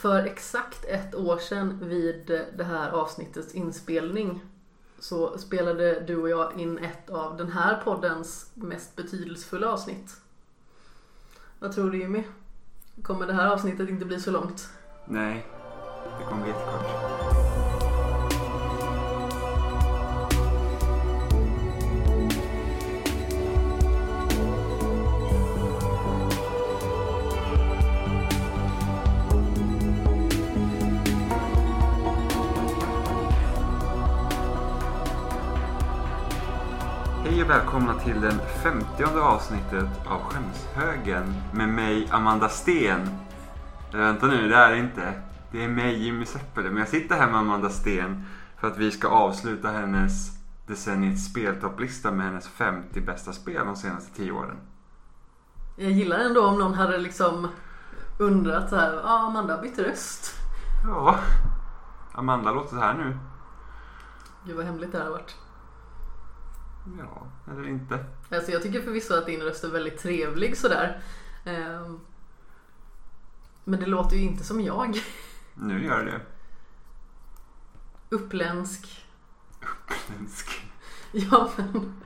För exakt ett år sedan vid det här avsnittets inspelning så spelade du och jag in ett av den här poddens mest betydelsefulla avsnitt. Vad tror du Jimmy? Kommer det här avsnittet inte bli så långt? Nej, det kommer bli jättekort. Välkomna till den femtionde avsnittet av Skämshögen med mig Amanda Sten. Eh, Vänta nu, det är det inte. Det är mig Jimmy Seppele, men jag sitter här med Amanda Sten för att vi ska avsluta hennes decenniets speltopplista med hennes 50 bästa spel de senaste 10 åren. Jag gillar ändå om någon hade liksom undrat så här, ja ah, Amanda har bytt röst. Ja, Amanda låter så här nu. Gud vad hemligt det här har varit. Ja, eller inte. Alltså jag tycker förvisso att din röst är väldigt trevlig sådär. Ehm, Men det låter ju inte som jag. Nu gör det Uppländsk. Uppländsk. Ja men.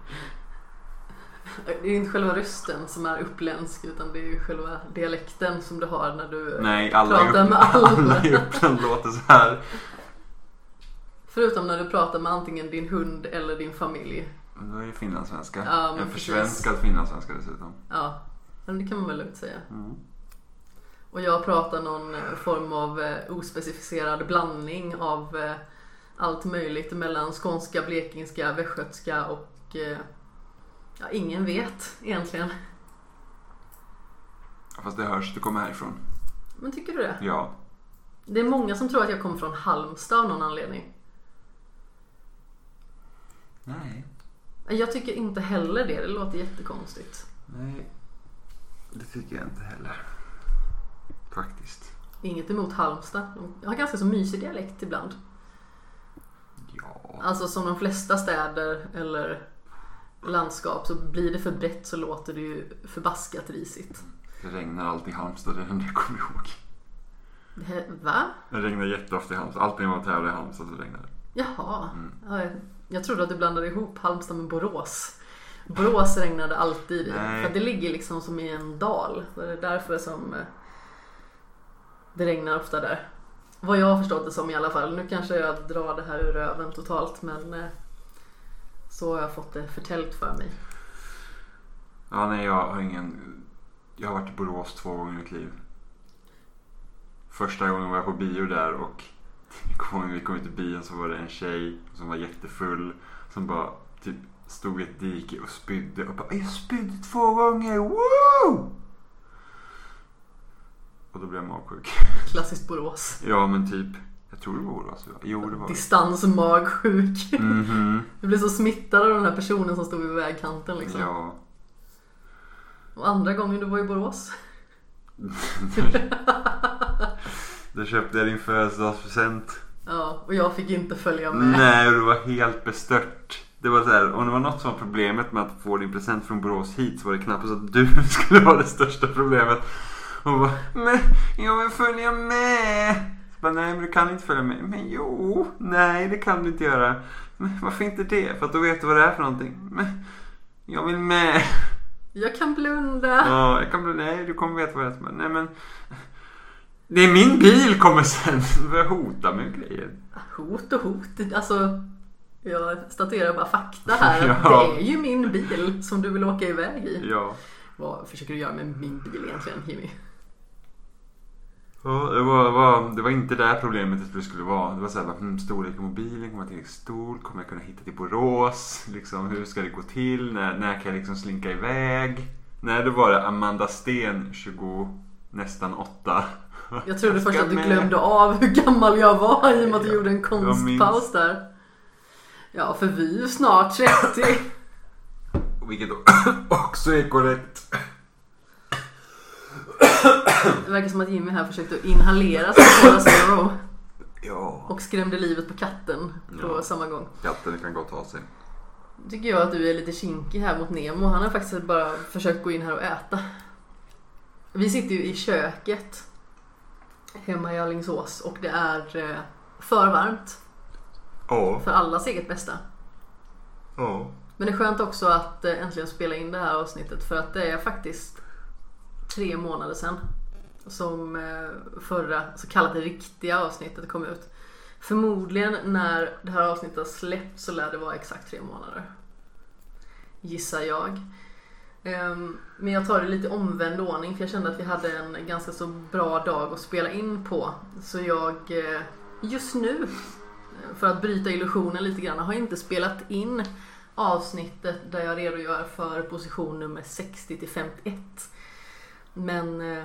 Det är ju inte själva rösten som är uppländsk utan det är ju själva dialekten som du har när du Nej, alla pratar med Uppland, alla. alla i Uppland låter så här. Förutom när du pratar med antingen din hund eller din familj. Då är det finlandssvenska. Ja, en försvenskad finlandssvenska dessutom. Ja, men det kan man väl lugnt säga. Mm. Och jag pratar någon eh, form av eh, ospecificerad blandning av eh, allt möjligt mellan skånska, blekingska, västgötska och ja, ingen vet egentligen. Fast det hörs, du kommer härifrån. Men tycker du det? Ja. Det är många som tror att jag kommer från Halmstad av någon anledning. Nej. Jag tycker inte heller det, det låter jättekonstigt. Nej. Det tycker jag inte heller. Faktiskt. Inget emot Halmstad. De har ganska så mysig dialekt ibland. Ja. Alltså som de flesta städer eller landskap så blir det för brett så låter det ju förbaskat risigt. Det regnar alltid i Halmstad, det är det enda jag kommer ihåg. Det, va? Det regnar jätteofta i Halmstad. Alltid när man tävlar i Halmstad så regnar det. Jaha. Mm. Ja, jag- trodde att du blandade ihop Halmstad med Borås. Borås regnade alltid i. För det ligger liksom som i en dal. Det är därför som eh, det regnar ofta där. Vad jag har förstått det som i alla fall. Nu kanske jag drar det här ur röven totalt men eh, så har jag fått det förtäljt för mig. Ja, nej jag har ingen... Jag har varit i Borås två gånger i mitt liv. Första gången var jag på bio där och vi kom ut i bion så var det en tjej som var jättefull som bara typ stod i ett dike och spydde och bara Jag spydde två gånger, woo! Och då blev jag magsjuk. Klassiskt Borås. Ja men typ, jag tror det var Borås. Jo det var det. Distansmagsjuk. Mhm. Du blev så smittad av den här personen som stod vid vägkanten liksom. Ja. Och andra gången du var i Borås. Då köpte jag din födelsedagspresent. Ja, och jag fick inte följa med. Nej, och det var helt bestört. Det var så här, om det var något som var problemet med att få din present från Borås hit så var det knappast att du skulle vara det största problemet. Och bara, men jag vill följa med. Så bara, nej, men du kan inte följa med. Men jo, nej det kan du inte göra. Men varför inte det? För att då vet du vad det är för någonting. Men jag vill med. Jag kan blunda. Ja, jag kan bli, nej du kommer veta vad det är. Nej men. Det är min bil kommer sen. Hota med grejer. Hot och hot. Alltså, jag statuerar bara fakta här. Ja. Det är ju min bil som du vill åka iväg i. Ja. Vad försöker du göra med min bil egentligen, Jimmy? Ja, det var, var, det var inte där problemet det skulle vara. Det var såhär, hmm, storlek på mobilen, kommer jag tillräckligt stor? Kommer jag kunna hitta till Borås? Liksom, hur ska det gå till? När, när kan jag liksom slinka iväg? Nej, då var det Amanda Sten, 20, nästan 8. Jag trodde först att du glömde av hur gammal jag var i och med att du gjorde en konstpaus där. Ja, för vi är ju snart 30. Vilket också är korrekt. Det verkar som att Jimmy här försökte inhalera sin Cola Zero Ja, och skrämde livet på katten på Ja. samma gång. katten kan gott ha sig. Tycker jag att du är lite kinkig här mot Nemo. Han har faktiskt bara försökt gå in här och äta. Vi sitter ju i köket. Hemma i Alingsås och det är eh, för varmt Ja. för allas eget bästa. Ja. Men det är skönt också att eh, äntligen spela in det här avsnittet för att det är faktiskt tre månader sedan som eh, förra så kallade riktiga avsnittet kom ut. Förmodligen när det här avsnittet har släppts så lär det vara exakt tre månader. Gissar jag. Ehm, men jag tar det lite omvänd ordning för jag kände att vi hade en ganska så bra dag att spela in på. Så jag eh, just nu, eh, för att bryta illusionen lite grann, har inte spelat in avsnittet där jag redogör för position nummer 60 till 51. Men eh,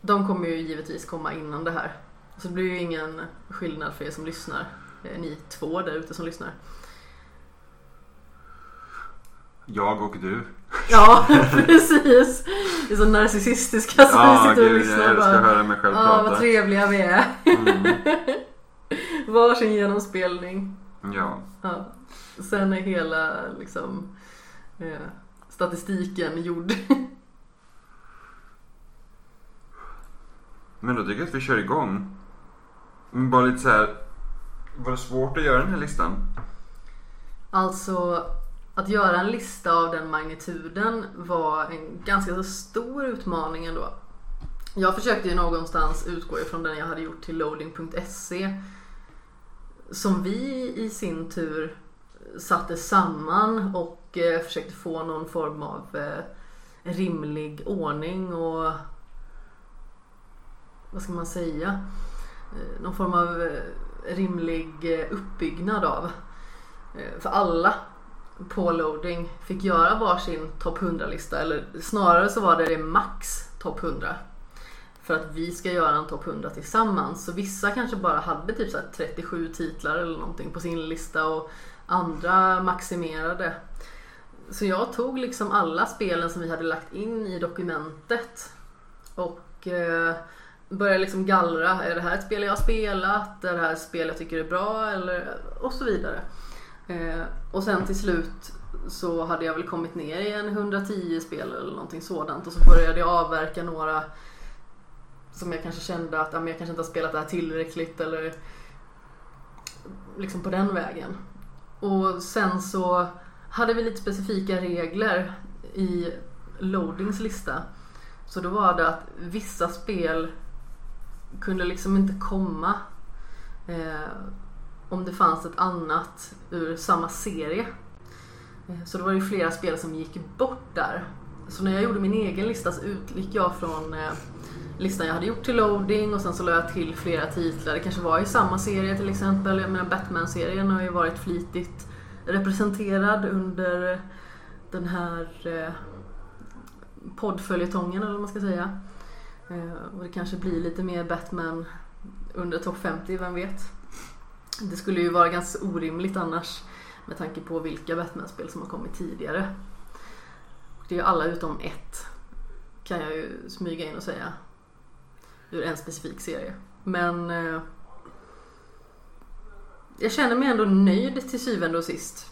de kommer ju givetvis komma innan det här. Så det blir ju ingen skillnad för er som lyssnar. Ni två där ute som lyssnar. Jag och du. Ja, precis. Det är så narcissistiska som Ja, sitter och lyssnar. jag älskar bara, att höra mig själv vad prata. trevliga vi är. Mm. Varsin genomspelning. Ja. Ja. Sen är hela liksom, eh, statistiken gjord. Men då tycker jag att vi kör igång. Bara lite så här. Var det svårt att göra den här listan? Alltså, att göra en lista av den magnituden var en ganska så stor utmaning ändå. Jag försökte ju någonstans utgå ifrån den jag hade gjort till loading.se. Som vi i sin tur satte samman och eh, försökte få någon form av eh, rimlig ordning och vad ska man säga? Eh, någon form av rimlig uppbyggnad av. För alla på loading fick göra varsin topp 100-lista eller snarare så var det det max topp 100. För att vi ska göra en topp 100 tillsammans. Så vissa kanske bara hade typ så här 37 titlar eller någonting på sin lista och andra maximerade. Så jag tog liksom alla spelen som vi hade lagt in i dokumentet och eh, började liksom gallra. Är det här ett spel jag har spelat? Är det här ett spel jag tycker är bra? Eller, och så vidare. Eh, och sen till slut så hade jag väl kommit ner i en 110 spel eller någonting sådant och så började jag avverka några som jag kanske kände att ja, men jag kanske inte har spelat det här tillräckligt eller liksom på den vägen. Och sen så hade vi lite specifika regler i loadings lista. Så då var det att vissa spel kunde liksom inte komma eh, om det fanns ett annat ur samma serie. Eh, så då var det ju flera spel som gick bort där. Så när jag gjorde min egen lista så utgick jag från eh, listan jag hade gjort till loading och sen så la jag till flera titlar. Det kanske var i samma serie till exempel. Jag menar Batman-serien har ju varit flitigt representerad under den här eh, poddföljetongen eller vad man ska säga. Och det kanske blir lite mer Batman under topp 50, vem vet? Det skulle ju vara ganska orimligt annars med tanke på vilka Batman-spel som har kommit tidigare. Och det är ju alla utom ett kan jag ju smyga in och säga. Ur en specifik serie. Men eh, jag känner mig ändå nöjd till syvende och sist.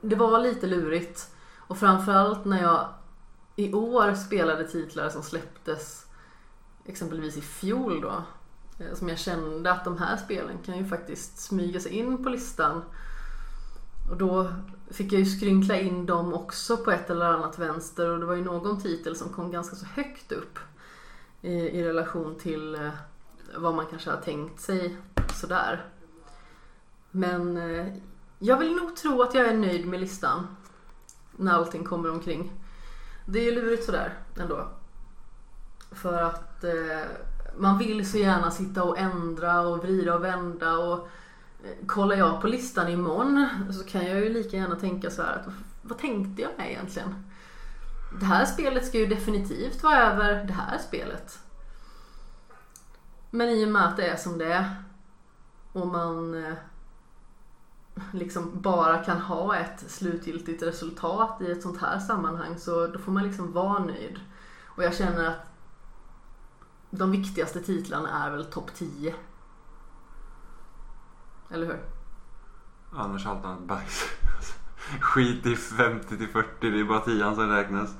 Det var lite lurigt. Och framförallt när jag i år spelade titlar som släpptes exempelvis i fjol då. Eh, som jag kände att de här spelen kan ju faktiskt smyga sig in på listan. Och då fick jag ju skrynkla in dem också på ett eller annat vänster och det var ju någon titel som kom ganska så högt upp i, i relation till eh, vad man kanske har tänkt sig sådär. Men jag vill nog tro att jag är nöjd med listan när allting kommer omkring. Det är ju lurigt sådär ändå. För att eh, man vill så gärna sitta och ändra och vrida och vända och eh, kollar jag på listan imorgon så kan jag ju lika gärna tänka så här att vad tänkte jag med egentligen? Det här spelet ska ju definitivt vara över det här spelet. Men i och med att det är som det är och man eh, liksom bara kan ha ett slutgiltigt resultat i ett sånt här sammanhang så då får man liksom vara nöjd. Och jag känner att de viktigaste titlarna är väl topp 10. Eller hur? Annars allt annat bajs. Skit i 50 till 40, det är bara 10 som räknas.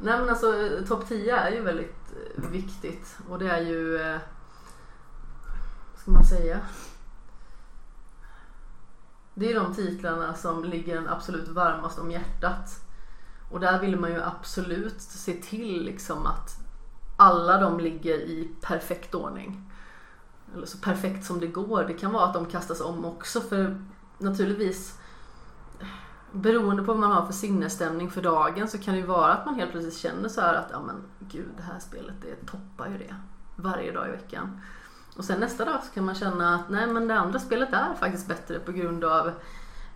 Nej men alltså topp 10 är ju väldigt eh, viktigt och det är ju, eh, vad ska man säga? Det är de titlarna som ligger en absolut varmast om hjärtat. Och där vill man ju absolut se till liksom att alla de ligger i perfekt ordning. Eller så perfekt som det går. Det kan vara att de kastas om också för naturligtvis beroende på vad man har för sinnesstämning för dagen så kan det ju vara att man helt plötsligt känner så här att ja men gud det här spelet det toppar ju det varje dag i veckan. Och sen nästa dag så kan man känna att nej men det andra spelet är faktiskt bättre på grund av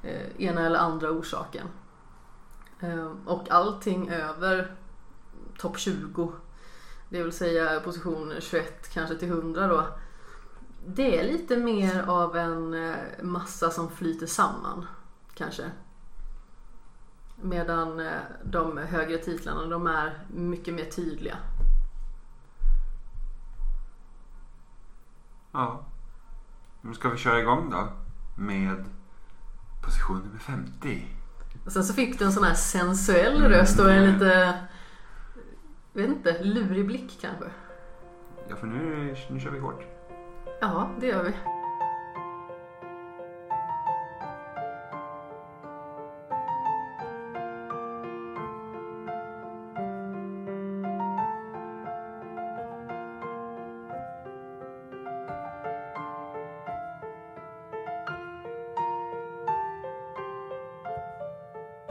eh, ena eller andra orsaken. Eh, och allting över topp 20, det vill säga position 21 kanske till 100 då. Det är lite mer av en eh, massa som flyter samman kanske. Medan eh, de högre titlarna de är mycket mer tydliga. Ja. Nu ska vi köra igång då. Med position nummer 50. Och sen så fick du en sån här sensuell röst och en lite, vet inte, lurig blick kanske. Ja, för nu, nu kör vi hårt. Ja, det gör vi.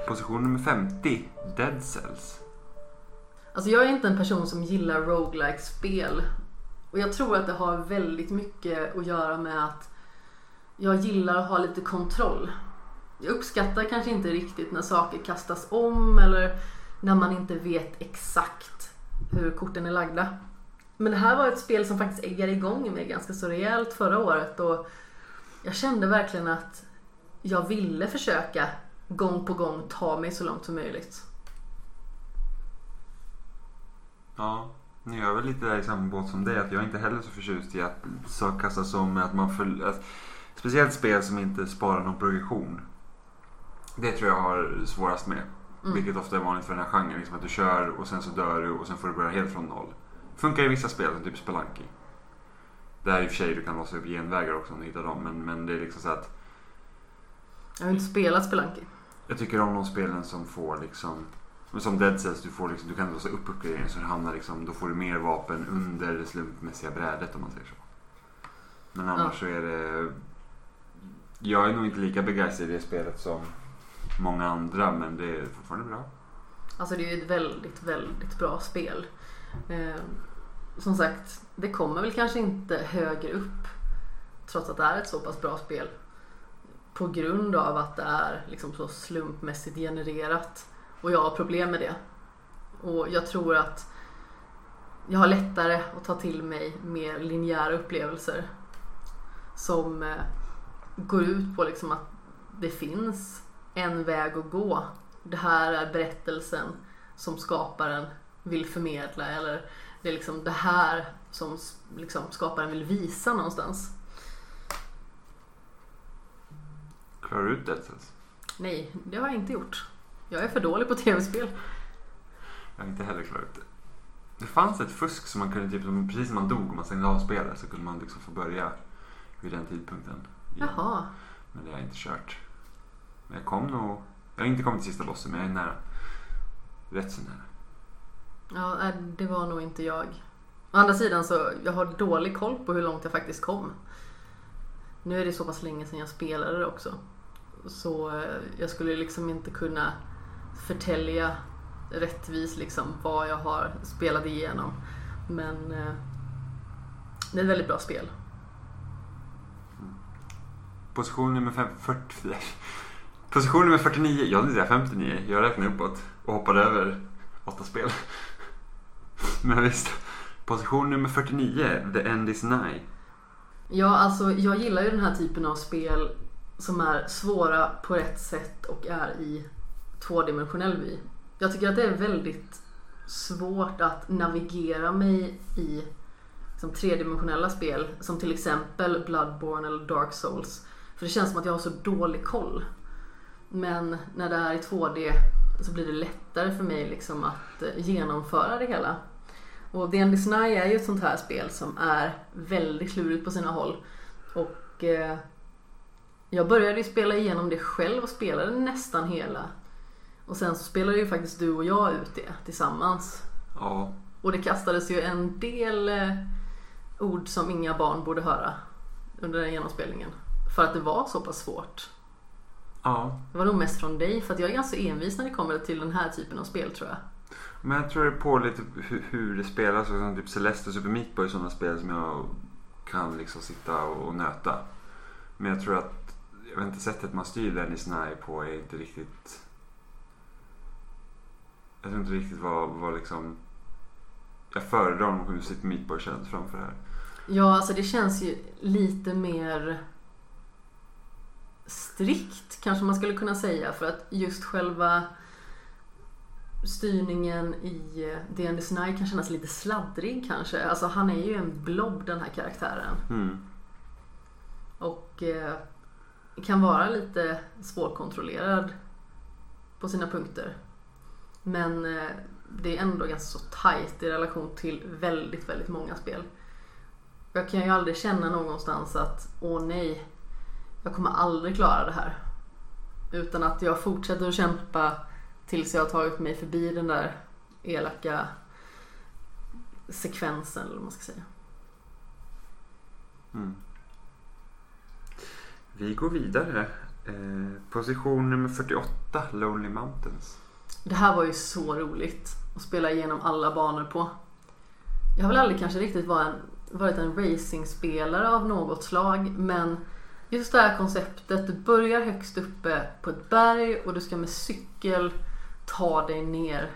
Position nummer 50. Dead Cells. Alltså jag är inte en person som gillar roguelike spel Och jag tror att det har väldigt mycket att göra med att jag gillar att ha lite kontroll. Jag uppskattar kanske inte riktigt när saker kastas om eller när man inte vet exakt hur korten är lagda. Men det här var ett spel som faktiskt äggade igång mig ganska så rejält förra året och jag kände verkligen att jag ville försöka gång på gång ta mig så långt som möjligt. Ja, nu är jag väl lite där i samma båt som dig. Att jag är inte heller så förtjust i att kastas om. Att man för, att, speciellt spel som inte sparar någon progression. Det tror jag har svårast med. Mm. Vilket ofta är vanligt för den här genren. Liksom att du kör och sen så dör du och sen får du börja helt från noll. Funkar i vissa spel, som typ Spelunky. Där i och för sig du kan låsa upp genvägar också om du hittar dem. Men, men det är liksom så att Jag har inte spelat Spelunky. jag tycker om de spelen som får liksom som Dead Cells, du, får liksom, du kan låsa upp uppgraderingen så du hamnar liksom, då får du mer vapen under det slumpmässiga brädet om man säger så. Men annars Ja. så är det... Jag är nog inte lika begeistrad i det spelet som många andra men det är fortfarande bra. Alltså det är ju ett väldigt, väldigt bra spel. Eh, som sagt, det kommer väl kanske inte högre upp trots att det är ett så pass bra spel. På grund av att det är liksom så slumpmässigt genererat. Och jag har problem med det. Och jag tror att jag har lättare att ta till mig mer linjära upplevelser. Som eh, går ut på liksom att det finns en väg att gå. Det här är berättelsen som skaparen vill förmedla eller det är liksom det här som liksom skaparen vill visa någonstans. Klarar du ut Cells? Nej, det har jag inte gjort. Jag är för dålig på tv-spel. Jag har inte heller klarat ut det. Det fanns ett fusk som man kunde, typ, som- precis när man dog och man stängde av spelet så kunde man liksom få börja vid den tidpunkten. igen. Jaha. Men det har jag inte kört. Men jag kom nog... Jag har inte kommit till sista bossen men jag är nära. Rätt så nära. Ja, nej, det var nog inte jag. Å andra sidan så jag har dålig koll på hur långt jag faktiskt kom. Nu är det så pass länge sedan jag spelade det också. Så eh, jag skulle liksom inte kunna förtälja rättvis liksom vad jag har spelat igenom. Men eh, det är ett väldigt bra spel. Position nummer fem, 40, Position nummer 49. Jag säga 59. Jag räknade uppåt och hoppade över åtta spel. Men visst. Position nummer 49. The End Is Nigh. Ja, alltså jag gillar ju den här typen av spel som är svåra på rätt sätt och är i tvådimensionell vy. Jag tycker att det är väldigt svårt att navigera mig i liksom, tredimensionella spel som till exempel Bloodborne eller Dark Souls. För det känns som att jag har så dålig koll. Men när det är i 2D så blir det lättare för mig liksom att eh, genomföra det hela. Och D&D Snai är ju ett sånt här spel som är väldigt klurigt på sina håll. Och eh, jag började ju spela igenom det själv och spelade nästan hela. Och sen så spelade ju faktiskt du och jag ut det tillsammans. Ja. Och det kastades ju en del eh, ord som inga barn borde höra under den genomspelningen. För att det var så pass svårt. Ja. Det var nog mest från dig för att jag är ganska envis när det kommer till den här typen av spel tror jag. Men jag tror det på lite hur, det spelas. Och som typ Celeste och Super Meat Boy är sådana spel som jag kan liksom sitta och nöta. Men jag tror att jag vet inte, sättet man styr den i Snai på är inte riktigt... Jag tror inte riktigt vad, vad liksom... Jag föredrar om hur Super Meat Boy känns framför det här. Ja, alltså det känns ju lite mer strikt kanske man skulle kunna säga för att just själva styrningen i D&D Snai kan kännas lite sladdrig kanske. Alltså han är ju en blob den här karaktären. Mm. Och eh, kan vara lite svårkontrollerad på sina punkter. Men eh, det är ändå ganska så tight i relation till väldigt, väldigt många spel. Jag kan ju aldrig känna någonstans att åh nej, jag kommer aldrig klara det här. Utan att jag fortsätter att kämpa tills jag har tagit mig förbi den där elaka sekvensen eller vad man ska säga. Mm. Vi går vidare. Eh, position nummer 48, Lonely Mountains. Det här var ju så roligt att spela igenom alla banor på. Jag har väl aldrig kanske riktigt varit en, racingspelare av något slag men just det här konceptet, du börjar högst uppe på ett berg och du ska med cykel ta dig ner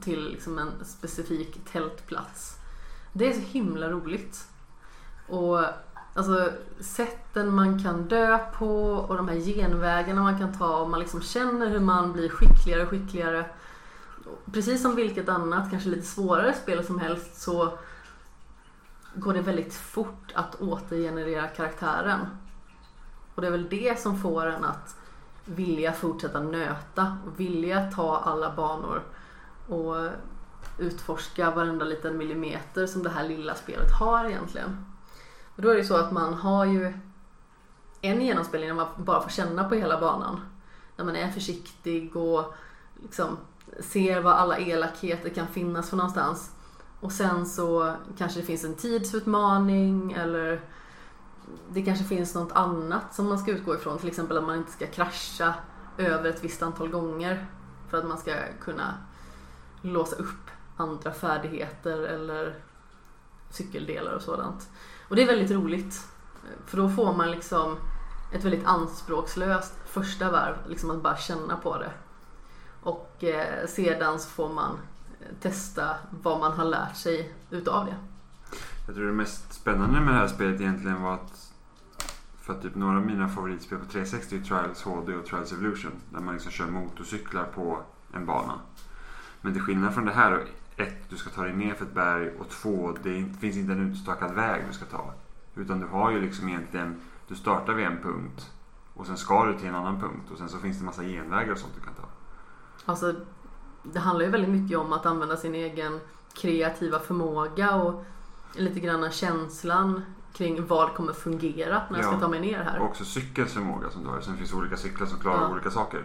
till liksom en specifik tältplats. Det är så himla roligt. Och alltså sätten man kan dö på och de här genvägarna man kan ta och man liksom känner hur man blir skickligare och skickligare. Precis som vilket annat, kanske lite svårare spel som helst så går det väldigt fort att återgenerera karaktären. Och det är väl det som får en att vilja fortsätta nöta och vilja ta alla banor och utforska varenda liten millimeter som det här lilla spelet har egentligen. Och då är det ju så att man har ju en genomspelning när man bara får känna på hela banan. När man är försiktig och liksom ser var alla elakheter kan finnas för någonstans. Och sen så kanske det finns en tidsutmaning eller det kanske finns något annat som man ska utgå ifrån. Till exempel att man inte ska krascha över ett visst antal gånger för att man ska kunna låsa upp andra färdigheter eller cykeldelar och sådant. Och det är väldigt roligt. För då får man liksom ett väldigt anspråkslöst första varv, liksom att bara känna på det. Och eh, sedan så får man eh, testa vad man har lärt sig utav det. Jag tror det mest spännande med det här spelet egentligen var att för att typ några av mina favoritspel på 360 är Trials HD och Trials Evolution. Där man liksom kör motorcyklar på en bana. Men till skillnad från det här, ett, du ska ta dig ner för ett berg och två, det finns inte en utstakad väg du ska ta. Utan du har ju liksom egentligen, du startar vid en punkt och sen ska du till en annan punkt och sen så finns det massa genvägar och sånt du kan ta. Alltså, det handlar ju väldigt mycket om att använda sin egen kreativa förmåga och lite grann känslan kring vad kommer fungera när jag ska Ja. ta mig ner här. Och också cykelns förmåga som du har. Sen finns det olika cyklar som klarar Ja. olika saker.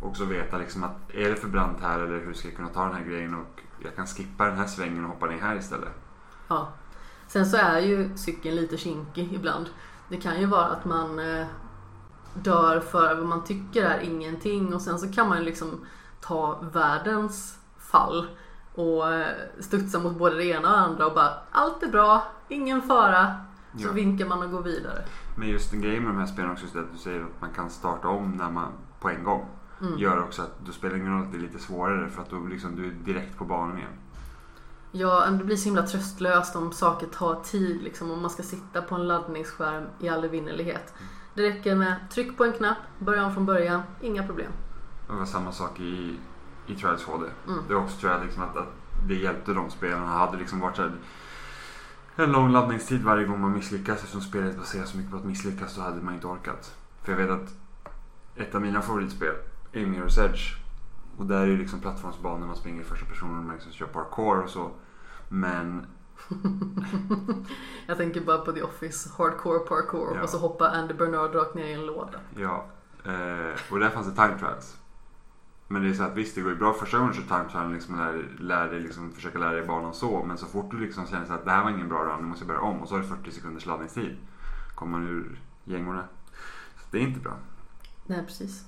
Och också veta liksom att är det för brant här eller hur ska jag kunna ta den här grejen och jag kan skippa den här svängen och hoppa ner här istället. Ja. Sen så är ju cykeln lite kinkig ibland. Det kan ju vara att man eh, dör för vad man tycker är ingenting och sen så kan man ju liksom ta världens fall och eh, studsa mot både det ena och det andra och bara allt är bra, ingen fara. Så Ja. vinkar man och går vidare. Men just en grej med de här spelen också är att du säger att man kan starta om när man, på en gång. Mm. Gör också att då spelar det ingen roll att det är lite svårare för att då liksom du är direkt på banan igen. Ja, det blir så himla tröstlöst om saker tar tid liksom. Om man ska sitta på en laddningsskärm i all evinnerlighet. Det räcker med tryck på en knapp, börja om från början, inga problem. Det var samma sak i, i Trials HD. Mm. Det var också tror jag liksom att, att det hjälpte de spelarna. Hade liksom varit här, en lång laddningstid varje gång man misslyckas eftersom spelet baseras så mycket på att misslyckas så hade man inte orkat. För jag vet att ett av mina favoritspel Mirror's Edge. Och där är det liksom plattformsbanor, man springer i första person och man liksom kör parkour och så. Men Jag tänker bara på The Office, Hardcore Parkour Ja. och så hoppar Andy Bernard rakt ner i en låda. ja, eh, och där fanns det time trials. Men det är så att visst, det går ju bra första gången så time trial liksom lär, lär dig liksom försöka lära dig banan så. Men så fort du liksom känner så att det här var ingen bra run, nu måste jag börja om. Och så har du 40 sekunders laddningstid. Kommer man ur gängorna. Så det är inte bra. Nej, precis.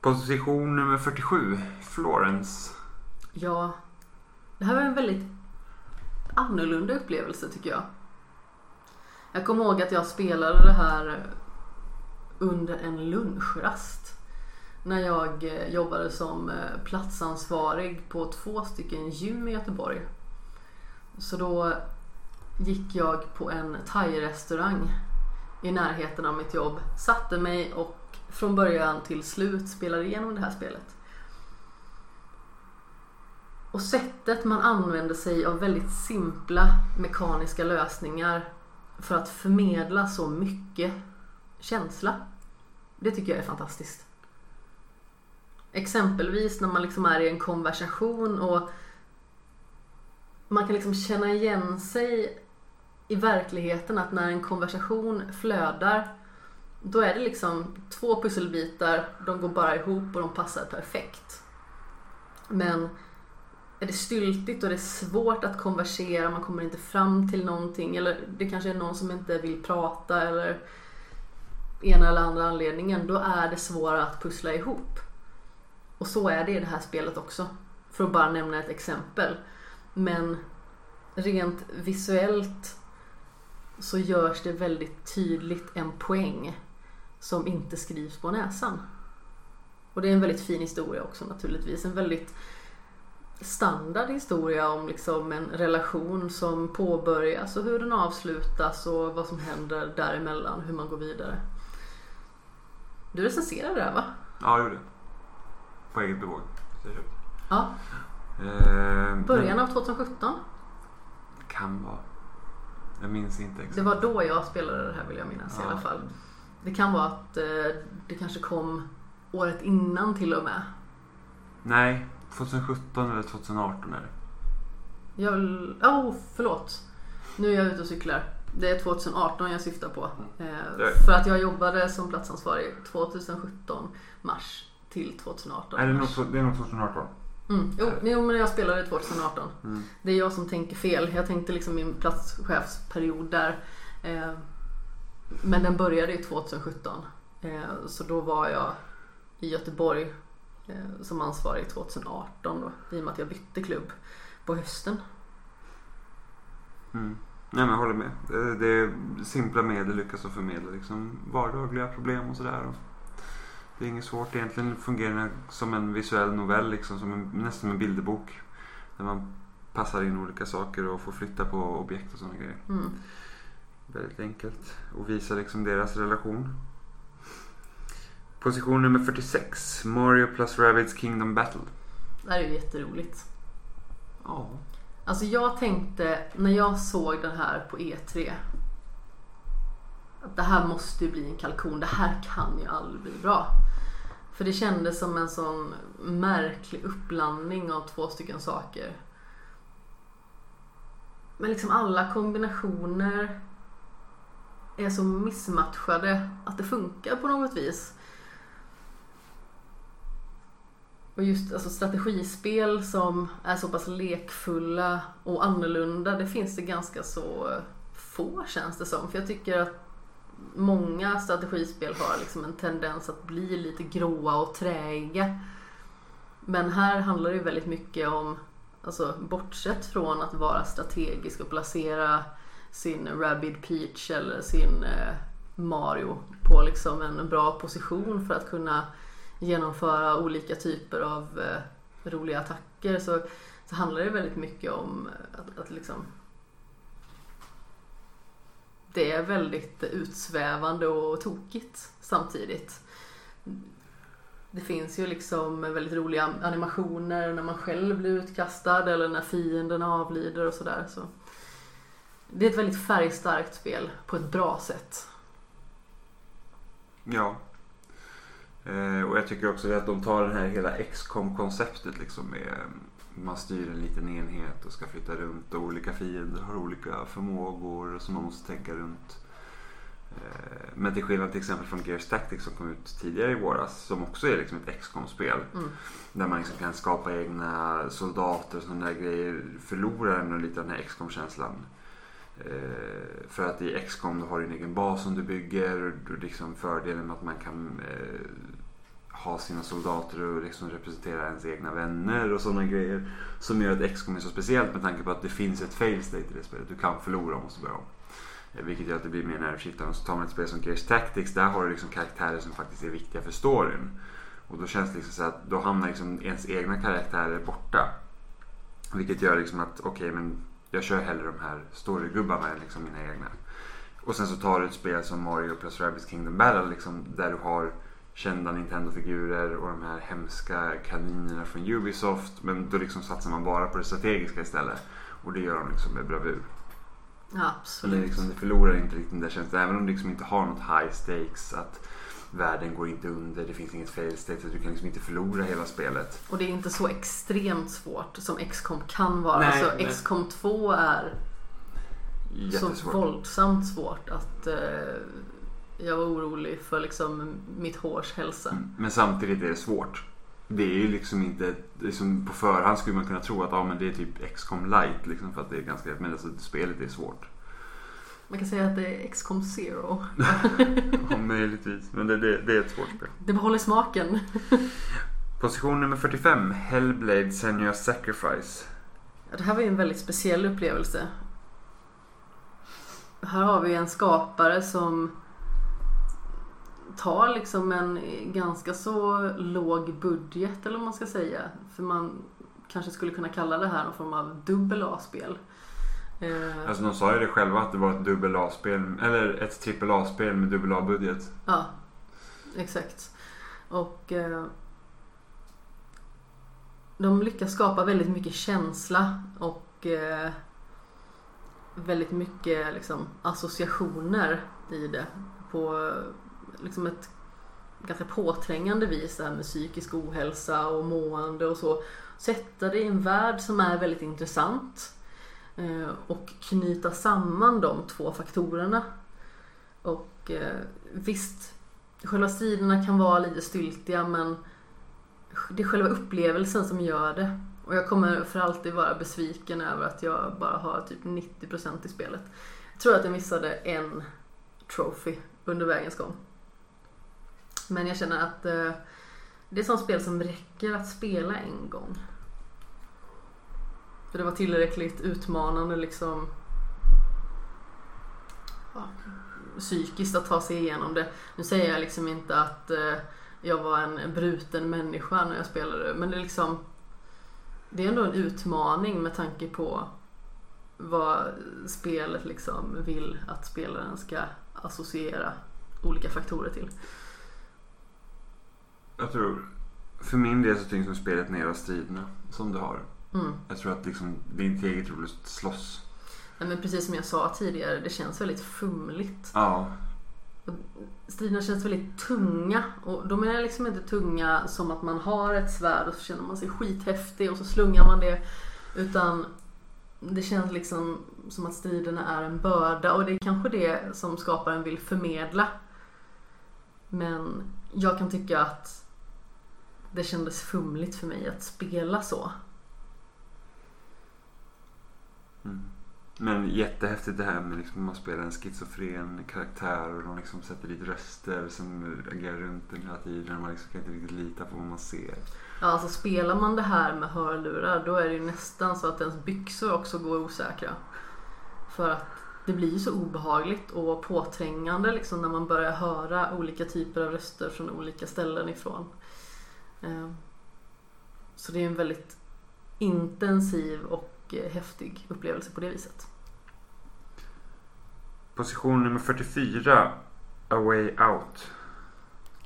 Position nummer 47, Florence. Ja, det här var en väldigt annorlunda upplevelse tycker jag. Jag kommer ihåg att jag spelade det här under en lunchrast. När jag eh, jobbade som eh, platsansvarig på två stycken gym i Göteborg. Så då gick jag på en thai-restaurang i närheten av mitt jobb. Satte mig och från början till slut spelar igenom det här spelet. Och sättet man använder sig av väldigt simpla mekaniska lösningar för att förmedla så mycket känsla. Det tycker jag är fantastiskt. Exempelvis när man liksom är i en konversation och man kan liksom känna igen sig i verkligheten att när en konversation flödar då är det liksom två pusselbitar, de går bara ihop och de passar perfekt. Men är det styltigt och det är svårt att konversera, man kommer inte fram till någonting eller det kanske är någon som inte vill prata eller ena eller andra anledningen, då är det svårare att pussla ihop. Och så är det i det här spelet också. För att bara nämna ett exempel. Men rent visuellt så görs det väldigt tydligt en poäng som inte skrivs på näsan. Och det är en väldigt fin historia också naturligtvis. En väldigt standard historia om liksom en relation som påbörjas och hur den avslutas och vad som händer däremellan, hur man går vidare. Du recenserade det här va? Ja, jag gjorde det. På eget bevåg. Ja, Eh, början av 2017. Kan vara. Jag minns inte exakt. Det var då jag spelade det här vill jag minnas i Ja. alla fall. Det kan vara att eh, det kanske kom året innan till och med. Nej, 2017 eller 2018 är det. Jag vill... Oh, förlåt. Nu är jag ute och cyklar. Det är 2018 jag syftar på. Eh, Ja. för att jag jobbade som platsansvarig 2017 mars till 2018 Nej, det är nog, mars. det är nog 2018. Mm. Jo, jo, men jag spelade 2018. Mm. Det är jag som tänker fel. Jag tänkte liksom min platschefsperiod där. Eh, men den började ju 2017. Eh, så då var jag i Göteborg eh, som ansvarig 2018 då. I och med att jag bytte klubb på hösten. Mm. Nej men jag håller med. Det, det är simpla medel lyckas att förmedla liksom vardagliga problem och sådär. Det är inget svårt egentligen. Fungerar som en visuell novell liksom. Som en, nästan en bilderbok. Där man passar in olika saker och får flytta på objekt och sådana grejer. Mm. Väldigt enkelt. Och visar liksom deras relation. Position nummer 46. Mario plus Rabbids Kingdom Battle. Det här är ju jätteroligt. Ja. Alltså jag tänkte när jag såg den här på E3 att det här måste ju bli en kalkon. Det här kan ju aldrig bli bra. För det kändes som en sån märklig uppblandning av två stycken saker. Men liksom alla kombinationer är så missmatchade att det funkar på något vis. Och just alltså, strategispel som är så pass lekfulla och annorlunda, det finns det ganska så få känns det som. För jag tycker att många strategispel har liksom en tendens att bli lite gråa och träiga. Men här handlar det ju väldigt mycket om, alltså bortsett från att vara strategisk och placera sin Rabid Peach eller sin eh, Mario på liksom en bra position för att kunna genomföra olika typer av eh, roliga attacker så, så handlar det väldigt mycket om eh, att, att liksom det är väldigt utsvävande och tokigt samtidigt. Det finns ju liksom väldigt roliga animationer när man själv blir utkastad eller när fienden avlider och sådär. Så det är ett väldigt färgstarkt spel på ett bra sätt. Ja. Eh, och jag tycker också att de tar det här hela XCOM-konceptet liksom med man styr en liten enhet och ska flytta runt och olika fiender har olika förmågor som man måste tänka runt. Eh, men till skillnad till exempel från Gears Tactics som kom ut tidigare i våras som också är liksom ett XCOM-spel. Mm. Där man liksom kan skapa egna soldater och sådana grejer. Förlorar ändå lite den här XCOM-känslan. Eh, Eh, för att i XCOM då har du en egen bas som du bygger. Och liksom fördelen med att man kan eh, ha sina soldater och liksom representera ens egna vänner och sådana grejer. Som gör att XCOM är så speciellt med tanke på att det finns ett fail state i det spelet. Du kan förlora och måste börja om. Eh, vilket gör att det blir mer nervkittlande. Så tar man ett spel som Gears Tactics, där har du liksom karaktärer som faktiskt är viktiga för storyn. Och då känns det liksom så att då hamnar liksom ens egna karaktärer borta. Vilket gör liksom att, okej okay, men jag kör hellre de här storygubbarna än liksom mina egna. Och sen så tar du ett spel som Mario plus Rabbids Kingdom Battle liksom, där du har kända Nintendo-figurer och de här hemska kaninerna från Ubisoft. Men då liksom satsar man bara på det strategiska istället. Och det gör de liksom med bravur. Ja, absolut. Det, liksom, det förlorar inte riktigt den där känslan. Även om det liksom inte har något high stakes. Att världen går inte under, det finns inget fail state. Så du kan liksom inte förlora hela spelet. Och det är inte så extremt svårt som XCOM kan vara. Nej, alltså, nej. XCOM 2 är så Jättesvårt. våldsamt svårt att eh, jag var orolig för liksom mitt hårs hälsa. Mm. Men samtidigt är det svårt. Det är ju liksom inte, liksom på förhand skulle man kunna tro att ja, men det är typ XCOM light liksom för att det är ganska, men alltså spelet är svårt. Man kan säga att det är XCOM Zero. Ja, möjligtvis. Men det, det, det är ett svårt spel. Det behåller smaken. Position nummer 45, Hellblade Senua's Sacrifice. Ja, Det här var ju en väldigt speciell upplevelse. Här har vi en skapare som tar liksom en ganska så låg budget eller vad man ska säga. För man kanske skulle kunna kalla det här någon form av dubbel A-spel. Eh, Alltså de sa ju det själva att det var ett dubbel A-spel, eller ett trippel A-spel med dubbel A-budget. Ja, exakt. Och eh, de lyckas skapa väldigt mycket känsla och eh, väldigt mycket liksom, associationer i det. På liksom ett ganska påträngande vis det här med psykisk ohälsa och mående och så. Sätta det i en värld som är väldigt intressant Eh, och knyta samman de två faktorerna. Och eh, visst, själva striderna kan vara lite styltiga men det är själva upplevelsen som gör det. Och jag kommer för alltid vara besviken över att jag bara har typ 90% i spelet. Jag tror att jag missade en trophy under vägens gång. Men jag känner att eh, det är sånt spel som räcker att spela en gång. För det var tillräckligt utmanande liksom ja, psykiskt att ta sig igenom det. Nu säger jag liksom inte att eh, jag var en bruten människa när jag spelade men det är liksom det är ändå en utmaning med tanke på vad spelet liksom vill att spelaren ska associera olika faktorer till. Jag tror, för min del så tyngs nog spelet ner av striderna som du har. Mm. Jag tror att liksom, det är inte eget roligt att slåss. Nej, men precis som jag sa tidigare, det känns väldigt fumligt. Ja, Striderna känns väldigt tunga. Och menar jag liksom inte tunga som att man har ett svärd och så känner man sig skithäftig och så slungar man det. Utan det känns liksom som att striderna är en börda och det är kanske det som skaparen vill förmedla. Men jag kan tycka att det kändes fumligt för mig att spela så. Men jättehäftigt det här med liksom, man spelar en schizofren karaktär och de liksom sätter dit röster som agerar runt den hela tiden. Man liksom kan inte riktigt lita på vad man ser. Ja, alltså spelar man det här med hörlurar då är det ju nästan så att ens byxor också går osäkra. För att det blir ju så obehagligt och påträngande liksom när man börjar höra olika typer av röster från olika ställen ifrån. Ehm, så det är en väldigt intensiv och eh, häftig upplevelse på det viset. Position nummer 44. A Way Out.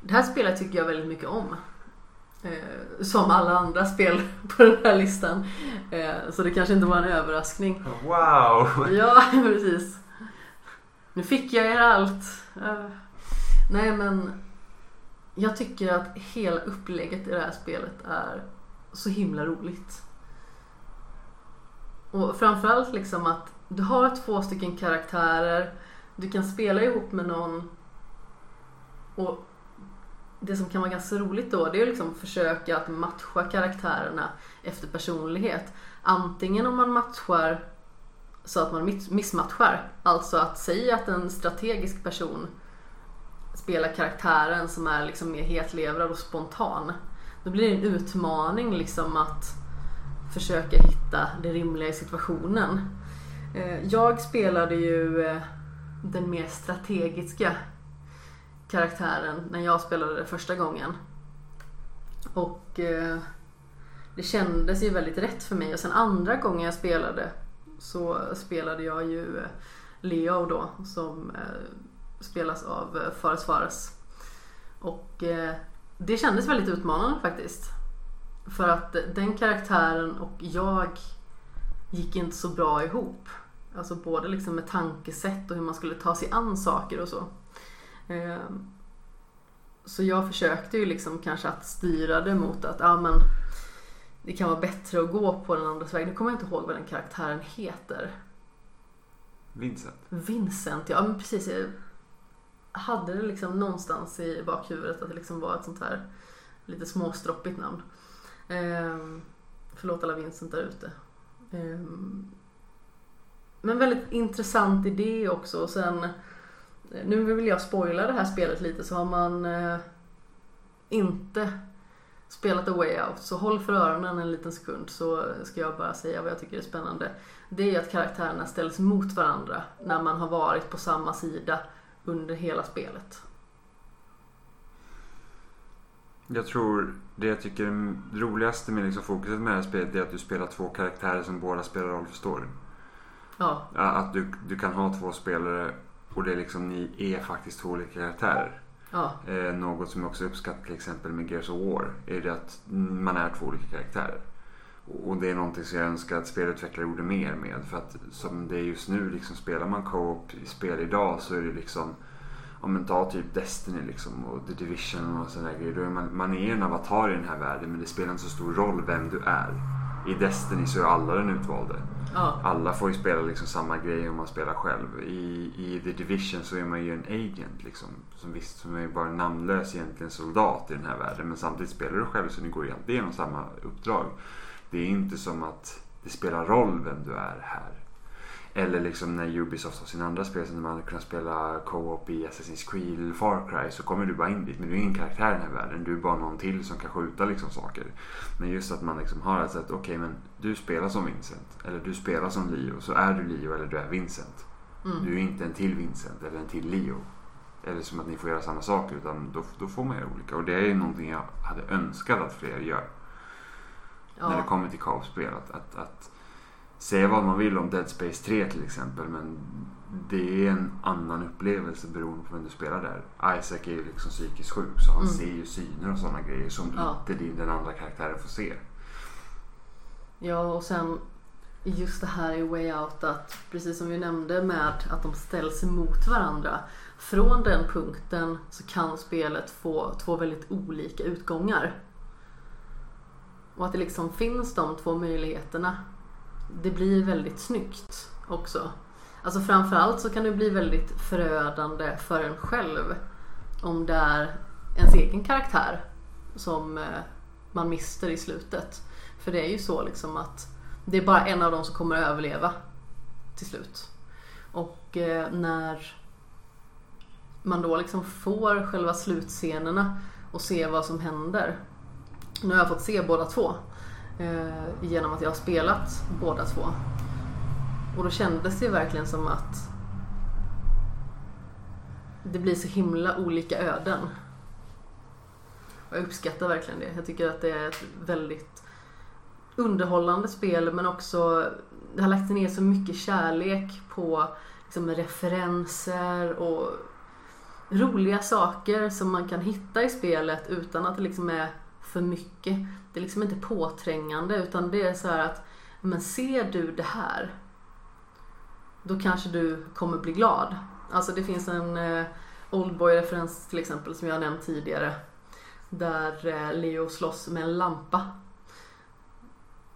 Det här spelet tycker jag väldigt mycket om. Eh, som alla andra spel på den här listan. Eh, så det kanske inte var en överraskning. Wow! Ja, precis. Nu fick jag er allt. Eh, nej men jag tycker att hela upplägget i det här spelet är så himla roligt. Och framförallt liksom att du har två stycken karaktärer, du kan spela ihop med någon och det som kan vara ganska roligt då det är liksom att försöka att matcha karaktärerna efter personlighet. Antingen om man matchar så att man missmatchar. Alltså att säga att en strategisk person spelar karaktären som är liksom mer hetlevrad och spontan. Då blir det en utmaning liksom att försöka hitta det rimliga i situationen. Eh, jag spelade ju eh, den mer strategiska karaktären när jag spelade det första gången. Och eh, det kändes ju väldigt rätt för mig och sen andra gången jag spelade så spelade jag ju Leo då som spelas av Fares Fares. Och det kändes väldigt utmanande faktiskt. För att den karaktären och jag gick inte så bra ihop. Alltså både liksom med tankesätt och hur man skulle ta sig an saker och så. Ehm, så jag försökte ju liksom kanske att styra det mot att ja, men det kan vara bättre att gå på den andras väg. Nu kommer jag inte ihåg vad den karaktären heter. Vincent. Vincent, ja men precis. Jag hade det liksom någonstans i bakhuvudet att det liksom var ett sånt här lite småstroppigt namn. Ehm, förlåt alla Vincent där ute. Ehm, men väldigt intressant idé också. Och sen, eh, nu vill jag spoila det här spelet lite så har man eh, inte spelat A Way Out så håll för öronen en liten sekund så ska jag bara säga vad jag tycker är spännande. Det är att karaktärerna ställs mot varandra när man har varit på samma sida under hela spelet. Jag tror det jag tycker är roligaste med liksom fokuset med det här spelet är att du spelar två karaktärer som båda spelar roll för storyn. Ja. Att du, du kan ha två spelare och det är liksom, ni är faktiskt två olika karaktärer. Ja. Eh, något som jag också uppskattar till exempel med Gears of War är det att man är två olika karaktärer. Och det är någonting som jag önskar att spelutvecklare gjorde mer med. För att som det är just nu, liksom, spelar man co-op i spel idag så är det liksom om man tar typ Destiny liksom och The Division och sådana grejer. Då är man, man är en avatar i den här världen men det spelar inte så stor roll vem du är. I Destiny så är alla den utvalde. Ja. Alla får ju spela liksom samma grej om man spelar själv. I, I The Division så är man ju en agent liksom. Som visst, som är bara namnlös egentligen soldat i den här världen. Men samtidigt spelar du själv så ni går ju alltid igenom samma uppdrag. Det är inte som att det spelar roll vem du är här. Eller liksom när Ubisoft har sina andra spel, så när man kunnat spela co-op i Assassin's Creed eller Far Cry så kommer du bara in dit. Men du är ingen karaktär i den här världen. Du är bara någon till som kan skjuta liksom saker. Men just att man liksom har ett sätt, okej okay, men du spelar som Vincent. Eller du spelar som Leo. Så är du Leo eller du är Vincent. Mm. Du är inte en till Vincent eller en till Leo. Eller som att ni får göra samma saker utan då, då får man göra olika. Och det är någonting jag hade önskat att fler gör. Ja. När det kommer till co-op-spel. Att, att, att säga vad man vill om Dead Space 3 till exempel men det är en annan upplevelse beroende på vem du spelar där. Isaac är ju liksom psykiskt sjuk så han Mm. ser ju syner och sådana grejer som Ja. inte den andra karaktären får se. Ja, och sen just det här i Way Out att precis som vi nämnde med att de ställs emot varandra. Från den punkten så kan spelet få två väldigt olika utgångar. Och att det liksom finns de två möjligheterna. Det blir väldigt snyggt också. Alltså framförallt så kan det bli väldigt förödande för en själv. Om det är ens egen karaktär som eh, man mister i slutet. För det är ju så liksom att det är bara en av dem som kommer att överleva till slut. Och eh, när man då liksom får själva slutscenerna och ser vad som händer. Nu har jag fått se båda två. Eh, genom att jag har spelat båda två. Och då kändes det verkligen som att det blir så himla olika öden. Och jag uppskattar verkligen det. Jag tycker att det är ett väldigt underhållande spel men också det har lagt ner så mycket kärlek på liksom, referenser och roliga saker som man kan hitta i spelet utan att det liksom är för mycket. Det är liksom inte påträngande utan det är så här att men ser du det här då kanske du kommer bli glad. Alltså det finns en eh, Oldboy-referens till exempel som jag har nämnt tidigare. Där eh, Leo slåss med en lampa.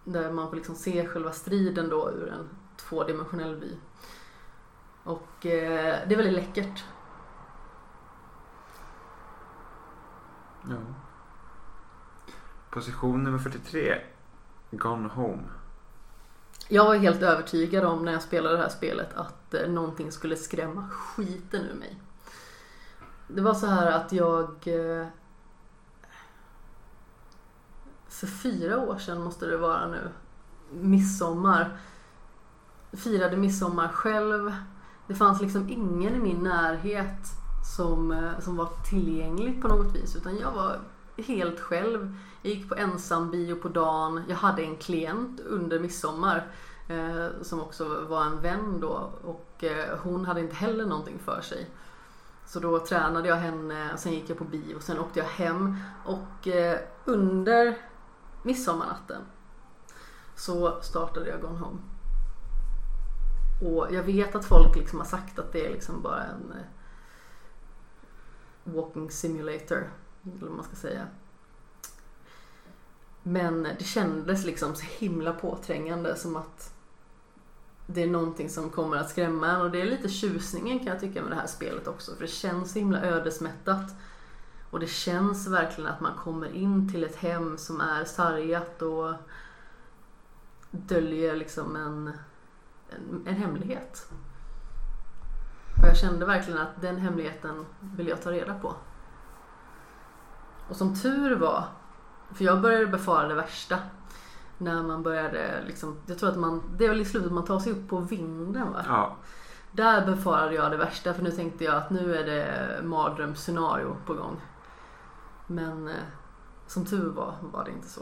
Där man får liksom se själva striden då ur en tvådimensionell vy. Och eh, det är väldigt läckert. Ja. Position nummer 43. Gone Home. Jag var helt övertygad om när jag spelade det här spelet att eh, någonting skulle skrämma skiten ur mig. Det var så här att jag eh, för fyra år sedan måste det vara nu, midsommar, firade midsommar själv. Det fanns liksom ingen i min närhet som, eh, som var tillgänglig på något vis utan jag var helt själv. Jag gick på ensam bio på dagen. Jag hade en klient under midsommar eh, som också var en vän då och eh, hon hade inte heller någonting för sig. Så då tränade jag henne, sen gick jag på bio, sen åkte jag hem och eh, under midsommarnatten så startade jag Gone Home. Och jag vet att folk liksom har sagt att det är liksom bara en eh, walking simulator, eller vad man ska säga. Men det kändes liksom så himla påträngande som att det är någonting som kommer att skrämma en och det är lite tjusningen kan jag tycka med det här spelet också för det känns så himla ödesmättat. Och det känns verkligen att man kommer in till ett hem som är sargat och döljer liksom en, en, en hemlighet. Och jag kände verkligen att den hemligheten vill jag ta reda på. Och som tur var, för jag började befara det värsta. När man började liksom, jag tror att man, det är väl i slutet man tar sig upp på vinden va? Ja. Där befarade jag det värsta för nu tänkte jag att nu är det mardrömsscenario på gång. Men eh, som tur var, var det inte så.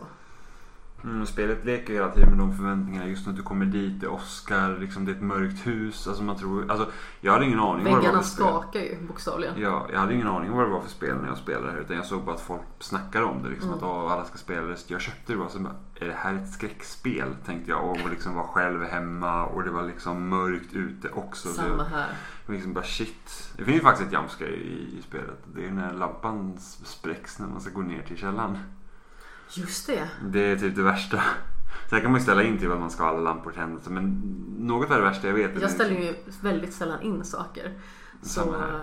Mm, spelet leker hela tiden med de förväntningarna. Just när du kommer dit, det är Oscar, liksom, det är ett mörkt hus. Alltså, man tror, alltså, jag hade ingen aning vad det var Väggarna för spel. skakar ju bokstavligen. Ja, jag hade ingen aning vad det var för spel när jag spelade här. Utan jag såg bara att folk snackade om det. Liksom, Mm. Att "Åh, alla ska spela det. Jag köpte det bara så bara, är det här ett skräckspel? Tänkte jag. Och liksom var själv hemma och det var liksom mörkt ute också. Så Samma här. jag liksom bara shit. Det finns ju faktiskt ett jumpscare i, i spelet. Det är när lampan spräcks när man ska gå ner till källaren. Just det. Det är typ det värsta. Sen kan man ju ställa in till att man ska ha alla lampor tända. Men något av det värsta jag vet. Jag ställer ju väldigt sällan in saker. Så eh,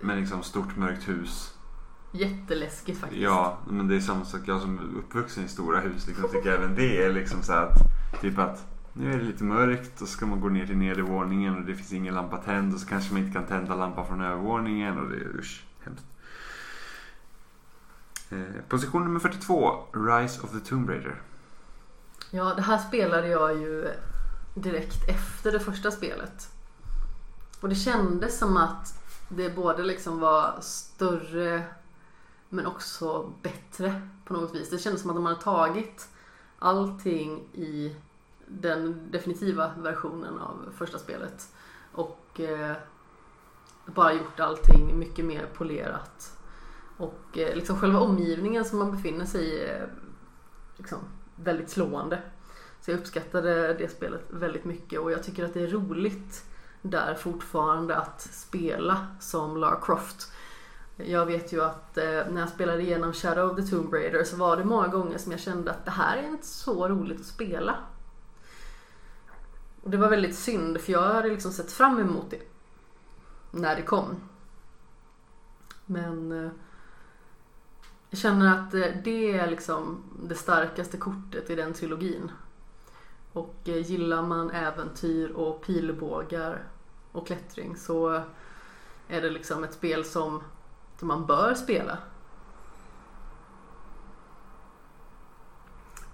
Men liksom stort mörkt hus. jätteläskigt faktiskt. Ja, men det är samma sak. Jag som är uppvuxen i stora hus liksom, tycker även det är liksom så att typ att nu är det lite mörkt och så ska man gå ner till nedervåningen och det finns ingen lampa tänd och så kanske man inte kan tända lampan från övervåningen och det är usch, hemskt. Eh, position nummer 42, Rise of the Tomb Raider. Ja, det här spelade jag ju direkt efter det första spelet. Och det kändes som att det både liksom var större men också bättre på något vis. Det kändes som att de hade tagit allting i den definitiva versionen av första spelet och eh, bara gjort allting mycket mer polerat. Och eh, liksom själva omgivningen som man befinner sig i är liksom väldigt slående. Så jag uppskattade det spelet väldigt mycket och jag tycker att det är roligt där fortfarande att spela som Lara Croft. Jag vet ju att eh, när jag spelade igenom Shadow of the Tomb Raider så var det många gånger som jag kände att det här är inte så roligt att spela. Och det var väldigt synd för jag hade liksom sett fram emot det när det kom. Men jag känner att eh, det är liksom det starkaste kortet i den trilogin. Och eh, gillar man äventyr och pilbågar och klättring så är det liksom ett spel som, som man bör spela.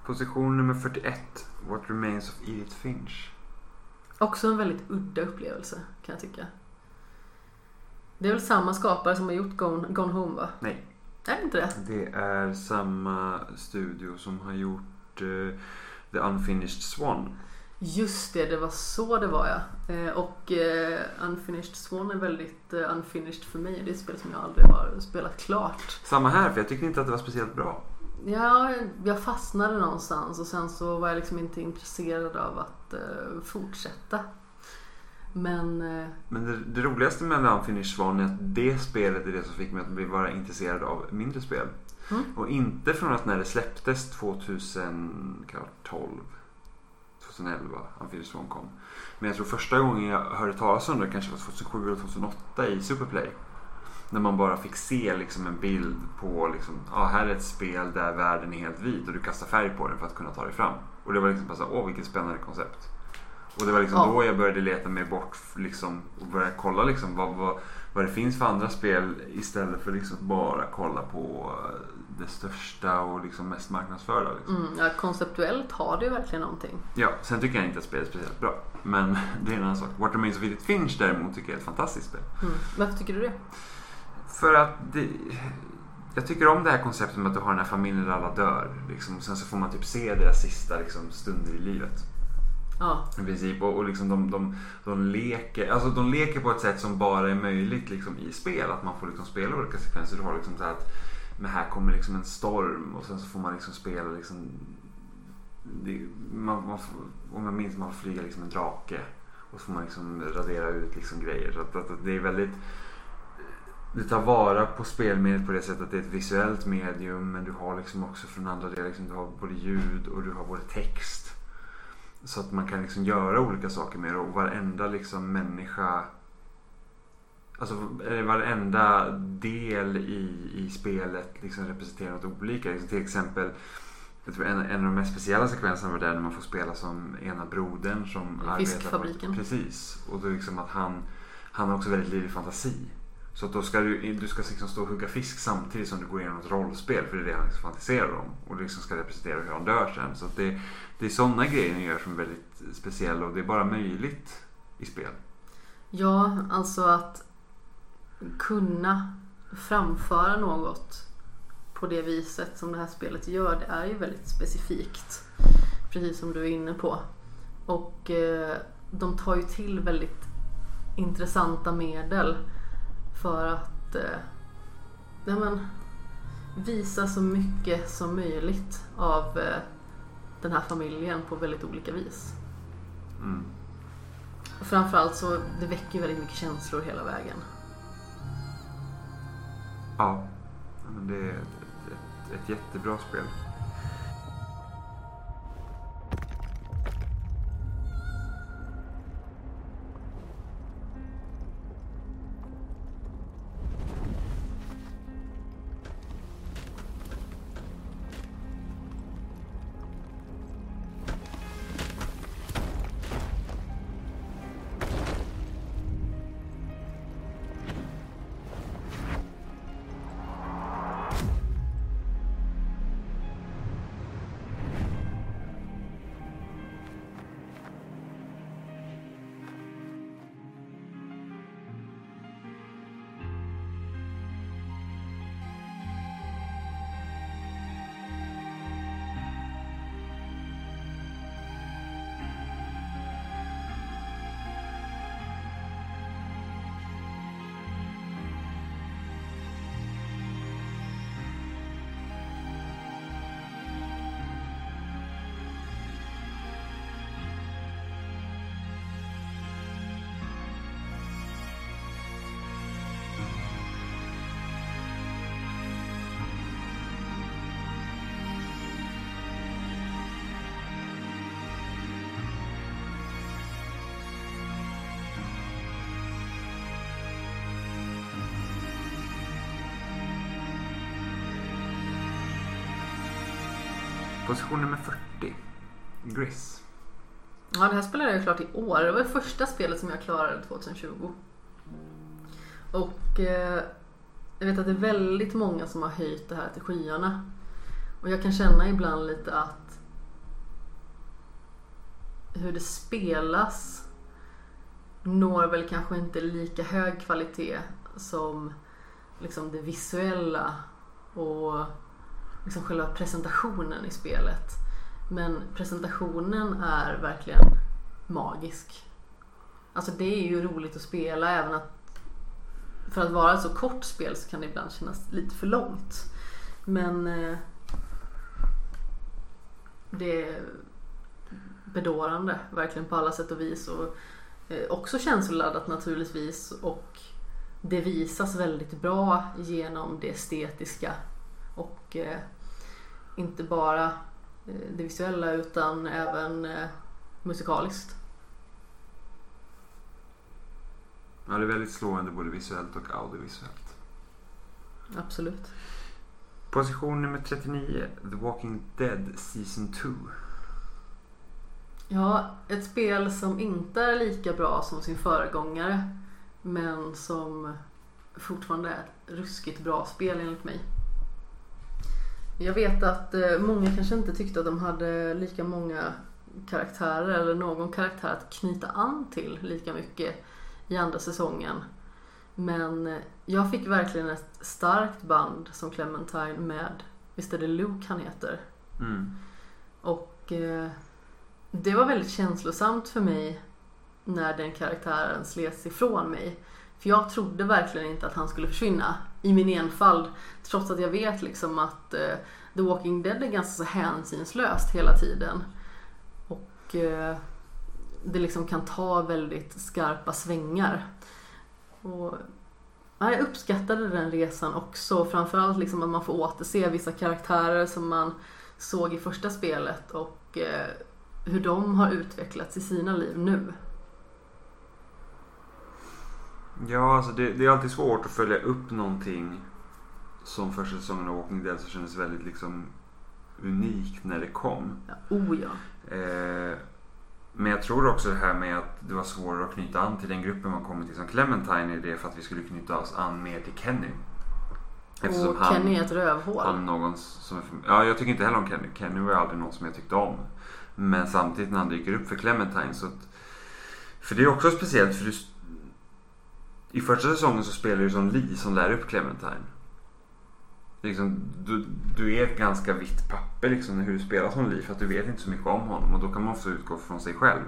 Position nummer 41, What Remains of Edith Finch. Också en väldigt udda upplevelse kan jag tycka. Det är väl samma skapare som har gjort Gone, Gone Home va? Nej. Är det inte det? Det är samma studio som har gjort eh, The Unfinished Swan. Just det, det var så det var ja. Eh, Och eh, Unfinished Swan är väldigt eh, unfinished för mig. Det är ett spel som jag aldrig har spelat klart. Samma här, för jag tyckte inte att det var speciellt bra. Ja, jag fastnade någonstans och sen så var jag liksom inte intresserad av att eh, fortsätta. Men eh, Men det, det roligaste med Unfinished Swan är att det spelet är det som fick mig att bli vara intresserad av mindre spel. Mm. Och inte från att när det släpptes 2012 2011 Unfinished Swan kom. Men jag tror första gången jag hörde talas om det kanske var 2007 eller 2008 i Superplay. När man bara fick se liksom en bild på liksom, ja här är ett spel där världen är helt vit och du kastar färg på den för att kunna ta dig fram. Och det var liksom bara så, åh vilket spännande koncept. Och det var liksom Ja. då jag började leta mig bort liksom, och börja kolla liksom vad, vad, vad det finns för andra spel istället för liksom bara kolla på eh, det största och liksom mest marknadsförda. Liksom. mm, ja, konceptuellt har det ju verkligen någonting. Ja, sen tycker jag inte att spelet är speciellt bra. Men det är en annan sak. What Remains of Edith Finch däremot tycker jag är ett fantastiskt spel. Mm. Varför tycker du det? För att det, jag tycker om det här konceptet med att du har den här familjen där alla dör. Liksom, och sen så får man typ se deras sista liksom, stunder i livet. Ja, I princip. Och, och liksom de, de, de, leker, alltså de leker på ett sätt som bara är möjligt liksom, i spel. Att man får liksom spela olika sekvenser. Du har liksom så här att men här kommer liksom en storm och sen så får man liksom spela liksom det, man, man får, om jag minns man får flyga liksom en drake. Och så får man liksom radera ut liksom grejer. Så att, att, att det är väldigt Du tar vara på spelmediet på det sättet att det är ett visuellt medium men du har liksom också från andra delar, liksom, du har både ljud och du har både text. Så att man kan liksom göra olika saker med det och varenda liksom människa Alltså varenda del i, i spelet liksom representerar något olika. Liksom till exempel en, en av de mest speciella sekvenserna var där när man får spela som ena brodern som arbetar. På, precis. Och då liksom att han, han har också väldigt livlig fantasi. Så att då ska du, du ska liksom stå och hugga fisk samtidigt som du går igenom ett rollspel. För det är det han liksom fantiserar om. Och liksom ska representera hur han dör sen. Så det, det är sådana grejer ni gör som är väldigt speciella. Och det är bara möjligt i spel. ja alltså att kunna framföra något på det viset som det här spelet gör, det är ju väldigt specifikt. Precis som du är inne på. Och eh, de tar ju till väldigt intressanta medel för att eh, ja, men, visa så mycket som möjligt av eh, den här familjen på väldigt olika vis. Mm. Och framförallt så det väcker väldigt mycket känslor hela vägen. Ja, men det är ett, ett, ett jättebra spel. Position nummer 40. Gris. Ja, det här spelade jag klart i år. Det var det första spelet som jag klarade 2020. Och eh, jag vet att det är väldigt många som har höjt det här till skyarna. Och jag kan känna ibland lite att hur det spelas når väl kanske inte lika hög kvalitet som liksom det visuella och liksom själva presentationen i spelet. Men presentationen är verkligen magisk. Alltså det är ju roligt att spela även att för att vara ett så kort spel så kan det ibland kännas lite för långt. Men eh, det är bedårande verkligen på alla sätt och vis. Och Eh, också känsloladdat naturligtvis och det visas väldigt bra genom det estetiska och eh, inte bara eh, det visuella utan även eh, musikaliskt. Ja, det är väldigt slående både visuellt och audiovisuellt. Absolut. Position nummer 39, The Walking Dead Season 2. Ja, ett spel som inte är lika bra som sin föregångare men som fortfarande är ett ruskigt bra spel enligt mig. Jag vet att eh, många kanske inte tyckte att de hade lika många karaktärer eller någon karaktär att knyta an till lika mycket i andra säsongen. Men eh, jag fick verkligen ett starkt band som Clementine med, visst är det Luke han heter? Mm. Och eh, det var väldigt känslosamt för mig när den karaktären slets ifrån mig. För jag trodde verkligen inte att han skulle försvinna i min enfald. Trots att jag vet liksom att eh, The Walking Dead är ganska så hänsynslöst hela tiden. Och eh, det liksom kan ta väldigt skarpa svängar. Och, ja, jag uppskattade den resan också. Framförallt liksom att man får återse vissa karaktärer som man såg i första spelet och eh, hur de har utvecklats i sina liv nu. Ja, alltså det, det är alltid svårt att följa upp någonting som första säsongen av Walking Dead så kändes väldigt liksom unikt när det kom. Ja, oh ja. Eh, men jag tror också det här med att det var svårare att knyta an till den gruppen man kommer till som Clementine är det för att vi skulle knyta oss an mer till Kenny. och Kenny är ett rövhål. Han någon som ja, jag tycker inte heller om Kenny. Kenny var aldrig någon som jag tyckte om. Men samtidigt när han dyker upp för Clementine så att, För det är också speciellt för du, i första säsongen så spelar du som Lee som lär upp Clementine. Liksom, du, du är ett ganska vitt papper liksom, hur du spelar som Lee för att du vet inte så mycket om honom och då kan man ofta utgå från sig själv.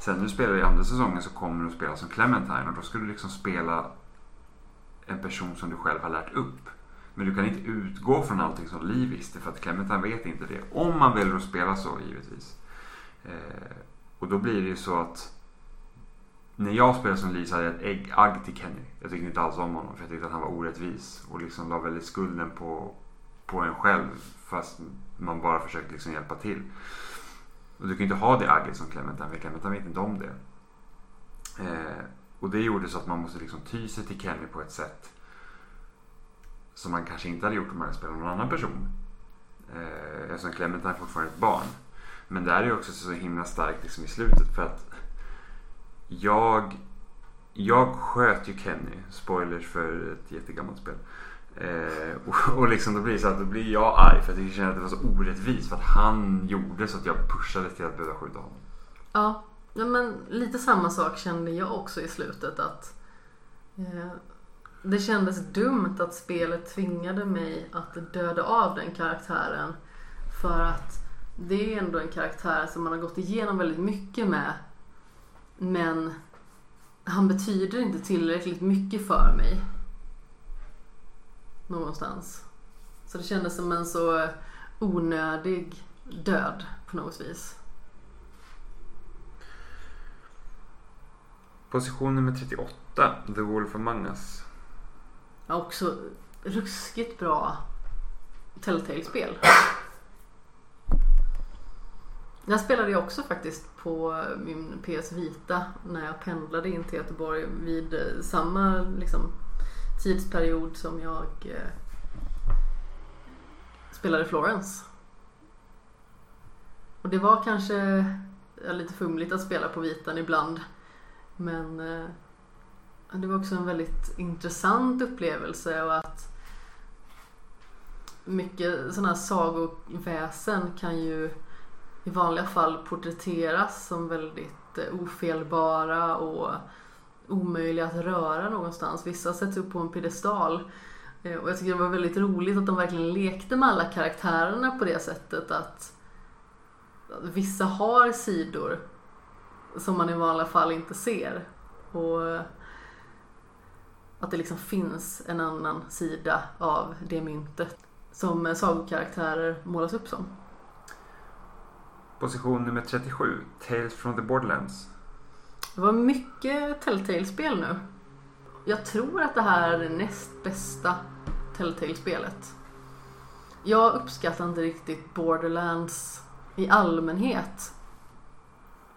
Sen när du spelar i andra säsongen så kommer du att spela som Clementine och då ska du liksom spela en person som du själv har lärt upp. Men du kan inte utgå från allting som Lee visste för att Clementine vet inte det. Om man väljer att spela så givetvis. Eh, och då blir det ju så att när jag spelade som Lee så hade jag ett ägg, agg till Kenny. Jag tyckte inte alls om honom för jag tyckte att han var orättvis och liksom la väldigt skulden på, på en själv fast man bara försökte liksom hjälpa till. Och du kan ju inte ha det agget som Clementine för Clementine vet inte om det. Eh, och det gjorde så att man måste liksom ty sig till Kenny på ett sätt som man kanske inte hade gjort om man hade spelat någon annan person. Eh, eftersom Clementine fortfarande är ett barn. Men det är ju också så himla starkt liksom i slutet för att jag, jag sköt ju Kenny. Spoilers för ett jättegammalt spel. Eh, och, och liksom då blir så att då blir jag arg för att jag känner att det var så orättvist för att han gjorde så att jag pushade till att behöva skjuta honom. Ja, men lite samma sak kände jag också i slutet att eh, det kändes dumt att spelet tvingade mig att döda av den karaktären för att det är ändå en karaktär som man har gått igenom väldigt mycket med men han betyder inte tillräckligt mycket för mig. Någonstans. Så det kändes som en så onödig död på något vis. Position nummer 38, The Wolf Among Us. Ja, också ruskigt bra Telltale-spel. Jag spelade ju också faktiskt på min PS Vita när jag pendlade in till Göteborg vid eh, samma liksom, tidsperiod som jag eh, spelade Florence. Och det var kanske ja, lite fumligt att spela på vitan ibland. Men eh, det var också en väldigt intressant upplevelse och att mycket sådana här sagoväsen kan ju i vanliga fall porträtteras som väldigt eh, ofelbara och omöjliga att röra någonstans. Vissa sätts upp på en piedestal. Eh, och jag tycker det var väldigt roligt att de verkligen lekte med alla karaktärerna på det sättet att vissa har sidor som man i vanliga fall inte ser. Och eh, att det liksom finns en annan sida av det myntet som sagokaraktärer målas upp som. Position nummer 37, Tales from the Borderlands. Det var mycket Telltale-spel nu. Jag tror att det här är det näst bästa Telltale-spelet. Jag uppskattar inte riktigt Borderlands i allmänhet.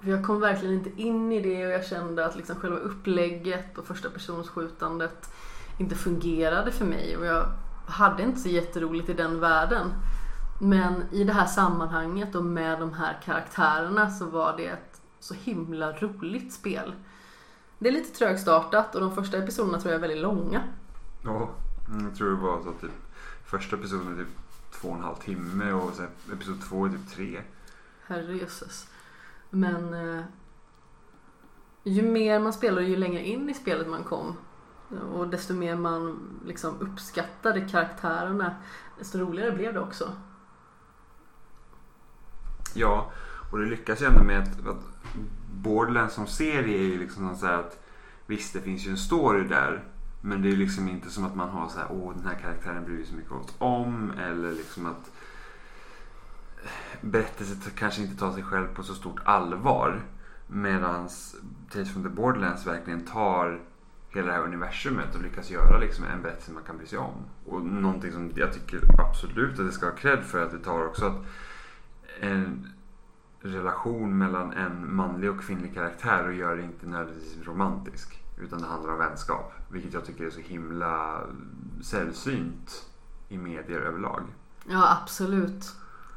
För jag kom verkligen inte in i det och jag kände att liksom själva upplägget och första skjutandet inte fungerade för mig och jag hade inte så jätteroligt i den världen. Men i det här sammanhanget och med de här karaktärerna så var det ett så himla roligt spel. Det är lite trögstartat och de första episoderna tror jag är väldigt långa. Ja, mm, jag tror det var så typ första episoden är typ två och en halv timme och sen episod två är typ tre. Herrejösses. Men eh, ju mer man spelar ju längre in i spelet man kom och desto mer man liksom uppskattade karaktärerna desto roligare blev det också. Ja, och det lyckas ju ändå med att, att Borderlands som serie är ju liksom så här att visst det finns ju en story där men det är liksom inte som att man har så här åh den här karaktären bryr sig mycket om eller liksom att berättelsen kanske inte tar sig själv på så stort allvar. Medan Tales from the Borderlands verkligen tar hela det här universumet och lyckas göra liksom en berättelse man kan bry sig om. Och någonting som jag tycker absolut att det ska ha cred för att det tar också att en relation mellan en manlig och kvinnlig karaktär och gör det inte nödvändigtvis romantisk. Utan det handlar om vänskap. Vilket jag tycker är så himla sällsynt i medier överlag. Ja, absolut.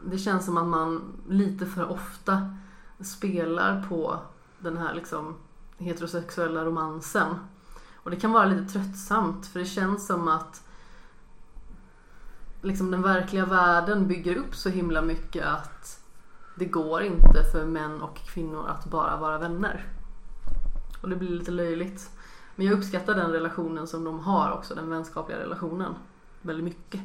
Det känns som att man lite för ofta spelar på den här liksom heterosexuella romansen. Och det kan vara lite tröttsamt för det känns som att liksom den verkliga världen bygger upp så himla mycket att det går inte för män och kvinnor att bara vara vänner. Och det blir lite löjligt. Men jag uppskattar den relationen som de har också, den vänskapliga relationen. Väldigt mycket.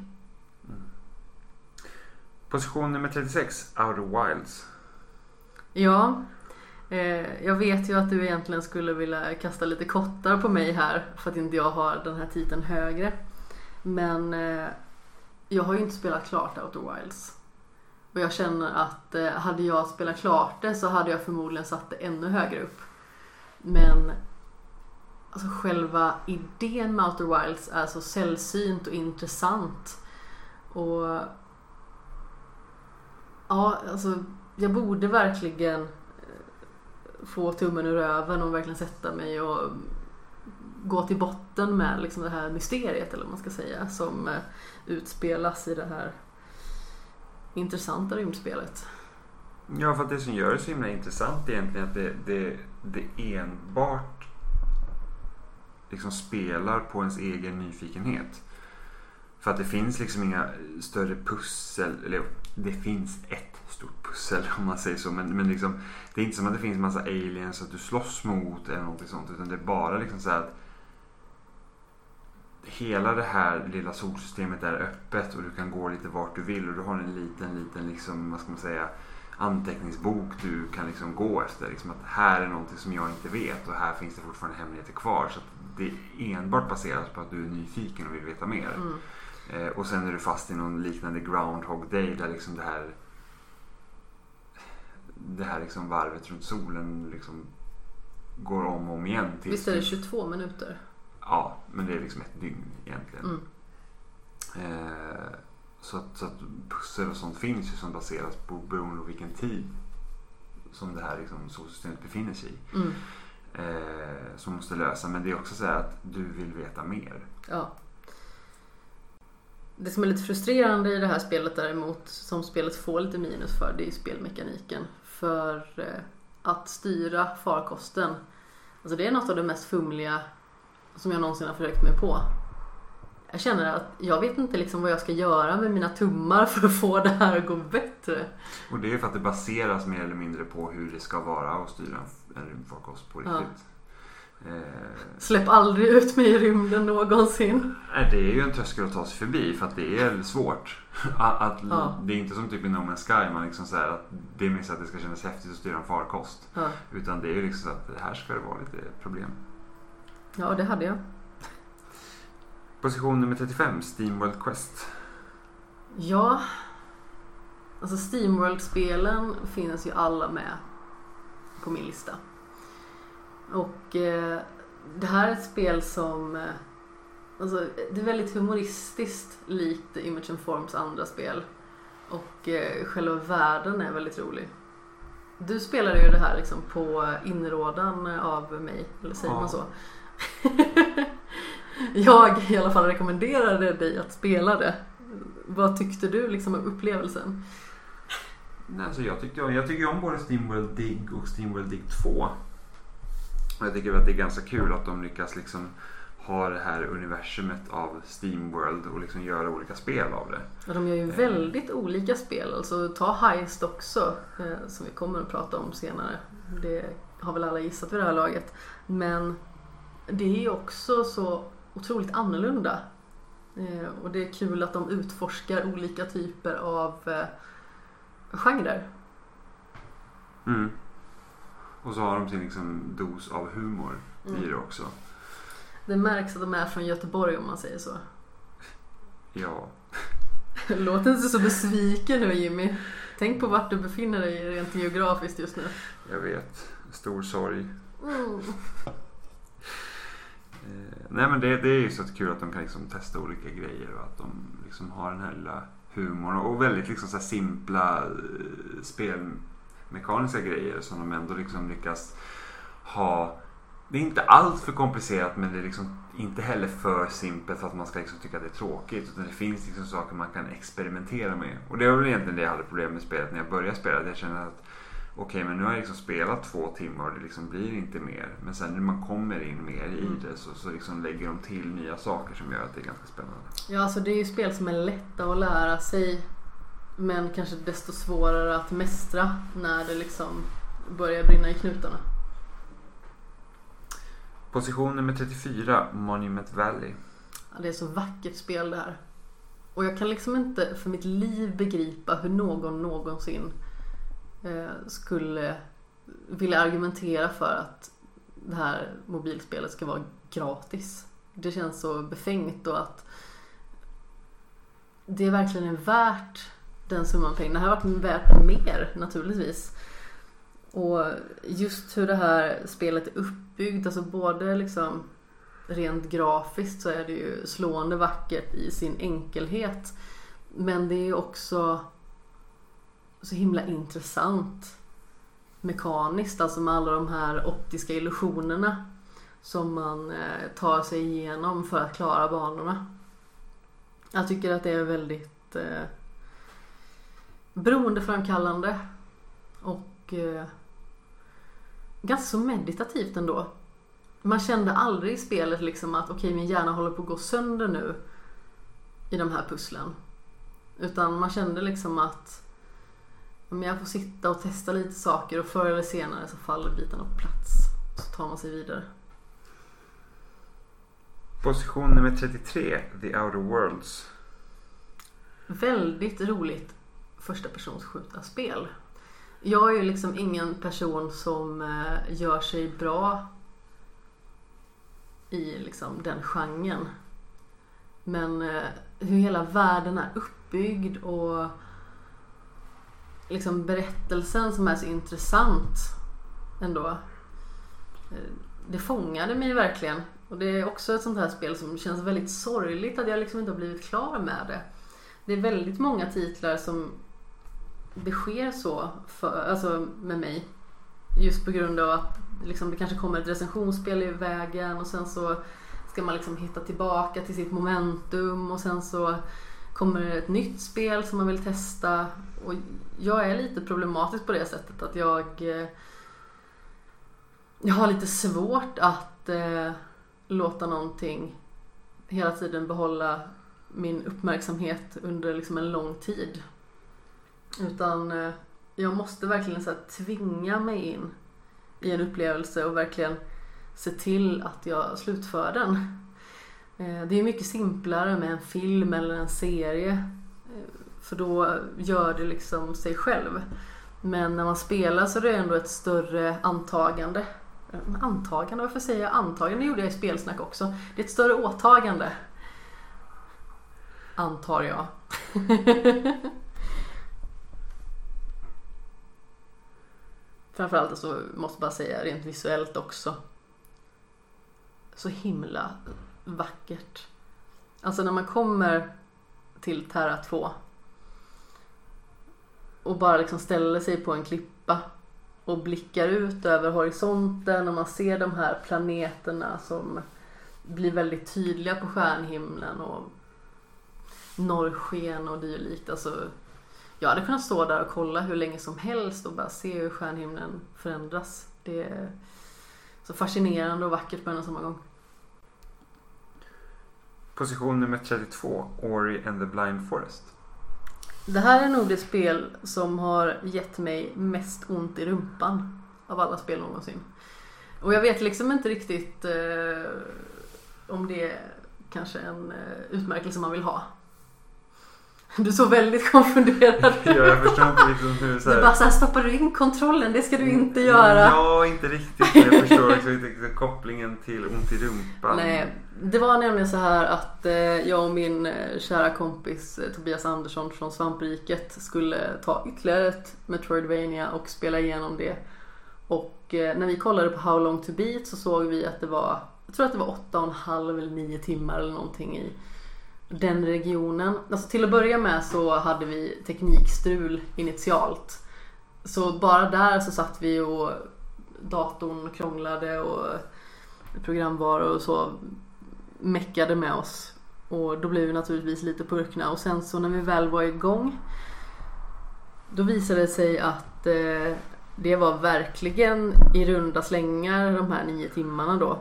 Position nummer 36, Outer Wilds. Ja, eh, jag vet ju att du egentligen skulle vilja kasta lite kottar på mig här för att inte jag har den här titeln högre. Men eh, jag har ju inte spelat klart Outer Wilds. Och jag känner att eh, hade jag spelat klart det så hade jag förmodligen satt det ännu högre upp. Men alltså själva idén med Outer Wilds är så sällsynt och intressant. Och ja, alltså jag borde verkligen eh, få tummen ur röven och verkligen sätta mig och mm, gå till botten med liksom det här mysteriet eller vad man ska säga som eh, utspelas i det här intressanta rymdspelet. Ja, för att det som gör det så himla intressant egentligen är att det, det, det enbart liksom spelar på ens egen nyfikenhet. För att det finns liksom inga större pussel, eller det finns ett stort pussel om man säger så. Men, men liksom, det är inte som att det finns massa aliens att du slåss mot eller något sånt. Utan det är bara liksom så att hela det här lilla solsystemet är öppet och du kan gå lite vart du vill och du har en liten, liten liksom, vad ska man säga, anteckningsbok du kan liksom gå efter. Liksom att här är någonting som jag inte vet och här finns det fortfarande hemligheter kvar. Så det enbart baseras på att du är nyfiken och vill veta mer. Mm. Eh, och sen är du fast i någon liknande Groundhog Day där liksom det här det här liksom varvet runt solen liksom går om och om igen. Tills Visst är det 22 minuter? Ja, men det är liksom ett dygn egentligen. Mm. Eh, så, att, så att pussel och sånt finns ju som baseras på beroende på vilken tid som det här liksom, solsystemet befinner sig i. Mm. Eh, som måste lösa. Men det är också så här att du vill veta mer. Ja. Det som är lite frustrerande i det här spelet däremot, som spelet får lite minus för, det är spelmekaniken. För eh, att styra farkosten, alltså det är något av det mest fumliga som jag någonsin har försökt mig på. Jag känner att jag vet inte liksom vad jag ska göra med mina tummar för att få det här att gå bättre. Och det är för att det baseras mer eller mindre på hur det ska vara att styra en rymdfarkost på riktigt. Eh, Släpp aldrig ut mig i rymden någonsin. Nej, det är ju en tröskel att ta sig förbi för att det är svårt. Att, att Ja. Det är inte som typ i No Man's Sky, man liksom säger att det är mest att det ska kännas häftigt att styra en farkost. Ja, Utan det är ju liksom så att det här ska det vara lite problem. Ja det hade jag. Position nummer 35, Steamworld Quest. Ja, alltså Steamworld-spelen finns ju alla med på min lista. Och eh, det här är ett spel som eh, alltså, det är väldigt humoristiskt likt Image and Forms andra spel. Och eh, själva världen är väldigt rolig. Du spelade ju det här liksom på inrådan av mig, eller säger Ja. man så? Jag i alla fall rekommenderade dig att spela det. Vad tyckte du liksom om upplevelsen? Nej, alltså jag, tyckte, jag tycker om både Steamworld Dig och Steamworld Dig 2. Och jag tycker att det är ganska kul att de lyckas liksom ha det här universumet av Steamworld och liksom göra olika spel av det. Ja, de gör ju väldigt olika spel. Alltså ta Heist också, eh, som vi kommer att prata om senare. Det har väl alla gissat vid det här laget. Men det är också så otroligt annorlunda. Eh, och det är kul att de utforskar olika typer av eh, genrer. Mm. Och så har de sin liksom dos av humor i det också. Det märks att de är från Göteborg om man säger så. Ja. Låt inte så besviken nu Jimmy. Tänk på vart du befinner dig rent geografiskt just nu. Jag vet. Stor sorg. Mm. Eh, nej men det, det är ju så kul att de kan liksom testa olika grejer och att de liksom har den här lilla humorn och väldigt liksom så här simpla eh, spelmekaniska grejer som de ändå liksom lyckas ha. Det är inte allt för komplicerat men det är liksom inte heller för simpelt för att man ska liksom tycka att det är tråkigt. Utan det finns liksom saker man kan experimentera med. Och det var väl egentligen det jag hade problem med spelet när jag började spela. Jag kände att okej men nu har jag liksom spelat två timmar och det liksom blir inte mer. Men sen när man kommer in mer i Mm. det så, så liksom lägger de till nya saker som gör att det är ganska spännande. Ja, alltså det är ju spel som är lätta att lära sig. Men kanske desto svårare att mästra när det liksom börjar brinna i knutarna. Position nummer 34, Monument Valley. Ja, det är så vackert spel det här. Och jag kan liksom inte för mitt liv begripa hur någon någonsin Eh, skulle vilja argumentera för att det här mobilspelet ska vara gratis. Det känns så befängt och att det är verkligen värt den summan pengar. Det här har varit värt mer naturligtvis. Och just hur det här spelet är uppbyggt, alltså både liksom rent grafiskt så är det ju slående vackert i sin enkelhet. Men det är också så himla intressant mekaniskt, alltså med alla de här optiska illusionerna som man eh, tar sig igenom för att klara banorna. Jag tycker att det är väldigt eh, beroendeframkallande och eh, ganska så meditativt ändå. Man kände aldrig i spelet liksom att okej min hjärna håller på att gå sönder nu i de här pusslen. Utan man kände liksom att om jag får sitta och testa lite saker och förr eller senare så faller bitarna på plats. Så tar man sig vidare. Position nummer 33, The Outer Worlds. Väldigt roligt första persons skjutarspel. Jag är ju liksom ingen person som eh, gör sig bra i liksom den genren. Men eh, hur hela världen är uppbyggd och liksom berättelsen som är så intressant ändå. Eh, det fångade mig verkligen. Och det är också ett sånt här spel som känns väldigt sorgligt att jag liksom inte har blivit klar med det. Det är väldigt många titlar som det sker så för, alltså med mig. Just på grund av att liksom, det kanske kommer ett recensionsspel i vägen och sen så ska man liksom hitta tillbaka till sitt momentum och sen så kommer det ett nytt spel som man vill testa. Och jag är lite problematisk på det sättet att jag eh, jag har lite svårt att eh, låta någonting hela tiden behålla min uppmärksamhet under liksom en lång tid. Utan eh, jag måste verkligen så här, tvinga mig in i en upplevelse och verkligen se till att jag slutför den. Eh, det är mycket simplare med en film eller en serie. För då gör det liksom sig själv. Men när man spelar så är det ändå ett större antagande. Eh, antagande, varför säger jag antagande? Det gjorde jag i spelsnack också. Det är ett större åtagande. Antar jag. Framförallt så måste jag bara säga rent visuellt också. så himla vackert. Alltså när man kommer till Terra 2 och bara liksom ställer sig på en klippa och blickar ut över horisonten och man ser de här planeterna som blir väldigt tydliga på stjärnhimlen och norrsken och dylikt. Alltså, jag hade kunnat stå där och kolla hur länge som helst och bara se hur stjärnhimlen förändras. Det är så fascinerande och vackert på en och samma gång. Position nummer 32, Ori and the Blind Forest. Det här är nog det spel som har gett mig mest ont i rumpan av alla spel någonsin. Och jag vet liksom inte riktigt eh, om det är kanske en eh, utmärkelse man vill ha. Du såg väldigt konfunderad Ja, jag förstår inte liksom hur så Du här... bara såhär, stoppar du in kontrollen? Det ska du inte göra. Ja, inte riktigt. Men jag förstår också inte riktigt kopplingen till ont i rumpan. Nej, det var nämligen så här att eh, jag och min eh, kära kompis eh, Tobias Andersson från Svampriket skulle ta ytterligare ett Metroidvania och spela igenom det. Och när vi kollade på How long to beat så såg vi att det var, jag tror att det var 8,5 eller 9 timmar eller någonting i den regionen. Alltså till att börja med så hade vi teknikstrul initialt. Så bara där så satt vi och datorn krånglade och programvaror och så meckade med oss. Och då blev vi naturligtvis lite purkna och sen så när vi väl var igång då visade det sig att eh, det var verkligen i runda slängar de här nio timmarna då.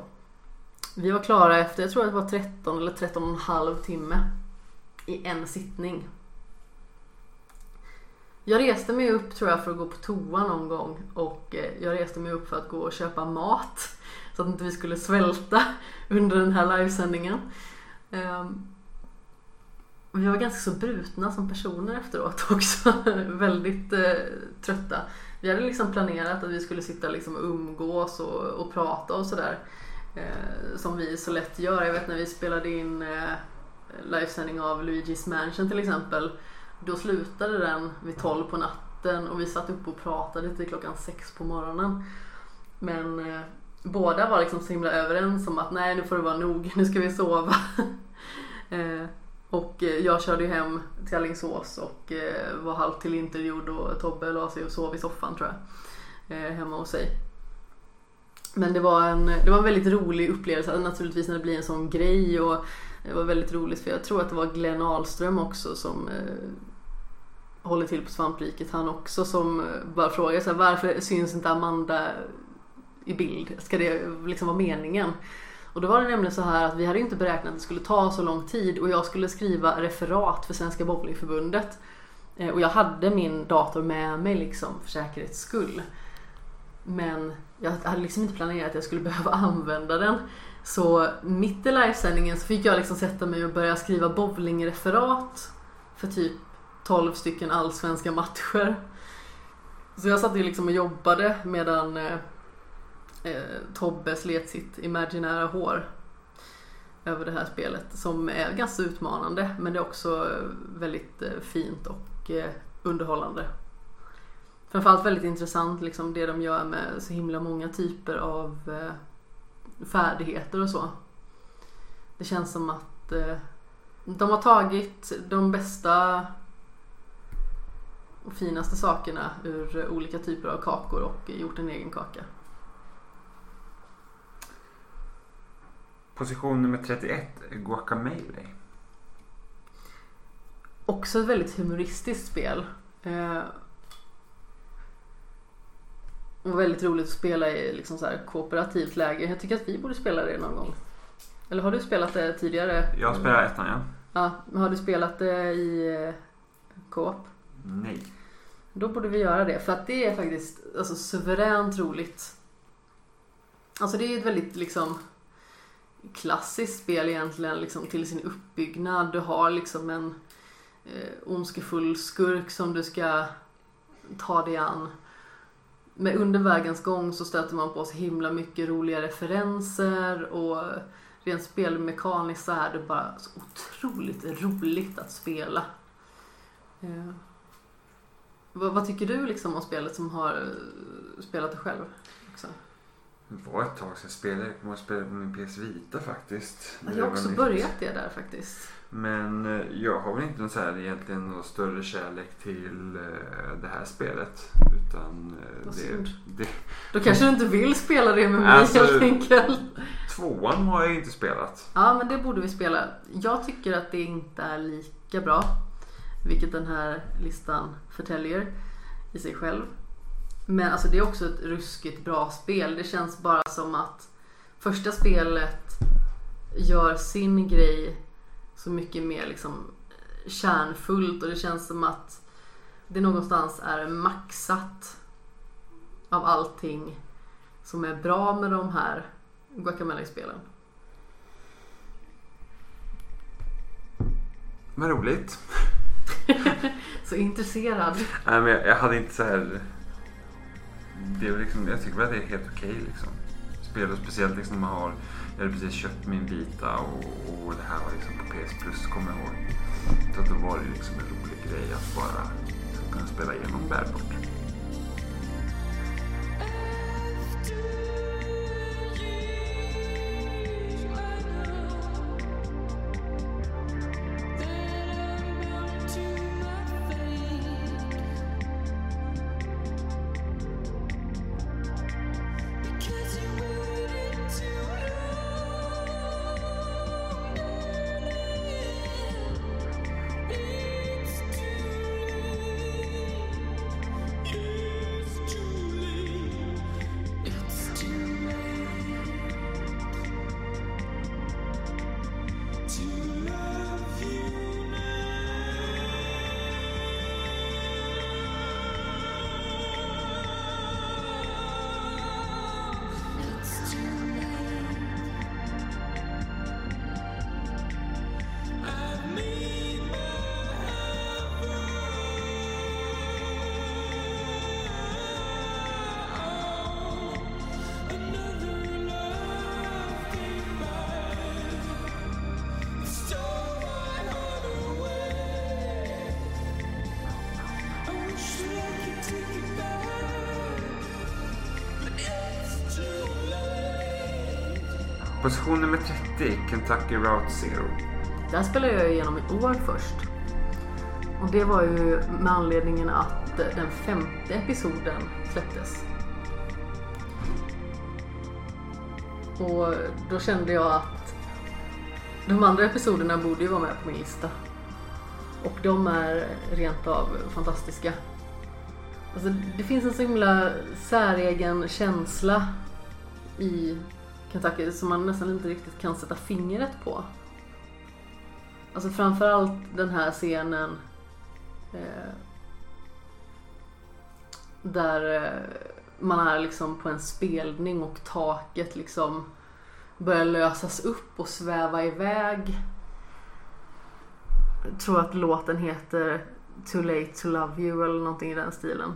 Vi var klara efter, jag tror att det var 13 eller 13 och en halv timme i en sittning. Jag reste mig upp tror jag för att gå på toa någon gång och eh, jag reste mig upp för att gå och köpa mat så att inte vi skulle svälta under den här livesändningen. Ehm, vi var ganska så brutna som personer efteråt också. Väldigt eh, trötta. Vi hade liksom planerat att vi skulle sitta liksom och umgås och, och prata och sådär. Eh, som vi så lätt gör. Jag vet när vi spelade in eh, livesändning av Luigi's Mansion till exempel. Då slutade den vid 12 på natten och vi satt upp och pratade till klockan 6 på morgonen. Men eh, båda var liksom så himla överens om att nej nu får det vara nog, nu ska vi sova. eh, och eh, jag körde ju hem till Alingsås och eh, var halvt tillintergjord och Tobbe la sig och sov i soffan tror jag. Eh, hemma hos sig. Men det var, en, det var en väldigt rolig upplevelse alltså, naturligtvis när det blir en sån grej och det var väldigt roligt för jag tror att det var Glenn Ahlström också som eh, håller till på Svampriket han också som eh, bara frågar så här, varför syns inte Amanda i bild? Ska det liksom vara meningen? Och då var det nämligen så här att vi hade inte beräknat att det skulle ta så lång tid och jag skulle skriva referat för Svenska Bowlingförbundet. Eh, Och jag hade min dator med mig liksom för säkerhets skull. Men jag hade liksom inte planerat att jag skulle behöva använda den. Så mitt i livesändningen så fick jag liksom sätta mig och börja skriva bowlingreferat för typ 12 stycken allsvenska matcher. Så jag satt ju liksom och jobbade medan eh, eh, Tobbe slet sitt imaginära hår över det här spelet som är ganska utmanande men det är också väldigt eh, fint och eh, underhållande. Framförallt väldigt intressant liksom det de gör med så himla många typer av eh, färdigheter och så. Det känns som att eh, de har tagit de bästa och finaste sakerna ur olika typer av kakor och gjort en egen kaka. Position nummer 31, Guacamele. Också ett väldigt humoristiskt spel. Eh, och väldigt roligt att spela i liksom så här kooperativt läge. Jag tycker att vi borde spela det någon gång. Eller har du spelat det tidigare? Jag spelar ettan ja. Ja, men har du spelat det i eh, co-op? Nej. Då borde vi göra det för att det är faktiskt alltså, suveränt roligt. Alltså det är ett väldigt liksom klassiskt spel egentligen liksom till sin uppbyggnad. Du har liksom en eh, ondskefull skurk som du ska ta dig an. Men under vägens gång så stöter man på så himla mycket roliga referenser och rent spelmekaniskt så är det bara så otroligt roligt att spela. Eh, vad, vad tycker du liksom om spelet som har eh, spelat det själv? Också? Det var ett tag sedan jag spelade. Jag kommer ihåg att spela på min PS Vita faktiskt. Jag har också börjat det där faktiskt. Men eh, jag har väl inte någon så här, egentligen någon större kärlek till eh, det här spelet. Utan eh, det, det, Då kanske du inte vill spela det med mig Alltså- helt enkelt. tvåan har jag inte spelat. Ja, men det borde vi spela. Jag tycker att det inte är lika bra. Vilket den här listan förtäljer i sig själv. Men alltså det är också ett ruskigt bra spel. Det känns bara som att första spelet gör sin grej så mycket mer liksom kärnfullt och det känns som att det någonstans är maxat av allting som är bra med de här Guacamelee-spelen. Vad roligt. Så intresserad. Nej, men jag, jag hade inte så här... Det var liksom, jag tycker väl att det är helt okej liksom. Spel och speciellt liksom när man har... Jag hade precis köpt min Vita och, och det här var liksom på PS Plus kommer jag ihåg. Så att då var det liksom en rolig grej att bara liksom kunna spela igenom bärbart. Position nummer 30, Kentucky Route Zero. Den spelade jag igenom i år först. Och det var ju med anledningen att den femte episoden släpptes. Och då kände jag att de andra episoderna borde ju vara med på min lista. Och de är rent av fantastiska. Alltså, det finns en så himla säregen känsla i Kentucky som man nästan inte riktigt kan sätta fingret på. Alltså framförallt den här scenen eh, där eh, man är liksom på en spelning och taket liksom börjar lösas upp och sväva iväg. Jag tror att låten heter Too late to love you eller någonting i den stilen.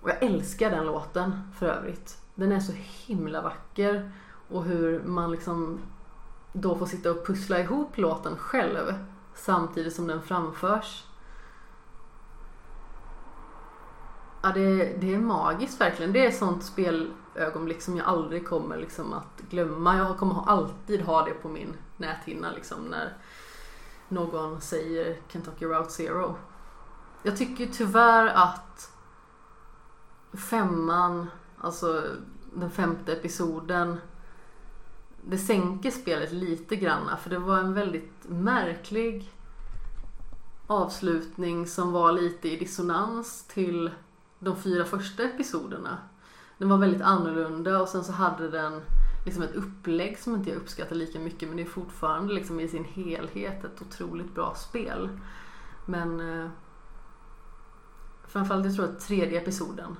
Och jag älskar den låten för övrigt. Den är så himla vacker och hur man liksom då får sitta och pussla ihop låten själv samtidigt som den framförs. Ja, det, det är magiskt verkligen. Det är ett sånt spelögonblick som jag aldrig kommer liksom att glömma. Jag kommer alltid ha det på min näthinna liksom när någon säger Kentucky Route Zero. Jag tycker tyvärr att femman, alltså den femte episoden det sänker spelet lite grann för det var en väldigt märklig avslutning som var lite i dissonans till de fyra första episoderna. Den var väldigt annorlunda och sen så hade den liksom ett upplägg som inte jag uppskattar lika mycket men det är fortfarande liksom i sin helhet ett otroligt bra spel. Men eh, framförallt jag tror att tredje episoden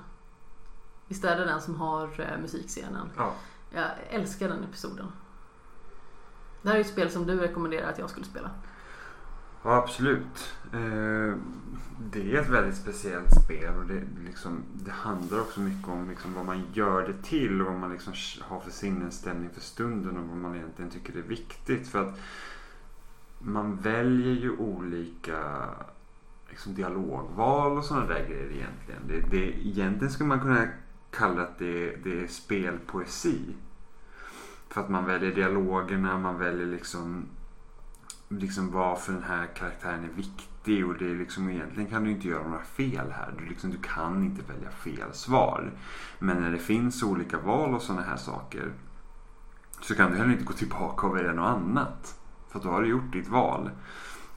Visst är det den som har eh, musikscenen? Ja. Jag älskar den episoden. Det här är ett spel som du rekommenderar att jag skulle spela. Ja, absolut. Eh, det är ett väldigt speciellt spel och det, liksom, det handlar också mycket om liksom vad man gör det till och vad man liksom har för sinnesstämning för stunden och vad man egentligen tycker är viktigt. För att man väljer ju olika liksom, dialogval och sådana där grejer egentligen. Det, det, egentligen skulle man kunna kallar det, det är spelpoesi. För att man väljer dialogerna, man väljer liksom, liksom varför den här karaktären är viktig. Och det är liksom, egentligen kan du inte göra några fel här. Du, liksom, du kan inte välja fel svar. Men när det finns olika val och sådana här saker så kan du heller inte gå tillbaka och välja något annat. För att då har du gjort ditt val.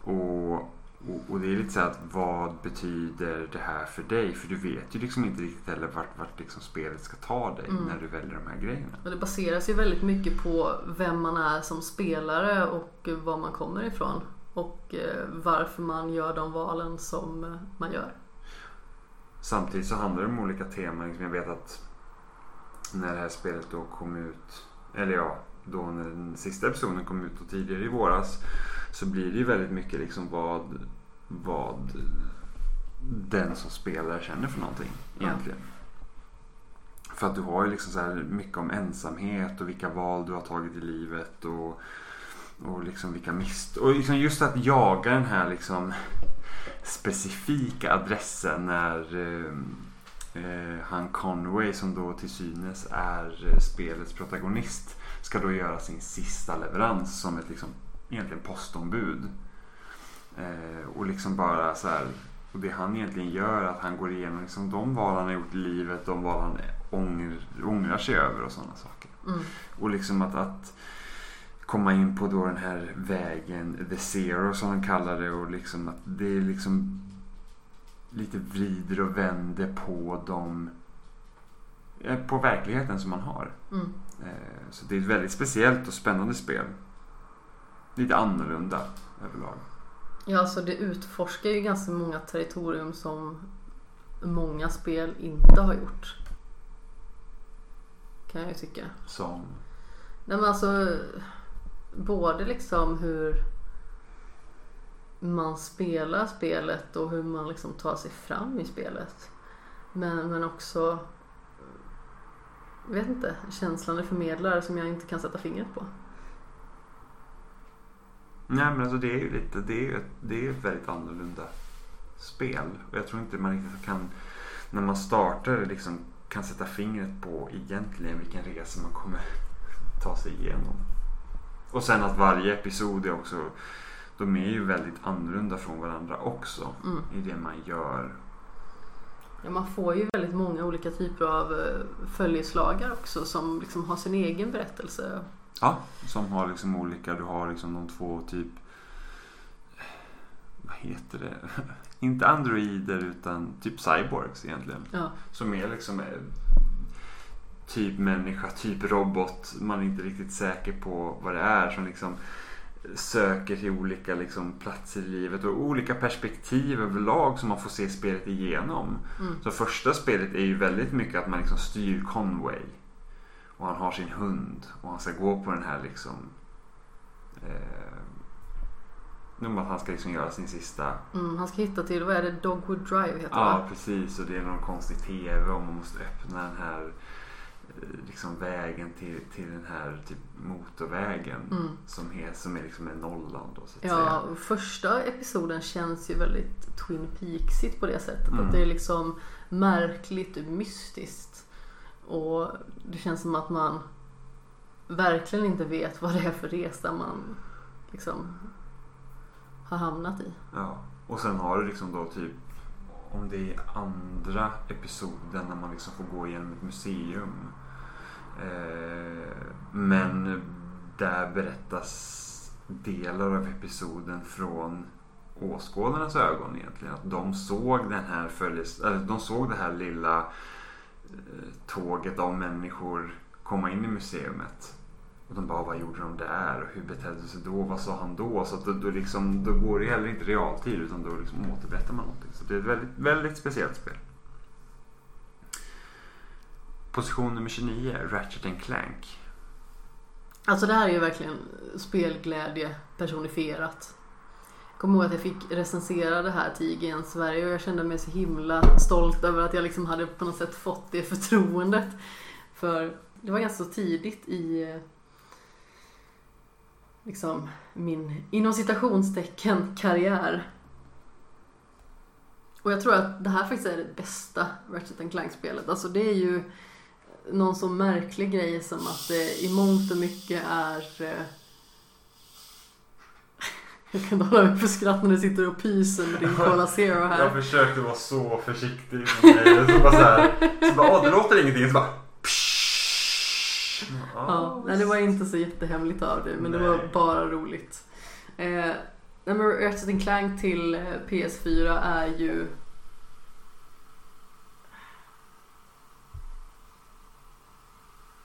Och, och, och, det är lite så att vad betyder det här för dig? För du vet ju liksom inte riktigt heller vart, vart liksom spelet ska ta dig Mm. när du väljer de här grejerna. Och det baseras ju väldigt mycket på vem man är som spelare och var man kommer ifrån. Och eh, varför man gör de valen som eh, man gör. Samtidigt så handlar det om olika teman. Liksom jag vet att när det här spelet då kom ut, eller ja, då när den sista episoden kom ut och tidigare i våras så blir det ju väldigt mycket liksom vad, vad den som spelar känner för någonting egentligen. För att du har ju liksom så här mycket om ensamhet och vilka val du har tagit i livet och, och liksom vilka mist... Och liksom just att jaga den här liksom specifika adressen när eh, eh, han Conway som då till synes är eh, spelets protagonist ska då göra sin sista leverans som ett liksom egentligen postombud. Eh, och liksom bara så här och det han egentligen gör att han går igenom liksom de val han har gjort i livet, de val han ångrar, ångrar sig över och sådana saker. Mm. Och liksom att, att komma in på då den här vägen, the zero som de kallar det och liksom att det är liksom lite vrider och vänder på de eh, på verkligheten som man har. Mm. Eh, Så det är ett väldigt speciellt och spännande spel. Lite annorlunda överlag. Ja, alltså det utforskar ju ganska många territorium som många spel inte har gjort. Kan jag ju tycka. Som... Nej men alltså både liksom hur man spelar spelet och hur man liksom tar sig fram i spelet. Men, men också vet inte, känslan det förmedlar som jag inte kan sätta fingret på. Nej men alltså det är ju lite, det är ju ett, det är ett väldigt annorlunda spel. Och jag tror inte man riktigt kan, när man startar liksom kan sätta fingret på egentligen vilken resa man kommer ta sig igenom. Och sen att varje episod är också, de är ju väldigt annorlunda från varandra också Mm. i det man gör. Ja, man får ju väldigt många olika typer av eh, följeslagar också som liksom har sin egen berättelse. Ja, som har liksom olika, du har liksom de två typ, vad heter det? Inte androider utan typ cyborgs egentligen. Ja, Som är liksom eh, typ människa, typ robot. Man är inte riktigt säker på vad det är. Som liksom söker till olika liksom platser i livet och olika perspektiv överlag som man får se spelet igenom. mm. Så första spelet är ju väldigt mycket att man liksom styr Conway. Och han har sin hund och han ska gå på den här liksom eh, att han ska liksom göra sin sista Mm, han ska hitta till, vad är det, Dogwood Drive heter det Ja, va? precis. Och det är någon konstig TV och man måste öppna den här eh, liksom vägen till, till den här typ motorvägen Mm. som, är, som är liksom en nollan då så att Ja, säga. första episoden känns ju väldigt Twin Peaksigt på det sättet. Mm. Att det är liksom märkligt mystiskt. Och det känns som att man verkligen inte vet vad det är för resa man liksom har hamnat i. Ja. Och sen har du liksom då typ om det är andra episoden när man liksom får gå igenom ett museum. Eh, men där berättas delar av episoden från åskådarnas ögon egentligen. Att de såg den här följes, eller de såg det här lilla tåget av människor komma in i museet. Och de bara, vad gjorde de där? Och hur betedde sig då? Vad sa han då? Så att då, då, liksom, då går det heller inte realtid utan då liksom återberättar man någonting. Så det är ett väldigt, väldigt speciellt spel. Position nummer 29, Ratchet and Clank. Alltså det här är ju verkligen spelglädje personifierat. Jag kommer ihåg att jag fick recensera det här till IGN Sverige och jag kände mig så himla stolt över att jag liksom hade på något sätt fått det förtroendet. För det var ganska så tidigt i liksom min inom citationstecken karriär. Och jag tror att det här faktiskt är det bästa Ratchet Clank-spelet. Alltså det är ju någon så märklig grej som att det i mångt och mycket är... Eh, jag kan inte hålla mig för skratt när du sitter och pyser med din Cola Zero Jag här. försökte vara så försiktig. Så bara så här. Så bara, åh det låter ingenting. Så bara. Ja, nej, det var inte så jättehemligt av dig, men det var Nej. bara roligt. Eh, nej, men Ratchet Clank till eh, PS4 är ju...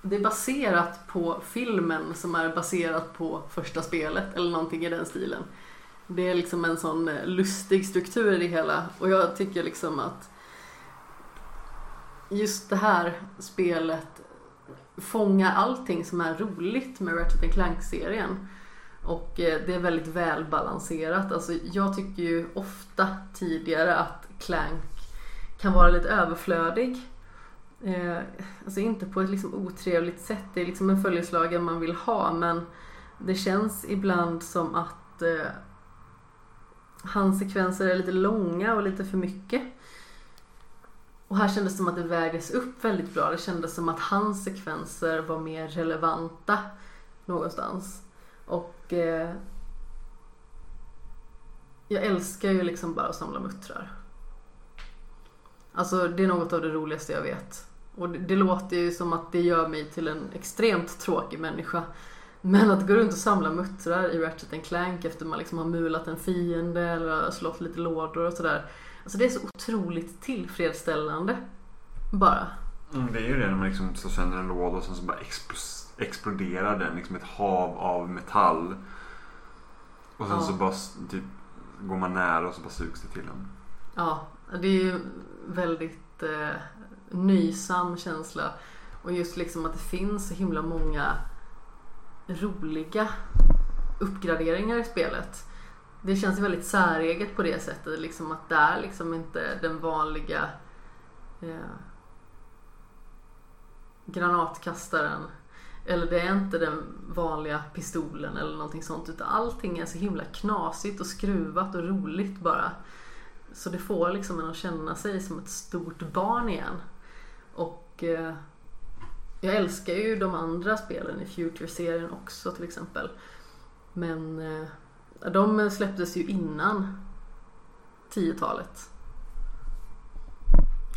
Det är baserat på filmen som är baserat på första spelet eller någonting i den stilen. Det är liksom en sån eh, lustig struktur i det hela och jag tycker liksom att just det här spelet fångar allting som är roligt med Ratchet Clank-serien. Och eh, det är väldigt välbalanserat. Alltså, jag tycker ju ofta tidigare att Clank kan vara lite överflödig. Eh, alltså inte på ett liksom otrevligt sätt. Det är liksom en följeslagare man vill ha men det känns ibland som att eh, hans sekvenser är lite långa och lite för mycket. Och här kändes det som att det vägdes upp väldigt bra. Det kändes som att hans sekvenser var mer relevanta någonstans. Och eh, jag älskar ju liksom bara att samla muttrar. Alltså det är något av det roligaste jag vet. Och det, det låter ju som att det gör mig till en extremt tråkig människa. Men att gå runt och samla muttrar i Ratchet Clank efter man liksom har mulat en fiende eller slått lite lådor och sådär. Alltså det är så otroligt tillfredsställande. Bara. Mm, det är ju det när man liksom slår sönder en låda och sen så bara exploderar den. Liksom ett hav av metall. Och sen Ja. så bara typ går man nära och så bara sugs det till en. Ja, det är ju väldigt eh, nöjsam känsla. Och just liksom att det finns så himla många roliga uppgraderingar i spelet. Det känns ju väldigt säreget på det sättet. Liksom att det är liksom inte den vanliga eh, granatkastaren. Eller det är inte den vanliga pistolen eller någonting sånt. Utan allting är så himla knasigt och skruvat och roligt bara. Så det får liksom en att känna sig som ett stort barn igen. Och eh, jag älskar ju de andra spelen i Future-serien också till exempel. Men eh, de släpptes ju innan 10-talet.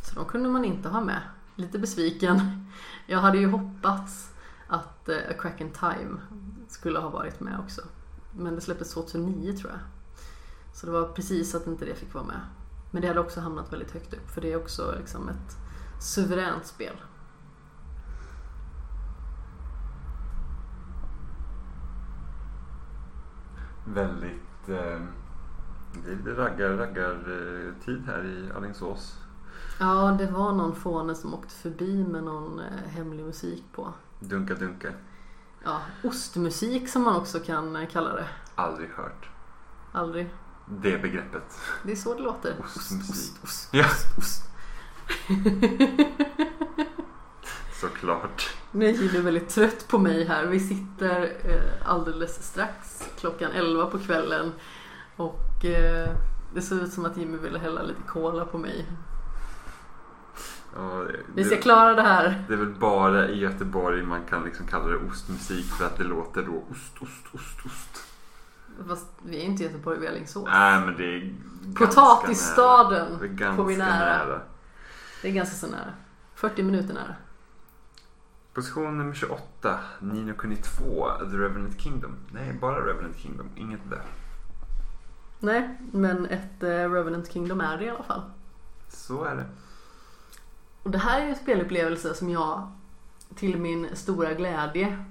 Så de kunde man inte ha med. Lite besviken. Jag hade ju hoppats att eh, A Crack in Time skulle ha varit med också. Men det släpptes 2009 tror jag. Så det var precis att inte det fick vara med. Men det hade också hamnat väldigt högt upp för det är också liksom ett suveränt spel. Väldigt... Eh, det är lite raggar, raggar eh, tid här i Alingsås. Ja, det var någon fåne som åkte förbi med någon eh, hemlig musik på. Dunka dunka. Ja, ostmusik som man också kan eh, kalla det. Aldrig hört. Aldrig. Det begreppet. Det är så det låter. Ostmusik. Ost, ost, Ja, ost. såklart. Nu är väldigt trött på mig här. Vi sitter eh, alldeles strax klockan 11 på kvällen och eh, det ser ut som att Jimmy ville hälla lite cola på mig. Ja, det, Vi ska klara det här. det är väl bara i Göteborg man kan liksom kalla det ostmusik för att det låter då ost, ost, ost, ost. Fast vi är inte i Göteborg, vi är i Alingsås. Nej men det är ganska Potatisstaden nära. Det är ganska får vi nära. Det är ganska så nära. 40 minuter nära. Position nummer 28. Nino Kuni 2. The Revenant Kingdom. Nej, bara Revenant Kingdom. Inget där. Nej, men ett eh, Revenant Kingdom är det i alla fall. Så är det. Och det här är ju en spelupplevelse som jag till min stora glädje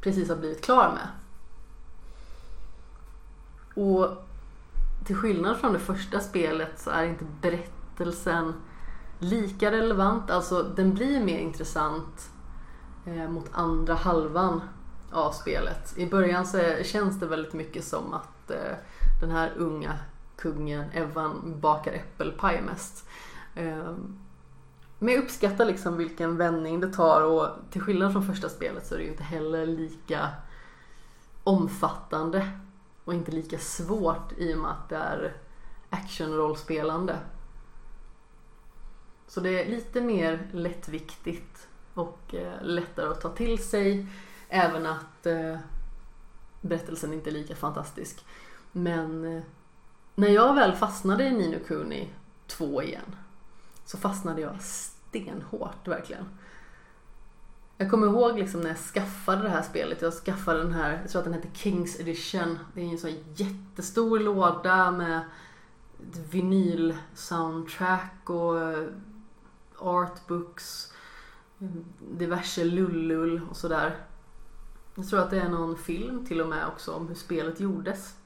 precis har blivit klar med. Och till skillnad från det första spelet så är inte berättelsen lika relevant. Alltså den blir mer intressant eh, mot andra halvan av spelet. I början så känns det väldigt mycket som att eh, den här unga kungen Evan bakar äppelpaj mest. Eh, men jag uppskattar liksom vilken vändning det tar och till skillnad från första spelet så är det ju inte heller lika omfattande och inte lika svårt i och med att det är actionrollspelande. Så det är lite mer lättviktigt och eh, lättare att ta till sig. Även att eh, berättelsen inte är lika fantastisk. Men eh, när jag väl fastnade i Nino Kuni 2 igen så fastnade jag stenhårt verkligen. Jag kommer ihåg liksom när jag skaffade det här spelet. Jag skaffade den här, jag tror att den heter Kings Edition. Det är en sån jättestor låda med vinyl-soundtrack och artbooks, diverse lullull och sådär. Jag tror att det är någon film till och med också om hur spelet gjordes.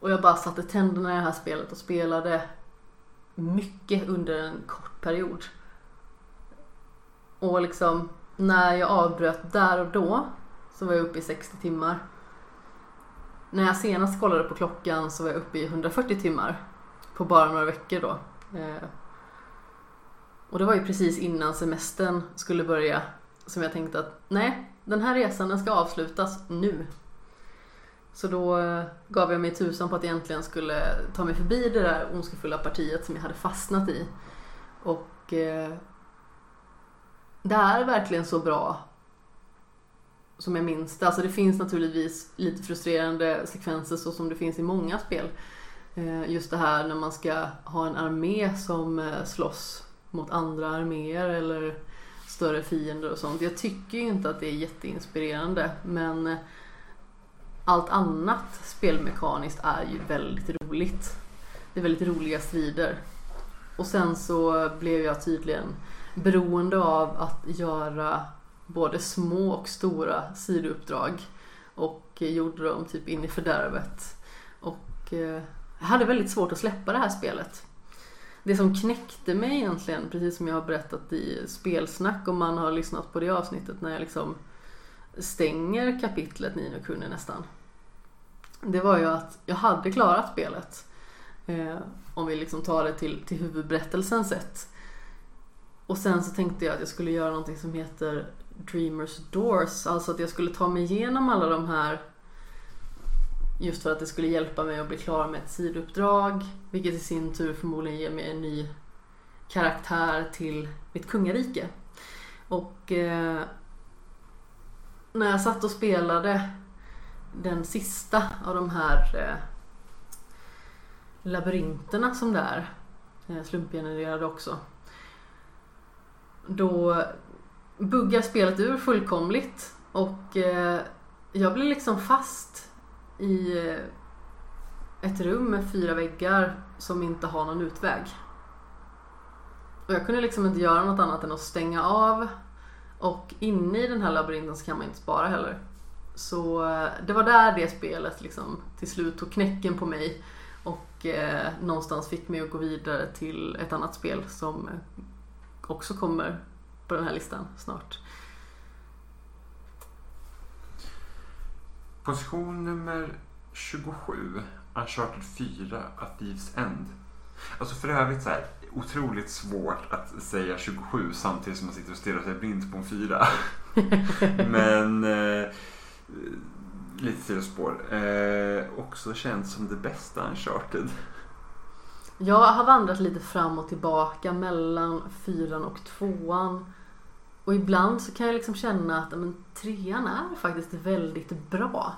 Och jag bara satte tänderna i det här spelet och spelade mycket under en kort period. Och liksom när jag avbröt där och då så var jag uppe i 60 timmar. När jag senast kollade på klockan så var jag uppe i 140 timmar på bara några veckor då. Eh, och det var ju precis innan semestern skulle börja som jag tänkte att nej, den här resan den ska avslutas nu. Så då eh, gav jag mig tusan på att jag egentligen skulle ta mig förbi det där ondskefulla partiet som jag hade fastnat i. Och eh, det är verkligen så bra som jag minns det. Alltså det finns naturligtvis lite frustrerande sekvenser så som det finns i många spel. Eh, just det här när man ska ha en armé som eh, slåss mot andra arméer eller större fiender och sånt. Jag tycker ju inte att det är jätteinspirerande men allt annat spelmekaniskt är ju väldigt roligt. Det är väldigt roliga strider. Och sen så blev jag tydligen beroende av att göra både små och stora sidouppdrag och gjorde dem typ in i fördärvet. Och eh, jag hade väldigt svårt att släppa det här spelet. Det som knäckte mig egentligen, precis som jag har berättat i spelsnack om man har lyssnat på det avsnittet när jag liksom stänger kapitlet Nino Kuni nästan. Det var ju att jag hade klarat spelet. Eh, om vi liksom tar det till, till huvudberättelsens sätt. Och sen så tänkte jag att jag skulle göra någonting som heter Dreamers Doors. Alltså att jag skulle ta mig igenom alla de här Just för att det skulle hjälpa mig att bli klar med ett sidouppdrag. Vilket i sin tur förmodligen ger mig en ny karaktär till mitt kungarike. Och eh, när jag satt och spelade den sista av de här eh, labyrinterna som det är. Eh, slumpgenererade också. Då buggar spelet ur fullkomligt och eh, jag blir liksom fast i eh, ett rum med fyra väggar som inte har någon utväg. Och jag kunde liksom inte göra något annat än att stänga av och inne i den här labyrinten så kan man inte spara heller. Så eh, det var där det spelet liksom till slut tog knäcken på mig och eh, någonstans fick mig att gå vidare till ett annat spel som också kommer på den här listan snart. Position nummer 27, Uncharted 4, A Thieves End. Alltså för övrigt så här, otroligt svårt att säga 27 samtidigt som man sitter och stirrar sig blind på en 4. Men eh, lite sidospår. Eh, också känns som det bästa Uncharted. Jag har vandrat lite fram och tillbaka mellan fyran och tvåan. Och ibland så kan jag liksom känna att men, trean är faktiskt väldigt bra.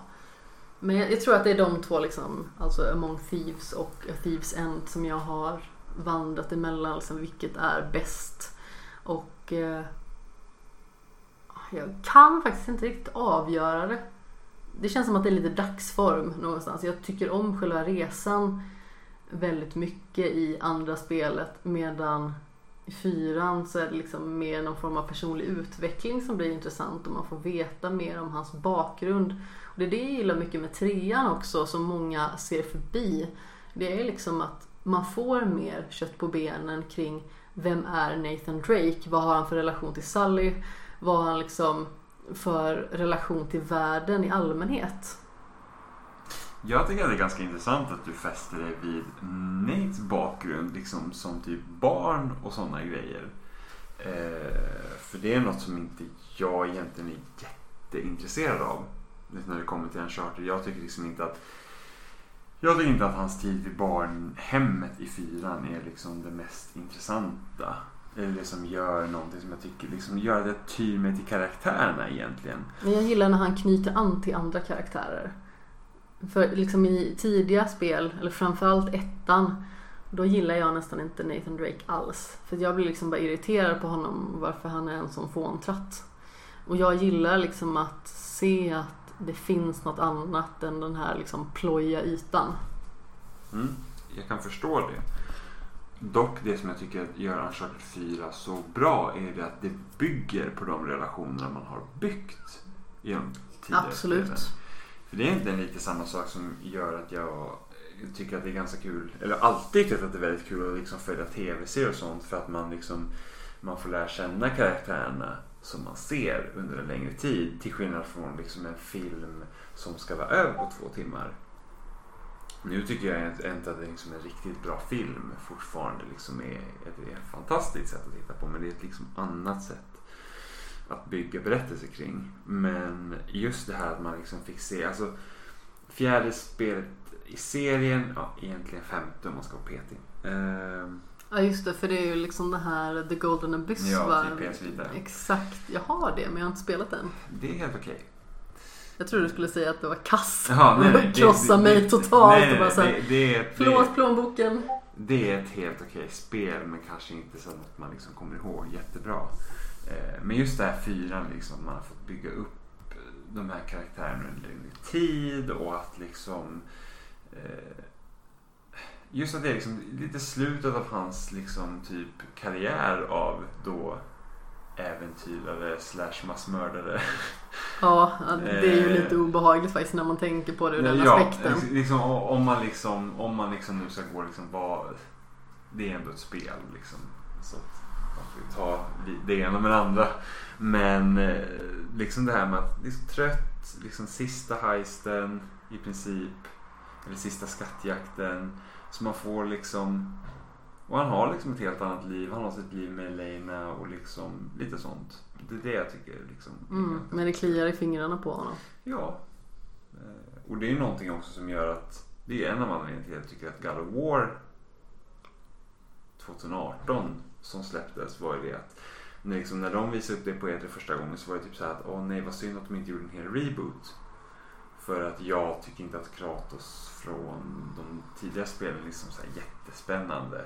Men jag, jag, tror att det är de två liksom, alltså Among Thieves och A Thieves End som jag har vandrat emellan. Liksom, vilket är bäst. Och eh, jag kan faktiskt inte riktigt avgöra det. Det känns som att det är lite dagsform någonstans. Jag tycker om själva resan väldigt mycket i andra spelet medan fyran så är det liksom mer någon form av personlig utveckling som blir intressant och man får veta mer om hans bakgrund. Och det är det jag gillar mycket med trean också som många ser förbi. Det är liksom att man får mer kött på benen kring vem är Nathan Drake? Vad har han för relation till Sally? Vad har han liksom för relation till världen i allmänhet? Jag tycker att det är ganska intressant att du fäster dig vid Nates bakgrund liksom som typ barn och sådana grejer. Eh, för det är något som inte jag egentligen är jätteintresserad av. Liksom när det kommer till en charter. Jag tycker liksom inte att Jag tycker inte att hans tid i barnhemmet i fyran är liksom det mest intressanta. Eller det som gör någonting som jag tycker liksom gör att jag tyr mig till karaktärerna egentligen. Men jag gillar när han knyter an till andra karaktärer. För liksom i tidiga spel, eller framförallt ettan, då gillar jag nästan inte Nathan Drake alls. För jag blir liksom bara irriterad på honom varför han är en sån fåntratt. Och jag gillar liksom att se att det finns något annat än den här liksom plojiga ytan. Mm, jag kan förstå det. Dock det som jag tycker gör Uncharted 4 så bra är det att det bygger på de relationerna man har byggt genom tidigare Absolut. spelen. För det är egentligen lite samma sak som gör att jag tycker att det är ganska kul, eller alltid tyckt att det är väldigt kul att liksom följa tv-serier och sånt för att man liksom man får lära känna karaktärerna som man ser under en längre tid till skillnad från liksom en film som ska vara över på två timmar. Nu tycker jag inte att det liksom är liksom en riktigt bra film fortfarande liksom är ett, är ett fantastiskt sätt att titta på men det är ett liksom annat sätt att bygga berättelser kring. Men just det här att man liksom fick se, alltså fjärde spelet i serien, ja egentligen femte om man ska vara petig. Ehm, Ja just det, för det är ju liksom det här The Golden Abyss Ja, va? till PS Vita. Exakt, jag har det men jag har inte spelat den. det är helt okej. Jag trodde du skulle säga att det var kass. Ja, nej, nej, Krossa det- mig det- totalt nej, och bara nej, såhär, det, det, förlåt plånboken. Det är ett helt okej spel men kanske inte så att man liksom kommer ihåg jättebra. Eh, Men just det här fyran, liksom, att man har fått bygga upp de här karaktärerna under längre tid och att liksom eh, Just att det är liksom lite slutet av hans liksom typ karriär av då äventyrare slash massmördare. Ja, det är ju Eh. lite obehagligt faktiskt när man tänker på det ur den ja, aspekten. liksom, o- om man liksom, om man liksom nu ska gå liksom vad, det är ändå ett spel liksom. Så att ta det ena med det andra. Men eh, liksom det här med att liksom trött, liksom sista heisten i princip. Eller sista skattjakten. Så man får liksom och han har liksom ett helt annat liv. Han har sitt liv med Elena och liksom lite sånt. Det är det jag tycker liksom. Mm, men det kliar i fingrarna på honom. Ja. Eh, Och det är någonting också som gör att det är en av anledningarna till att jag tycker att God of War 2018 som släpptes var ju det att när, liksom, när de visade upp det på E3 första gången så var det typ så här att åh nej vad synd att de inte gjorde en hel reboot. För att jag tycker inte att Kratos från de tidiga spelen är liksom så jättespännande.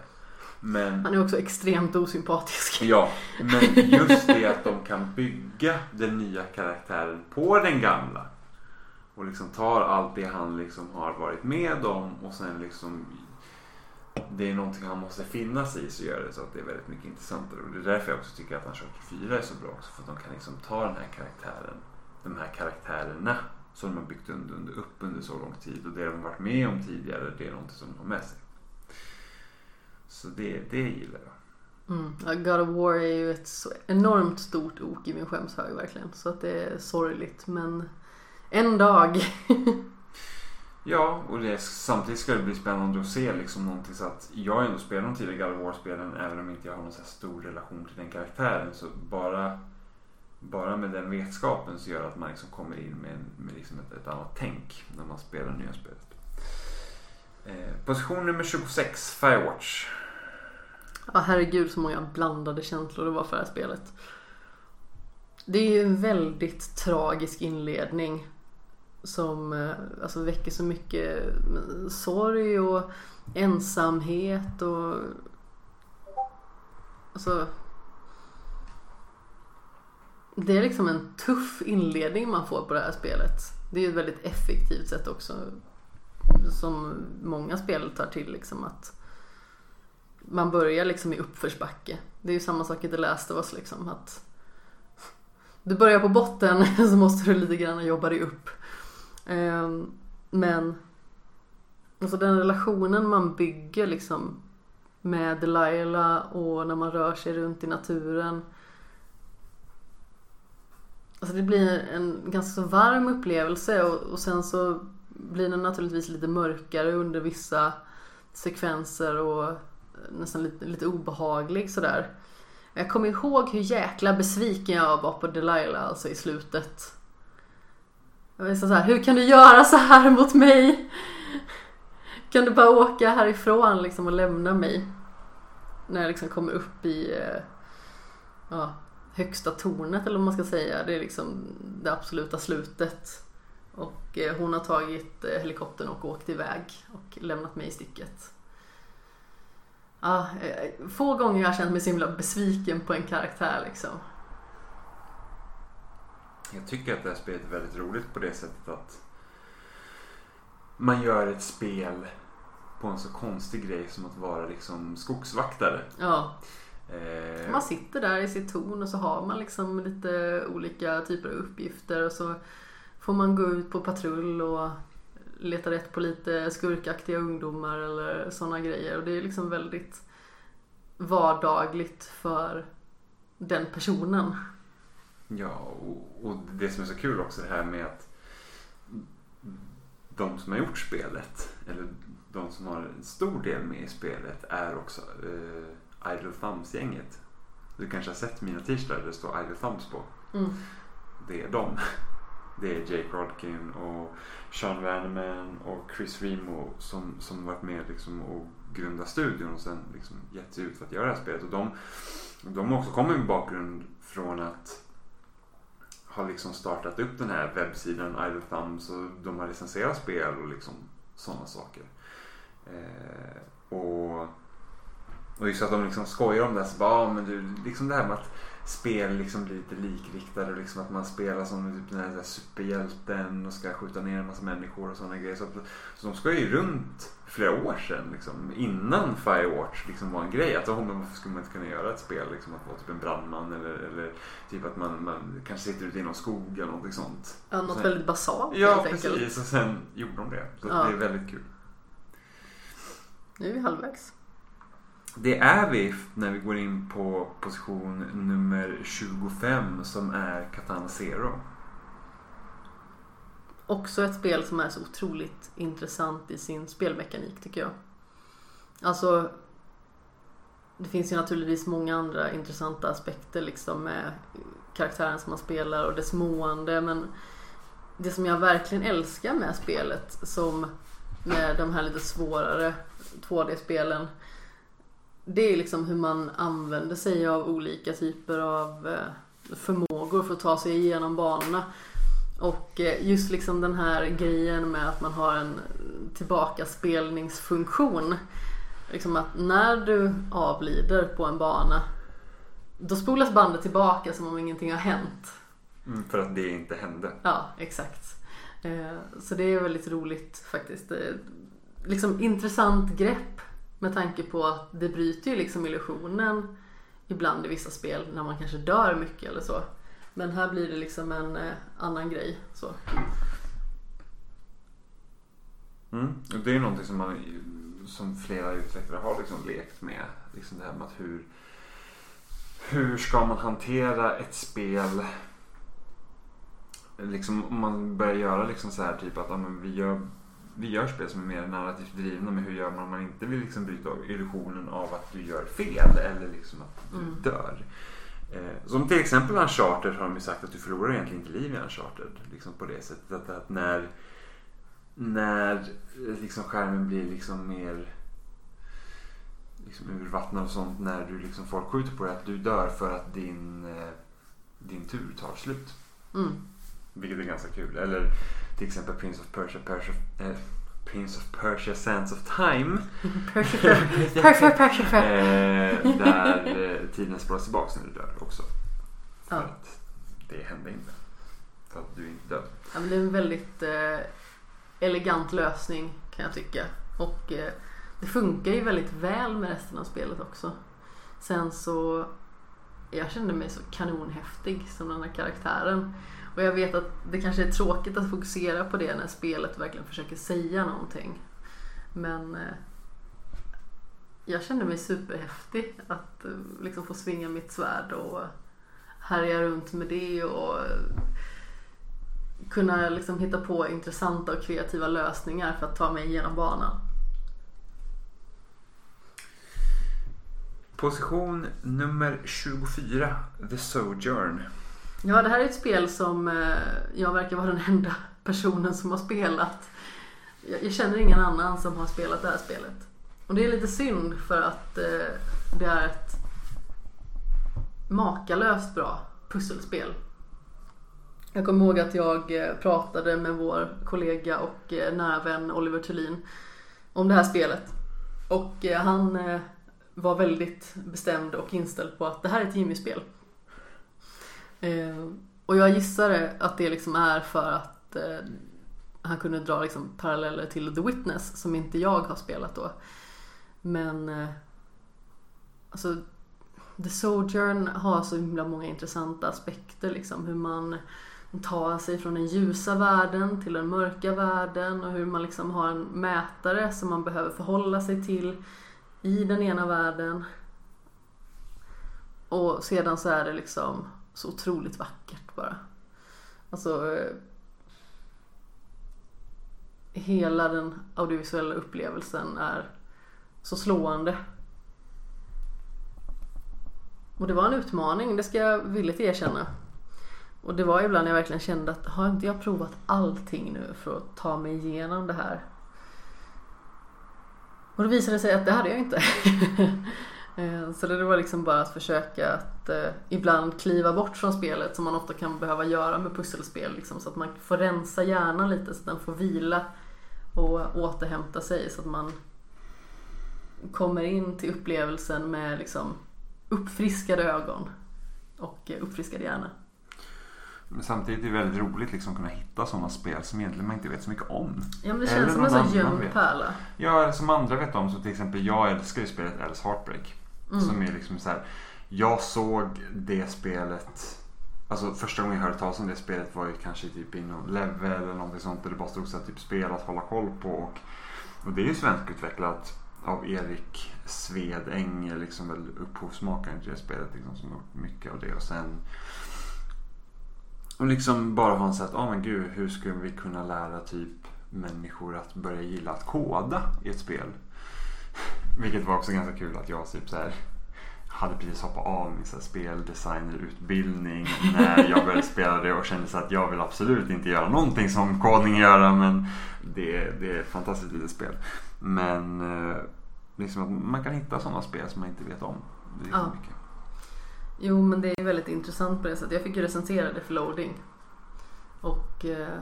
Men Han är också extremt osympatisk. Ja, men just det att de kan bygga den nya karaktären på den gamla. Och liksom tar allt det han liksom har varit med om och sen liksom det är någonting han måste finnas i så gör det så att det är väldigt mycket intressantare. Och det är därför jag också tycker att Uncharted 4 är så bra också. För att de kan liksom ta den här karaktären, de här karaktärerna som de har byggt under, under, upp under så lång tid. Och det de har varit med om tidigare, det är någonting som de har med sig. Så det, det gillar jag. Mm. Ja, God of War är ju ett så enormt stort ok i min skämshög verkligen. Så att det är sorgligt men en dag. Ja, och det, samtidigt ska det bli spännande att se liksom någonting så att jag har ändå spelat de tidigare God War-spelen även om inte jag har någon så här stor relation till den karaktären. Så bara, bara med den vetskapen så gör det att man liksom kommer in med, med liksom ett, ett annat tänk när man spelar det nya spelet. Eh, position nummer 26, Firewatch. Ja herregud så många blandade känslor det var för det här spelet. Det är ju en väldigt tragisk inledning. Som eh, alltså, väcker så mycket mm, sorg och ensamhet och... Alltså... Det är liksom en tuff inledning man får på det här spelet. Det är ju ett väldigt effektivt sätt också. Som många spel tar till liksom att man börjar liksom i uppförsbacke. Det är ju samma sak i The Last of Us liksom att du börjar på botten så måste du lite grann jobba dig upp. Ehm, Men alltså den relationen man bygger liksom med Delilah och när man rör sig runt i naturen. Alltså det blir en ganska så varm upplevelse och, och sen så blir den naturligtvis lite mörkare under vissa sekvenser och nästan lite, lite obehaglig sådär. Jag kommer ihåg hur jäkla besviken jag var på Delilah alltså i slutet. Jag var så här, hur kan du göra så här mot mig? Kan du bara åka härifrån liksom och lämna mig? När jag liksom kommer upp i eh, ja, högsta tornet eller vad man ska säga. Det är liksom det absoluta slutet. Och eh, hon har tagit eh, helikoptern och åkt iväg och lämnat mig i sticket. Ja, få gånger har jag känt mig så himla besviken på en karaktär liksom. Jag tycker att det här spelet är väldigt roligt på det sättet att man gör ett spel på en så konstig grej som att vara liksom skogsvaktare. Ja, Eh, man sitter där i sitt torn och så har man liksom lite olika typer av uppgifter och så får man gå ut på patrull och leta rätt på lite skurkaktiga ungdomar eller sådana grejer och det är liksom väldigt vardagligt för den personen. Ja, och, och det som är så kul också det här med att de som har gjort spelet, eller de som har en stor del med i spelet, är också eh, Idle Thumbs-gänget. Du kanske har sett mina t-shirts där det står Idle Thumbs på. Mm. Det är dem. Det är Jake Rodkin och Sean Vanneman och Chris Remo som, som varit med liksom och grundat studion och sen liksom gett sig ut för att göra det här spelet. Och de, de också kommit med bakgrund från att har liksom startat upp den här webbsidan Idle Thumbs och de har licensierat spel och liksom sådana saker. Eh, och, och just att de liksom skojar om det. Så bara, ah, men du, liksom det här med att spel liksom blir lite likriktade och liksom att man spelar som typ den här, superhjälten och ska skjuta ner en massa människor och sådana grejer. Så, att, så de ska ju runt flera år sedan liksom, innan Firewatch liksom var en grej. Att men varför skulle man inte kunna göra ett spel liksom, att vara typ en brandman eller, eller typ att man, man kanske sitter ute i någon skog eller någonting sånt. Ja, något Sen- väldigt basalt Ja enkelt. precis och sen gjorde de det. Så Ja. det är väldigt kul. Nu är vi halvvägs. Det är vi när vi går in på position nummer 25 som är Katana Zero. Också ett spel som är så otroligt intressant i sin spelmekanik tycker jag. Alltså Det finns ju naturligtvis många andra intressanta aspekter liksom med karaktären som man spelar och dess mående men Det som jag verkligen älskar med spelet som med de här lite svårare 2D-spelen Det är liksom hur man använder sig av olika typer av eh, förmågor för att ta sig igenom banorna. Och eh, just liksom den här grejen med att man har en tillbakaspelningsfunktion. Liksom att när du avlider på en bana då spolas bandet tillbaka som om ingenting har hänt. Mm, för att det inte hände. Ja, exakt. Eh, Så det är väldigt roligt faktiskt. Är Liksom intressant grepp med tanke på att det bryter ju liksom illusionen ibland i vissa spel när man kanske dör mycket eller så. Men här blir det liksom en eh, annan grej. Så. Mm. Det är någonting som, man, som flera utvecklare har liksom lekt med. Liksom det här med att hur, hur ska man hantera ett spel liksom, om man börjar göra liksom så här typ att ja, vi, gör, vi gör spel som är mer narrativt drivna men hur gör man om man inte vill liksom bryta illusionen av att du gör fel eller liksom att du Mm. dör. Eh, som till exempel Uncharted har de ju sagt att du förlorar egentligen inte liv i Uncharted. Liksom på det sättet att, att när när eh, liksom skärmen blir liksom mer liksom urvattnad och sånt när du liksom folk skjuter på dig att du dör för att din, eh, din tur tar slut. Mm. Vilket är ganska kul. Eller till exempel Prince of Persia, Persia eh, Prince of Persia Sands of Time. Perfect, perfect, perfect. Eh, där eh, tiden spolas tillbaka när du dör också. För Ja. att det hände inte. För att du är inte död. Ja, men det är en väldigt eh, elegant lösning kan jag tycka. Och eh, det funkar ju väldigt väl med resten av spelet också. Sen så jag kände mig så kanonhäftig som den här karaktären. Och jag vet att det kanske är tråkigt att fokusera på det när spelet verkligen försöker säga någonting. Men eh, jag kände mig superhäftig att eh, liksom få svinga mitt svärd och härja runt med det och eh, kunna liksom hitta på intressanta och kreativa lösningar för att ta mig igenom banan. Position nummer 24. The Sojourn. Ja, det här är ett spel som eh, jag verkar vara den enda personen som har spelat. jag, jag känner ingen annan som har spelat det här spelet. Och det är lite synd för att eh, det är ett makalöst bra pusselspel. Jag kommer ihåg att jag eh, pratade med vår kollega och nära vän Oliver Thulin om det här spelet. Och han var väldigt bestämd och inställd på att det här är ett Jimmy-spel. Eh, och jag gissar att det liksom är för att eh, han kunde dra liksom paralleller till The Witness som inte jag har spelat då. Men eh, alltså The Sojourn har så himla många intressanta aspekter liksom hur man tar sig från den ljusa världen till den mörka världen och hur man liksom har en mätare som man behöver förhålla sig till i den ena världen. Och sedan så är det liksom så otroligt vackert bara. Alltså eh, hela den audiovisuella upplevelsen är så slående. Och det var en utmaning, det ska jag villigt erkänna. Och det var ibland jag verkligen kände att har inte jag provat allting nu för att ta mig igenom det här? Och då visade det sig att det hade jag inte. Eh, så det var liksom bara att försöka att eh, ibland kliva bort från spelet som man ofta kan behöva göra med pusselspel. Liksom, så att man får rensa hjärnan lite så att den får vila och återhämta sig så att man kommer in till upplevelsen med liksom uppfriskade ögon och eh, uppfriskad hjärna. Men samtidigt är det väldigt roligt liksom att kunna hitta sådana spel som egentligen man inte vet så mycket om. Ja men det Eller känns som någon en sån gömd pärla. Ja, som andra vet om. Så till exempel jag älskar ju spelet Alice Heartbreak. Mm. Som är liksom så här. Jag såg det spelet. Alltså första gången jag hörde talas om det spelet var ju kanske typ i level eller någonting sånt. Där det bara stod så här, typ spel att hålla koll på. Och, och det är ju svenskutvecklat av Erik Svedäng. Liksom väl upphovsmakaren till det spelet. Liksom, som har gjort mycket av det. Och sen och liksom bara ha en sån att, ah, men gud, hur skulle vi kunna lära typ människor att börja gilla att koda i ett spel? Vilket var också ganska kul att jag typ så här hade precis hoppat av min så här speldesignerutbildning när jag började spela det och kände så att jag vill absolut inte göra någonting som kodning göra men det, det är ett fantastiskt litet spel. Men eh, liksom att man kan hitta sådana spel som man inte vet om. Det är Ja. mycket. Jo men det är väldigt intressant på det sättet. Jag fick ju recensera det för loading. Och eh,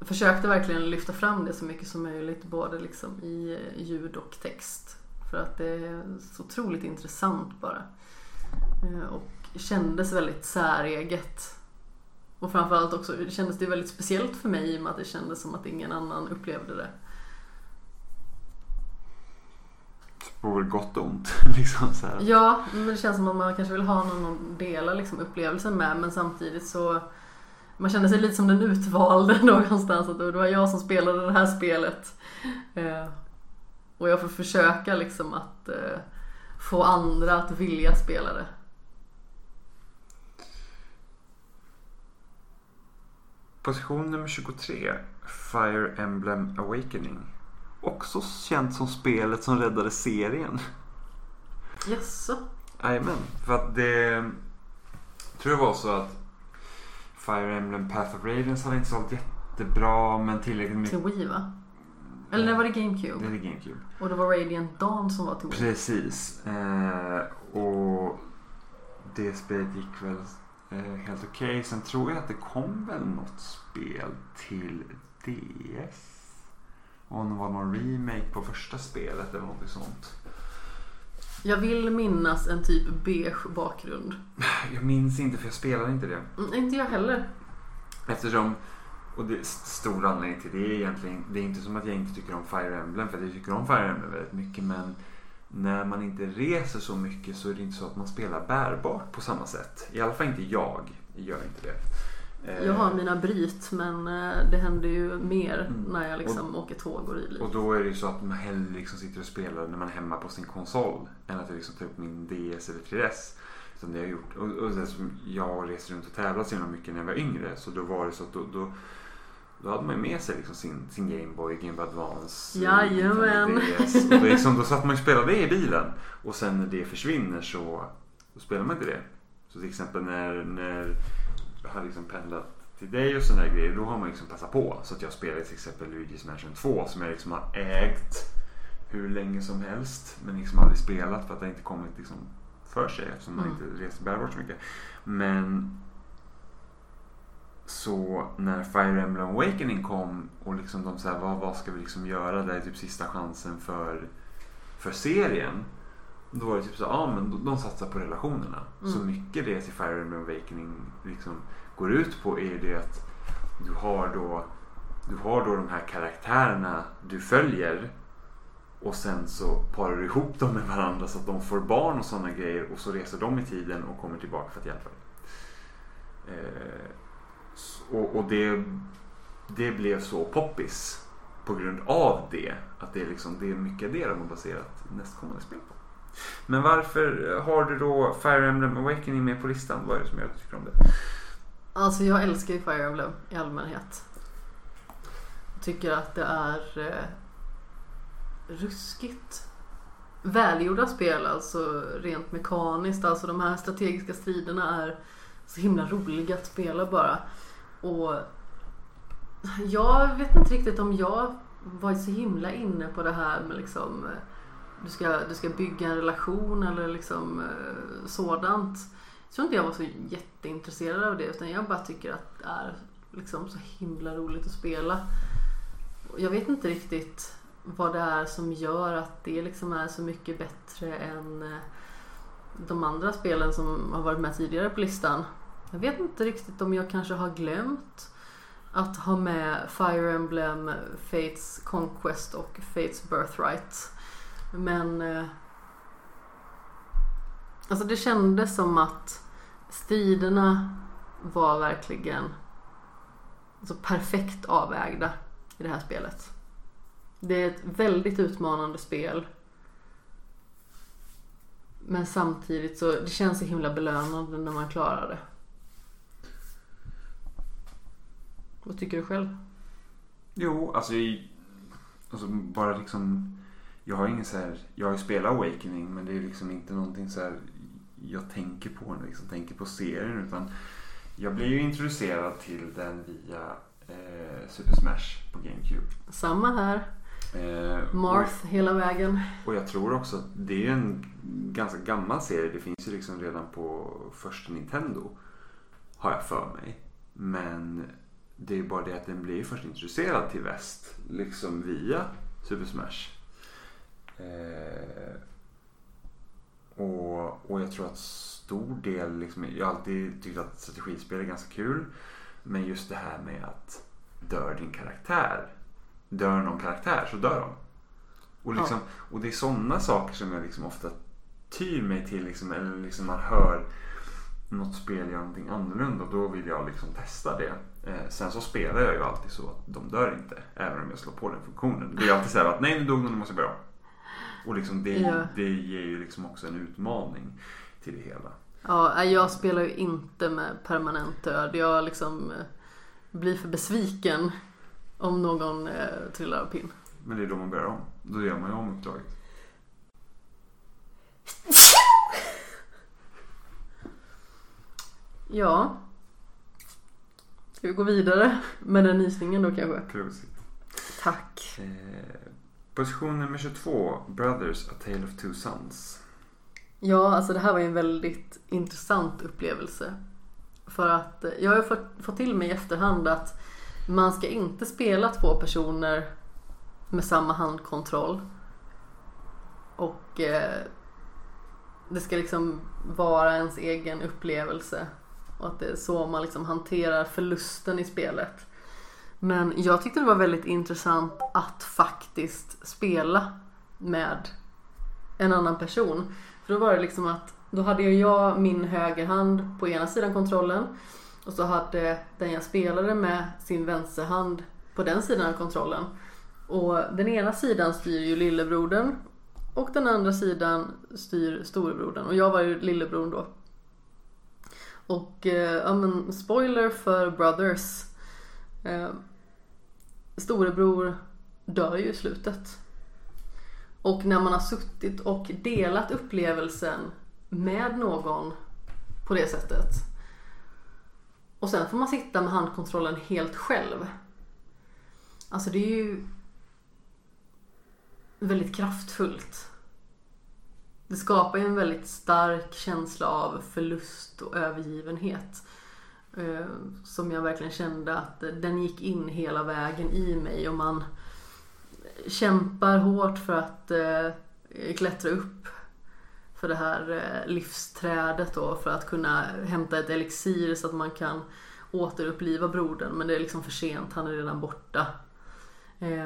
försökte verkligen lyfta fram det så mycket som möjligt både liksom i ljud och text. För att det är så otroligt intressant bara. Eh, och kändes väldigt säreget. Och framförallt också kändes det väldigt speciellt för mig i och med att det kändes som att ingen annan upplevde det. På både gott och ont. liksom. Ja, men det känns som att man kanske vill ha någon att dela liksom, upplevelsen med men samtidigt så man känner sig lite som den utvalde någonstans. Att det var jag som spelade det här spelet. Eh, och jag får försöka liksom att eh, få andra att vilja spela det. Position nummer 23. Fire Emblem Awakening. Också känt som spelet som räddade serien. Jaså? Jajamän. För att det... Jag tror det var så att Fire Emblem Path of Radiance hade inte sålt jättebra men tillräckligt mycket. Till Wii va? Eller när var det GameCube? Det är GameCube. Och det var Radiant Dawn som var till Wii. Precis. Eh, och det spelet gick väl eh, helt okej. Sen tror jag att det kom väl något spel till DS. Om det var någon remake på första spelet eller något sånt. Jag vill minnas en typ beige bakgrund. Jag minns inte för jag spelade inte det. Mm, inte jag heller. Eftersom, och det stor anledning till det är egentligen, det är inte som att jag inte tycker om Fire Emblem för jag tycker om Fire Emblem väldigt mycket men när man inte reser så mycket så är det inte så att man spelar bärbart på samma sätt. I alla fall inte jag, jag gör inte det. Eh, Jag har mina bryt men eh, det händer ju mer Mm. när jag liksom åker tåg och rider. Och då är det ju så att man hellre liksom sitter och spelar när man är hemma på sin konsol än att jag liksom tar upp min DS eller 3DS. Som det har gjort. Och, och sen som jag reser runt och tävlar så himla mycket när jag var yngre så då var det så att då, då, då hade man ju med sig liksom sin, sin Gameboy, Game Boy Advance, Jajamän. Nintendo DS. Och då, liksom, då satt man ju och spelade det i bilen. Och sen när det försvinner så då spelar man inte det. Så till exempel när, när hade liksom pendlat till dig och sådana grejer. Då har man liksom passat på. Så att jag spelar till exempel Luigi's Mansion 2 som jag liksom har ägt hur länge som helst. Men liksom aldrig spelat för att det inte kommit liksom för sig eftersom man Mm. inte reser bärbart så mycket. Men så när Fire Emblem Awakening kom och liksom de sa vad, vad ska vi liksom göra? Det är typ sista chansen för, för serien. Då var det typ så ja men de, de satsar på relationerna. Så Mm. mycket det till Fire Emblem Awakening liksom går ut på är ju det att du har då du har då de här karaktärerna du följer och sen så parar du ihop dem med varandra så att de får barn och sådana grejer och så reser de i tiden och kommer tillbaka för att hjälpa dig. Eh, och och det, det blev så poppis på grund av det. Att det är, liksom, det är mycket det de har baserat nästkommande spel på. Men varför eh, har du då Fire Emblem Awakening med på listan? Vad är det som gör att du tycker om det? Alltså jag älskar ju Fire Emblem i allmänhet. Jag tycker att det är eh, ruskigt välgjorda spel, alltså rent mekaniskt. Alltså de här strategiska striderna är så himla roliga att spela bara. Och jag vet inte riktigt om jag var så himla inne på det här med liksom eh, du ska, du ska bygga en relation eller liksom eh, sådant. Jag tror inte jag var så jätteintresserad av det utan jag bara tycker att det är liksom så himla roligt att spela. Jag vet inte riktigt vad det är som gör att det liksom är så mycket bättre än eh, de andra spelen som har varit med tidigare på listan. Jag vet inte riktigt om jag kanske har glömt att ha med Fire Emblem, Fates Conquest och Fates Birthright. Men eh, Alltså det kändes som att striderna var verkligen alltså perfekt avvägda i det här spelet. Det är ett väldigt utmanande spel. Men samtidigt så det känns så himla belönande när man klarar det. Vad tycker du själv? Jo, alltså, alltså bara liksom jag har ingen så här, jag har ju spelat Awakening men det är liksom inte någonting så här jag tänker på när liksom tänker på serien utan jag blev ju introducerad till den via eh, Super Smash på GameCube. Samma här. Eh, Marth hela vägen. Och jag tror också att det är en ganska gammal serie. Det finns ju liksom redan på första Nintendo. Har jag för mig. Men det är bara det att den blir först introducerad till väst. Liksom via Super Smash. Eh, och, och jag tror att stor del, liksom, jag har alltid tyckt att strategispel är ganska kul. Men just det här med att dör din karaktär. Dör någon karaktär så dör de. Och, liksom, och det är sådana saker som jag liksom ofta tyr mig till. Liksom, eller liksom man hör något spel göra någonting annorlunda. Och då vill jag liksom testa det. Eh, sen så spelar jag ju alltid så att de dör inte. Även om jag slår på den funktionen. Det är alltid så här att nej nu dog någon, nu måste jag börja om. Och liksom det, Ja. det ger ju liksom också en utmaning till det hela. Ja, jag spelar ju inte med permanent död. Jag liksom eh, blir för besviken om någon eh, trillar av pinn. Men det är då man börjar om. Då gör man ju om uppdraget. Ja. Ska vi gå vidare med den nysningen då kanske? Prosit. Tack. Eh, position nummer 22. Brothers, A Tale of Two Sons. Ja, alltså det här var ju en väldigt intressant upplevelse. För att eh, jag har ju fått, fått till mig i efterhand att man ska inte spela två personer med samma handkontroll. Och eh, det ska liksom vara ens egen upplevelse. Och att det är så man liksom hanterar förlusten i spelet. Men jag tyckte det var väldigt intressant att faktiskt spela med en annan person. För då var det liksom att då hade jag min högerhand på ena sidan kontrollen och så hade den jag spelade med sin vänsterhand på den sidan av kontrollen. Och den ena sidan styr ju lillebrodern och den andra sidan styr storebrodern och jag var ju lillebrodern då. Och eh, ja men spoiler för Brothers. Eh, Storebror dör ju i slutet. Och när man har suttit och delat upplevelsen med någon på det sättet. Och sen får man sitta med handkontrollen helt själv. Alltså det är ju väldigt kraftfullt. Det skapar ju en väldigt stark känsla av förlust och övergivenhet. Eh, som jag verkligen kände att den gick in hela vägen i mig och man kämpar hårt för att eh, klättra upp för det här eh, livsträdet då för att kunna hämta ett elixir så att man kan återuppliva brodern men det är liksom för sent, han är redan borta.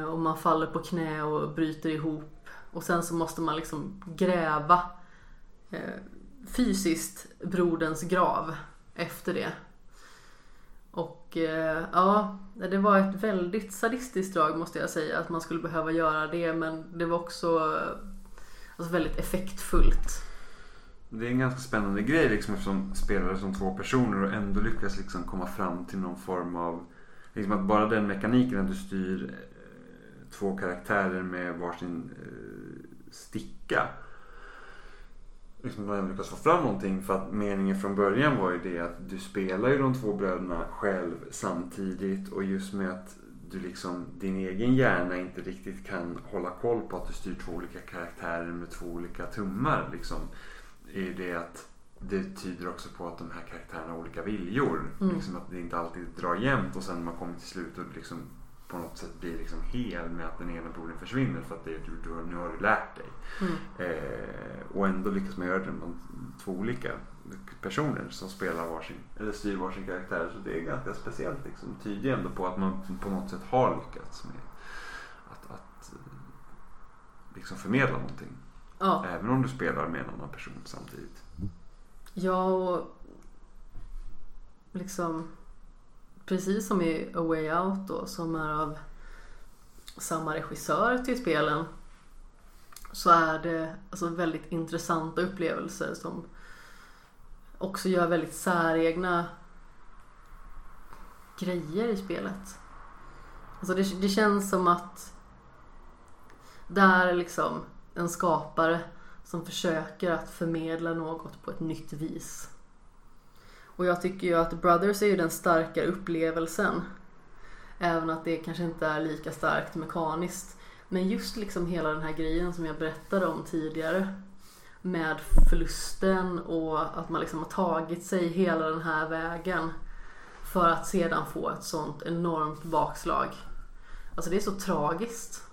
Och man faller på knä och bryter ihop och sen så måste man liksom gräva fysiskt broderns grav efter det. Och eh, ja, det var ett väldigt sadistiskt drag måste jag säga att man skulle behöva göra det men det var också eh, alltså, väldigt effektfullt. Det är en ganska spännande grej liksom eftersom spelare som två personer och ändå lyckas liksom komma fram till någon form av liksom att bara den mekaniken att du styr eh, två karaktärer med varsin eh, sticka liksom man lyckas få fram någonting. För att meningen från början var ju det att du spelar ju de två bröderna själv samtidigt. Och just med att du liksom, din egen hjärna inte riktigt kan hålla koll på att du styr två olika karaktärer med två olika tummar. Liksom, är det att det tyder också på att de här karaktärerna har olika viljor. Mm. Liksom att det inte alltid drar jämnt och sen när man kommer till slut och liksom på något sätt blir liksom hel med att den ena brodern försvinner för att det, du, du, nu har du lärt dig. Mm. Eh, och ändå lyckas man göra det med två olika personer som spelar varsin, eller styr varsin karaktär. Så det är ganska speciellt. Liksom. Tyder ändå på att man på något sätt har lyckats med att, att liksom förmedla någonting. Ja. Även om du spelar med en annan person samtidigt. Ja, och liksom precis som i A Way Out då, som är av samma regissör till spelen så är det alltså väldigt intressanta upplevelser som också gör väldigt säregna grejer i spelet. Alltså det, det känns som att det är liksom en skapare som försöker att förmedla något på ett nytt vis. Och jag tycker ju att Brothers är ju den starkare upplevelsen. Även att det kanske inte är lika starkt mekaniskt. Men just liksom hela den här grejen som jag berättade om tidigare. Med förlusten och att man liksom har tagit sig hela den här vägen. För att sedan få ett sånt enormt bakslag. Alltså det är så tragiskt.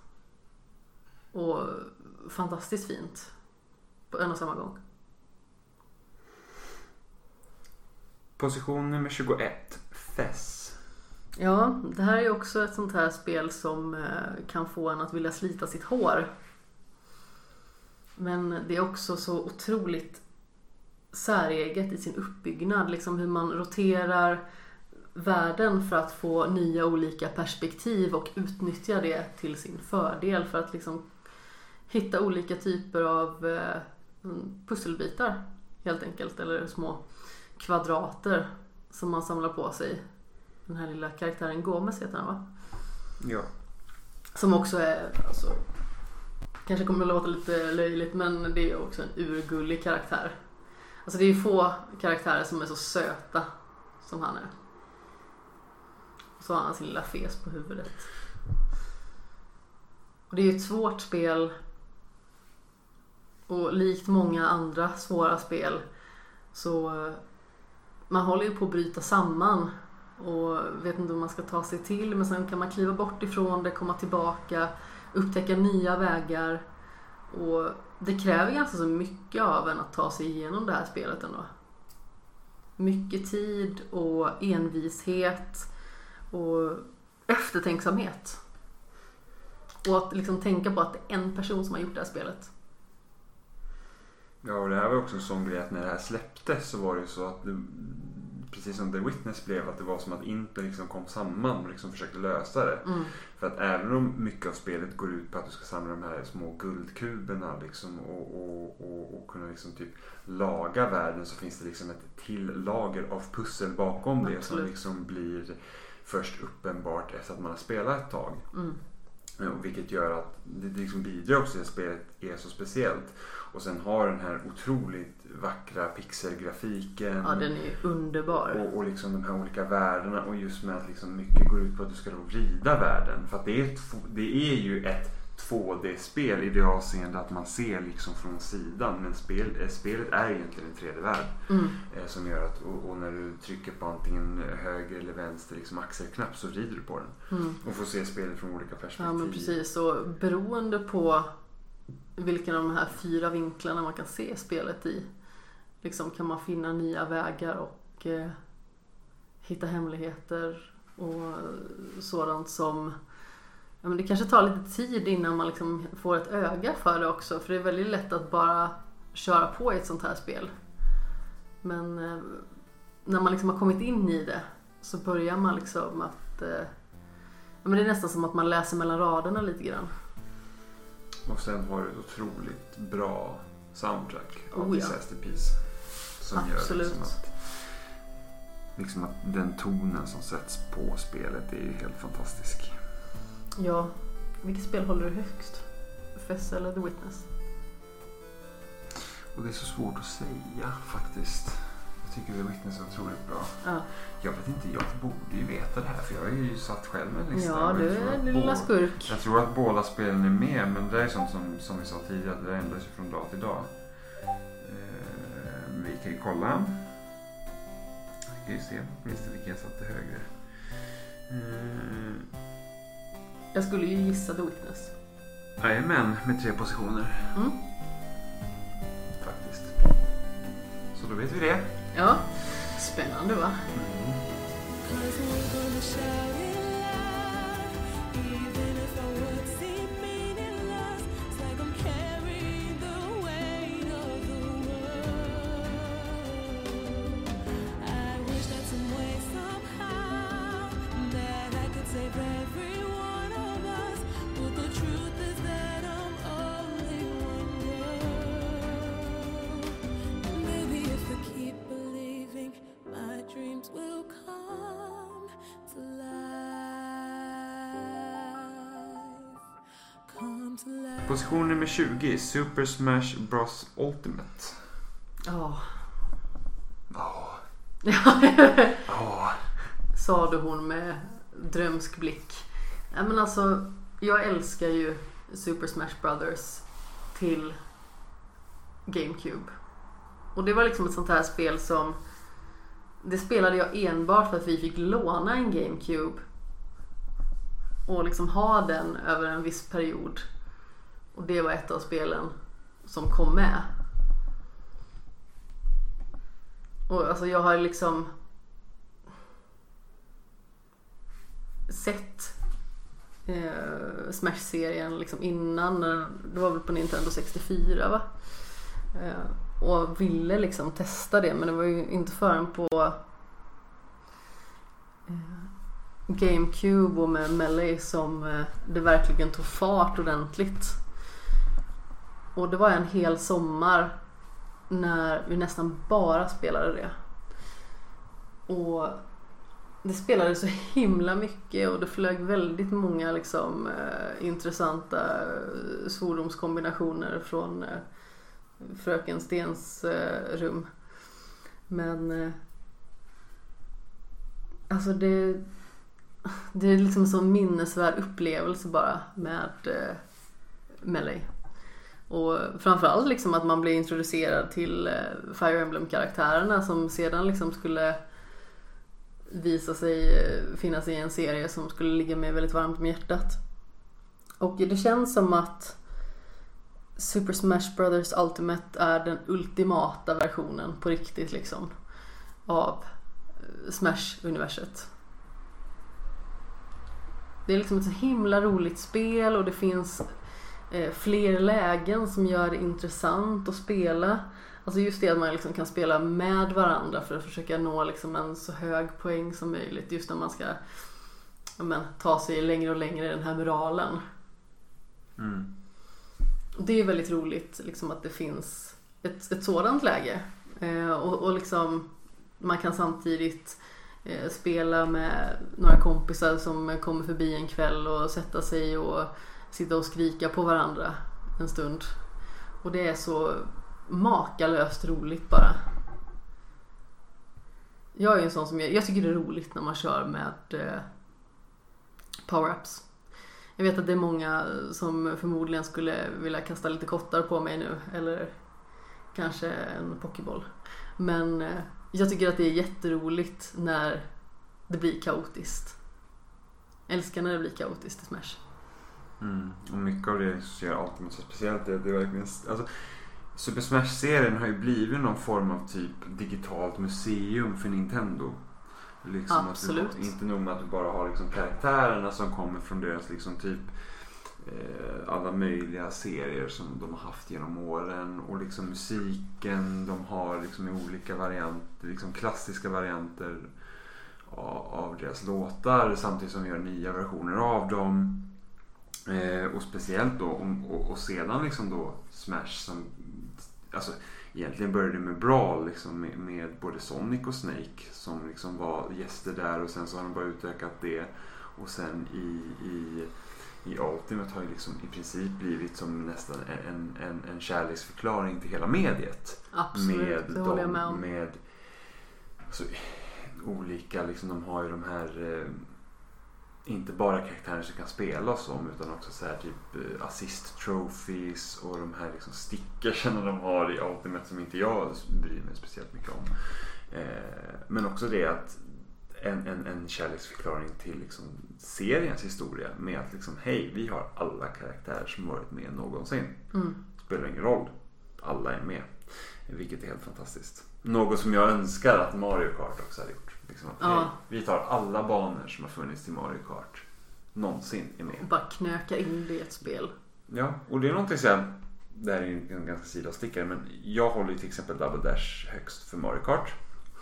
Och fantastiskt fint. På en och samma gång. Position nummer 21. Fess. Ja, det här är också ett sånt här spel som eh, kan få en att vilja slita sitt hår. Men det är också så otroligt säreget i sin uppbyggnad. Liksom hur man roterar världen för att få nya olika perspektiv och utnyttja det till sin fördel för att liksom hitta olika typer av eh, pusselbitar helt enkelt. Eller små kvadrater som man samlar på sig. Den här lilla karaktären Gomes heter han va? Ja. Som också är, alltså, kanske kommer att låta lite löjligt men det är också en urgullig karaktär. Alltså det är få karaktärer som är så söta som han är. Och så har han sin lilla fes på huvudet. Och det är ju ett svårt spel. Och likt många andra svåra spel så man håller ju på att bryta samman och vet inte vad man ska ta sig till men sen kan man kliva bort ifrån det, komma tillbaka, upptäcka nya vägar och det kräver ganska så mycket av en att ta sig igenom det här spelet ändå. Mycket tid och envishet och eftertänksamhet. Och att liksom tänka på att det är en person som har gjort det här spelet. Ja, och det här var också en sån grej att när det här släpptes så var det ju så att det, precis som The Witness blev att det var som att inte liksom kom samman och liksom försökte lösa det. Mm. För att även om mycket av spelet går ut på att du ska samla de här små guldkuberna liksom och, och, och, och kunna liksom typ laga världen så finns det liksom ett till lager av pussel bakom det som liksom blir först uppenbart efter att man har spelat ett tag. Mm. Ja, Vilket gör att det liksom bidrar också till att spelet är så speciellt. Och sen har den här otroligt vackra pixelgrafiken. Ja, den är underbar. Och, och liksom de här olika världarna och just med att liksom mycket går ut på att du ska då vrida världen. För att det är, det är ju ett 2D-spel i det avseende att man ser liksom från sidan. Men spel, eh, spelet är egentligen en 3D-värld. Mm. Eh, som gör att, och, och när du trycker på antingen höger eller vänster liksom axelknapp så vrider du på den. Mm. Och får se spelet från olika perspektiv. Ja men precis och beroende på vilken av de här fyra vinklarna man kan se spelet i liksom kan man finna nya vägar och eh, hitta hemligheter och sådant som ja, men det kanske tar lite tid innan man liksom får ett öga för det också för det är väldigt lätt att bara köra på i ett sånt här spel. Men eh, när man liksom har kommit in i det så börjar man liksom att eh, Ja, men det är nästan som att man läser mellan raderna lite grann. Och sen har du ett otroligt bra soundtrack av Oh, ja. Disaster Piece. Som Absolut. gör liksom att, liksom att den tonen som sätts på spelet är helt fantastisk. Ja, vilket spel håller du högst? Fess eller The Witness? Och det är så svårt att säga faktiskt. Jag tycker The Witness är otroligt bra. Ja, Jag vet inte, jag borde ju veta det här för jag har ju satt själv en lista. ja du är din lilla skurk. Jag tror att båda spelen är med men det är sånt som, som vi sa tidigare, det ändras ju från dag till dag. Eh, vi kan ju kolla. Vi kan ju se åtminstone vilken jag satte högre. Eh, Jag skulle ju gissa The Witness. Jajamän, med tre positioner Mm. faktiskt. Så då vet vi det. Ja, spännande va? Cause Position nummer 20, Super Smash Bros Ultimate. Ja. Ja, Ja, ja. Sade hon med drömsk blick. Nej men alltså, jag älskar ju Super Smash Brothers till GameCube. Och det var liksom ett sånt här spel som det spelade jag enbart för att vi fick låna en GameCube och liksom ha den över en viss period. Och det var ett av spelen som kom med. Och alltså jag har liksom sett eh, Smash-serien liksom innan. när- Det var väl på Nintendo 64 va? Eh, och ville liksom testa det men det var ju inte förrän på eh, GameCube och med Melee som eh, det verkligen tog fart ordentligt. Och det var en hel sommar när vi nästan bara spelade det. Och det spelades så himla mycket och det flög väldigt många liksom, eh, intressanta eh, svordomskombinationer från eh, Fröken Stens eh, rum. Men eh, alltså det, det är liksom en sån minnesvärd upplevelse bara med eh, Melly. Och framförallt liksom att man blir introducerad till eh, Fire Emblem-karaktärerna som sedan liksom skulle visa sig eh, finnas i en serie som skulle ligga mig väldigt varmt om hjärtat. Och det känns som att Super Smash Brothers Ultimate är den ultimata versionen på riktigt liksom av eh, Smash-universet. Det är liksom ett så himla roligt spel och det finns fler lägen som gör det intressant att spela. Alltså just det att man liksom kan spela med varandra för att försöka nå liksom en så hög poäng som möjligt just när man ska men, ta sig längre och längre i den här muralen. Mm. Det är väldigt roligt liksom att det finns ett, ett sådant läge. Eh, och, och liksom man kan samtidigt eh, spela med några kompisar som kommer förbi en kväll och sätta sig och sitta och skrika på varandra en stund. Och det är så makalöst roligt bara. Jag är en sån som jag, jag tycker det är roligt när man kör med eh, power-ups. Jag vet att det är många som förmodligen skulle vilja kasta lite kottar på mig nu eller kanske en pokéboll. Men eh, jag tycker att det är jätteroligt när det blir kaotiskt. Jag älskar när det blir kaotiskt i Smash. Mm. Och mycket av det som gör Ultimate så speciellt är att det är verkligen... Alltså, Super Smash-serien har ju blivit någon form av typ digitalt museum för Nintendo. Liksom Absolut. Att du, inte nog med att du bara har liksom karaktärerna som kommer från deras liksom typ eh, alla möjliga serier som de har haft genom åren och liksom musiken de har liksom i olika varianter, liksom klassiska varianter av, av deras låtar samtidigt som vi gör nya versioner av dem. Eh, och speciellt då om- och, och sedan liksom då Smash som alltså egentligen började det med Brawl liksom med, med både Sonic och Snake som liksom var gäster där och sen så har de bara utökat det och sen i, i, i Ultimate har ju liksom i princip blivit som nästan en, en, en kärleksförklaring till hela mediet. Absolut, det håller jag med om. med alltså, olika, liksom, de har ju de här eh, inte bara karaktärer som kan spela som utan också så här typ eh, assist trophies och de här liksom stickersen de har i Ultimate som inte jag bryr mig speciellt mycket om. Eh, men också det att en, en, en kärleksförklaring till liksom seriens historia med att liksom hej vi har alla karaktärer som varit med någonsin. Mm. Spelar ingen roll. Alla är med. Vilket är helt fantastiskt. Något som jag önskar att Mario Kart också hade gjort. Liksom Ja. hej, vi tar alla banor som har funnits i Mario Kart. Någonsin är med. Bara knöka in det i ett spel. Ja, och det är någonting som det här är ju en ganska sidostickare men jag håller ju till exempel Double Dash högst för Mario Kart.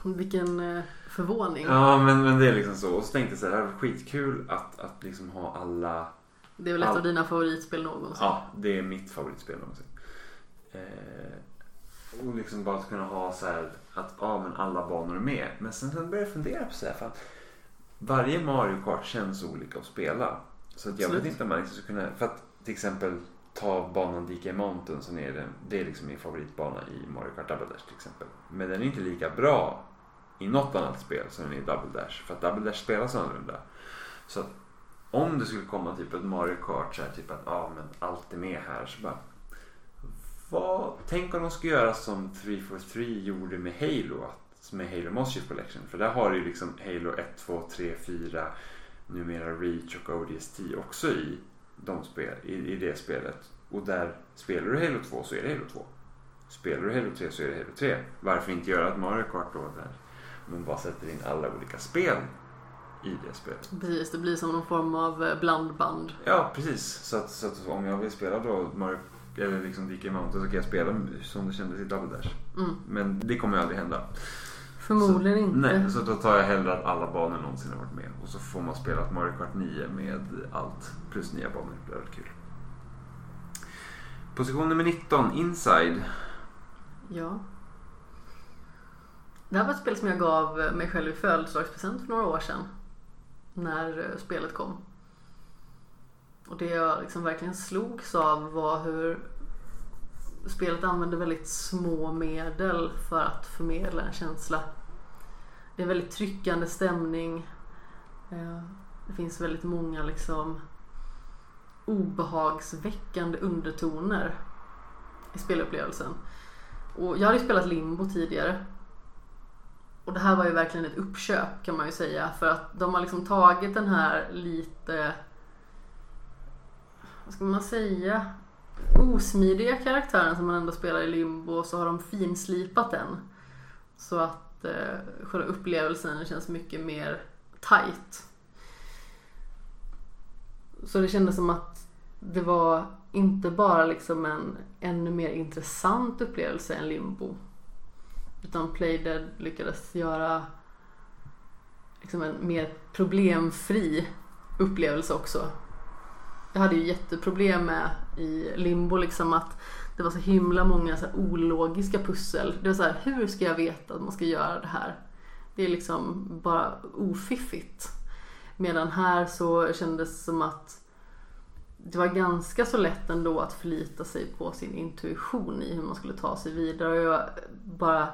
Vilken eh, förvåning. Ja men, men det är liksom så. Och så tänkte jag så här, det här var skitkul att, att liksom ha alla Det är väl ett All- av dina favoritspel någonsin. Ja, det är mitt favoritspel någonsin. Eh, och liksom bara att kunna ha så här att ja, men alla banor är med. Men sen, sen började jag fundera på så här för att varje Mario Kart känns olika att spela. Så att jag Absolut. vet inte om man liksom ska kunna, för att till exempel ta banan DK Mountain som är den, det är liksom min favoritbana i Mario Kart Double Dash till exempel. Men den är inte lika bra i något annat spel som den är i Double Dash. För att Double Dash spelas annorlunda. Så att om det skulle komma typ ett Mario Kart så här, typ att ja men allt är med här så bara vad, tänk om de ska göra som 343 gjorde med Halo att, med Halo Master Chief Collection. För där har du ju liksom Halo 1, 2, 3, 4 numera Reach och ODST också i, de spel, i, i det spelet. Och där spelar du Halo 2 så är det Halo 2 spelar du Halo 3 så är det Halo 3 varför inte göra ett Mario Kart då där man bara sätter in alla olika spel i det spelet? Precis, det blir som någon form av eh, blandband. Ja, precis. Så att, så att om jag vill spela då Mario, eller liksom DK Mountain så kan jag spela som det kändes i Double Dash. Mm. Men det kommer ju aldrig hända. Förmodligen inte. Nej, så då tar jag hellre att alla banor någonsin har varit med. Och så får man spela ett Mario Kart 9 med allt plus nya banor. Det är väldigt kul. Position nummer 19, Inside. Ja. Det här var ett spel som jag gav mig själv i födelsedagspresent för några år sedan. När eh, spelet kom. Och det jag liksom verkligen slogs av var hur spelet använder väldigt små medel för att förmedla en känsla. Det är väldigt tryckande stämning. Eh, det finns väldigt många liksom obehagsväckande undertoner i spelupplevelsen. Och jag hade ju spelat Limbo tidigare. Och det här var ju verkligen ett uppköp kan man ju säga. För att de har liksom tagit den här lite, vad ska man säga, osmidiga karaktären som man ändå spelar i Limbo och så har de finslipat den. Så att eh, själva upplevelsen känns mycket mer tight. Så det kändes som att det var inte bara liksom en ännu mer intressant upplevelse än Limbo. Utan Playdead lyckades göra liksom en mer problemfri upplevelse också. Jag hade ju jätteproblem med i Limbo liksom att det var så himla många så här ologiska pussel. Det var så här, hur ska jag veta att man ska göra det här? Det är liksom bara ofiffigt. Medan här så kändes det som att det var ganska så lätt ändå att förlita sig på sin intuition i hur man skulle ta sig vidare. Och jag bara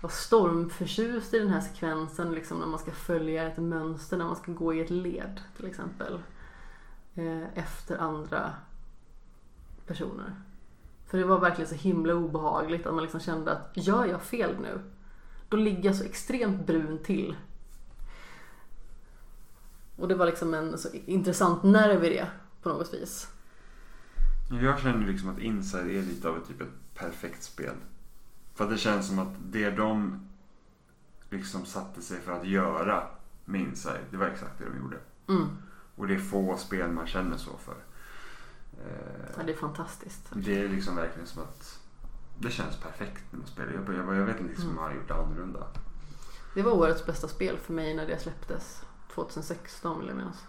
var stormförtjust i den här sekvensen liksom när man ska följa ett mönster, när man ska gå i ett led till exempel. Eh, efter andra personer. För det var verkligen så himla obehagligt att man liksom kände att gör jag fel nu? Då ligger jag så extremt brun till. Och det var liksom en så intressant nerv i det på något vis. Jag känner liksom att Inside är lite av ett, typ ett perfekt spel. För att det känns som att det de liksom satte sig för att göra med Inside, det var exakt det de gjorde. Mm. Och det är få spel man känner så för. Eh, Ja, det är fantastiskt. Det är liksom verkligen som att det känns perfekt när man spelar. Jag, jag, jag vet inte liksom Mm. man har gjort det annorlunda. Det var årets bästa spel för mig när det släpptes. 2016 vill jag minnas.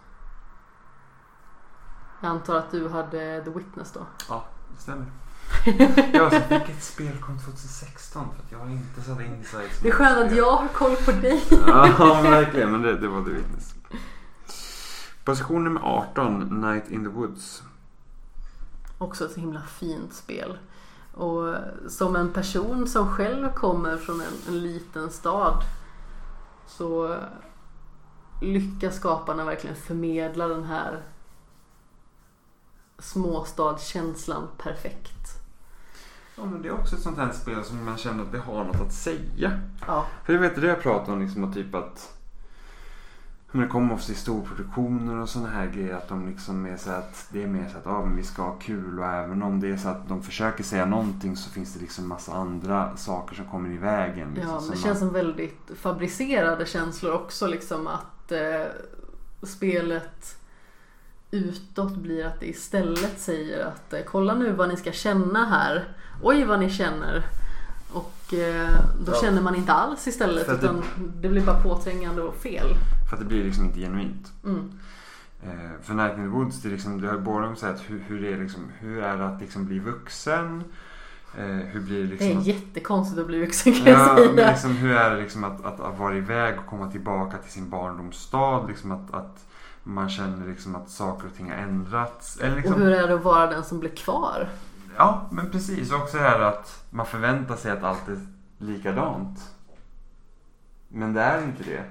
Jag antar att du hade The Witness då? Ja, det stämmer. jag som fick ett spel kom 2016 för att jag har inte Inside som Det är skönt att jag har koll på dig. Ja, verkligen. Men det, det var The Witness. Position nummer 18, Night in the Woods. Också ett himla fint spel. Och som en person som själv kommer från en, en liten stad så lyckas skaparna verkligen förmedla den här småstadskänslan perfekt. Ja, men det är också ett sånt här spel som man känner att det har något att säga. Ja, För jag vet det jag pratar om liksom typ att men det kommer ofta i storproduktioner och såna här grejer att de liksom är så att det är mer så att ja, men vi ska ha kul och även om det är så att de försöker säga någonting så finns det liksom massa andra saker som kommer i vägen. Liksom, ja det man- känns som väldigt fabricerade känslor också liksom att eh, spelet utåt blir att det istället säger att eh, kolla nu vad ni ska känna här. Oj vad ni känner. Och eh, då Ja. känner man inte alls istället att det- utan det blir bara påträngande och fel. För att det blir liksom inte genuint. Mm. Eh, för Night in the Woods, det, är liksom, det har både om att hur, hur, det är liksom, hur är det att liksom bli vuxen? Eh, hur blir det Det liksom är att- jättekonstigt att bli vuxen kan jag Ja, säga. men liksom, hur är det liksom att, att, att vara iväg och komma tillbaka till sin barndomsstad? Liksom att, att man känner liksom att saker och ting har ändrats. Eller liksom, Och hur är det att vara den som blir kvar? Ja, men precis. Och också det här att man förväntar sig att allt är likadant. Men det är inte det.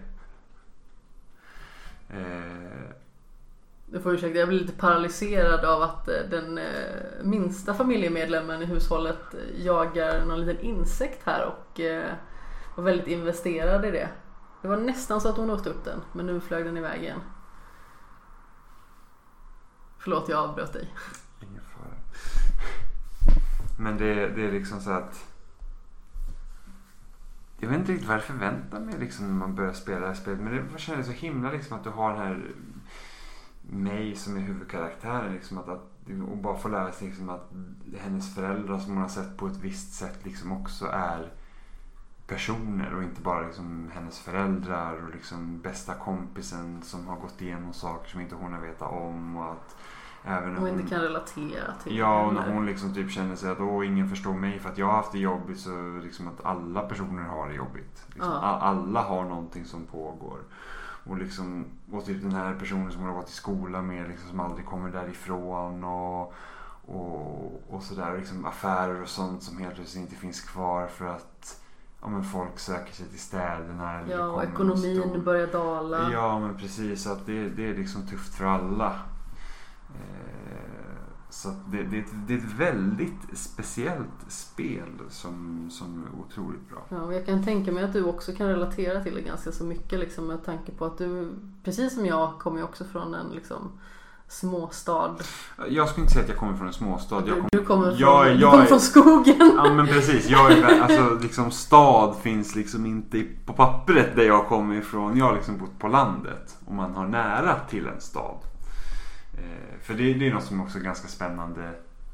Eh, Du får ursäkta, jag blir lite paralyserad av att eh, den eh, minsta familjemedlemmen i hushållet eh, jagar någon liten insekt här och var väldigt investerad i det. Det var nästan så att hon åt upp den, men nu flög den iväg igen. Förlåt, jag avbröt dig. Ingen fara. Men det, det är liksom så att... Jag vet inte riktigt vad jag förväntar mig liksom när man börjar spela det här spelet. Men det känns så himla liksom att du har den här mm, mig som är huvudkaraktären. Liksom att, att, och bara få lära sig liksom att hennes föräldrar som hon har sett på ett visst sätt liksom också är personer och inte bara liksom hennes föräldrar och liksom bästa kompisen som har gått igenom saker som inte hon har vetat om. Och att även när Och inte kan relatera till Ja, och när hon liksom typ känner sig att Åh, ingen förstår mig för att jag har haft det jobbigt så liksom att alla personer har det jobbigt. Liksom, Ja. Alla har någonting som pågår. Och liksom, och typ den här personen som hon har gått i skola med liksom, som aldrig kommer därifrån och, och, och sådär. Liksom affärer och sånt som helt plötsligt inte finns kvar för att ja, men folk söker sig till städerna. Eller Ja, och ekonomin stor- börjar dala. Ja, men precis. Att det, det är liksom tufft för alla. Eh, Så det, det, är ett- det är ett väldigt speciellt spel som, som är otroligt bra. Ja, och jag kan tänka mig att du också kan relatera till det ganska så mycket liksom, med tanke på att du, precis som jag, kommer ju också från en liksom, småstad. Jag skulle inte säga att jag kommer från en småstad. Jag Du, kom, du kommer, från, jag, du jag, kommer är- från skogen. Ja men precis. Jag är, alltså, liksom, stad finns liksom inte på pappret där jag kommer ifrån. Jag har liksom bott på landet och man har nära till en stad. Eh, för det, det är något som också är ganska spännande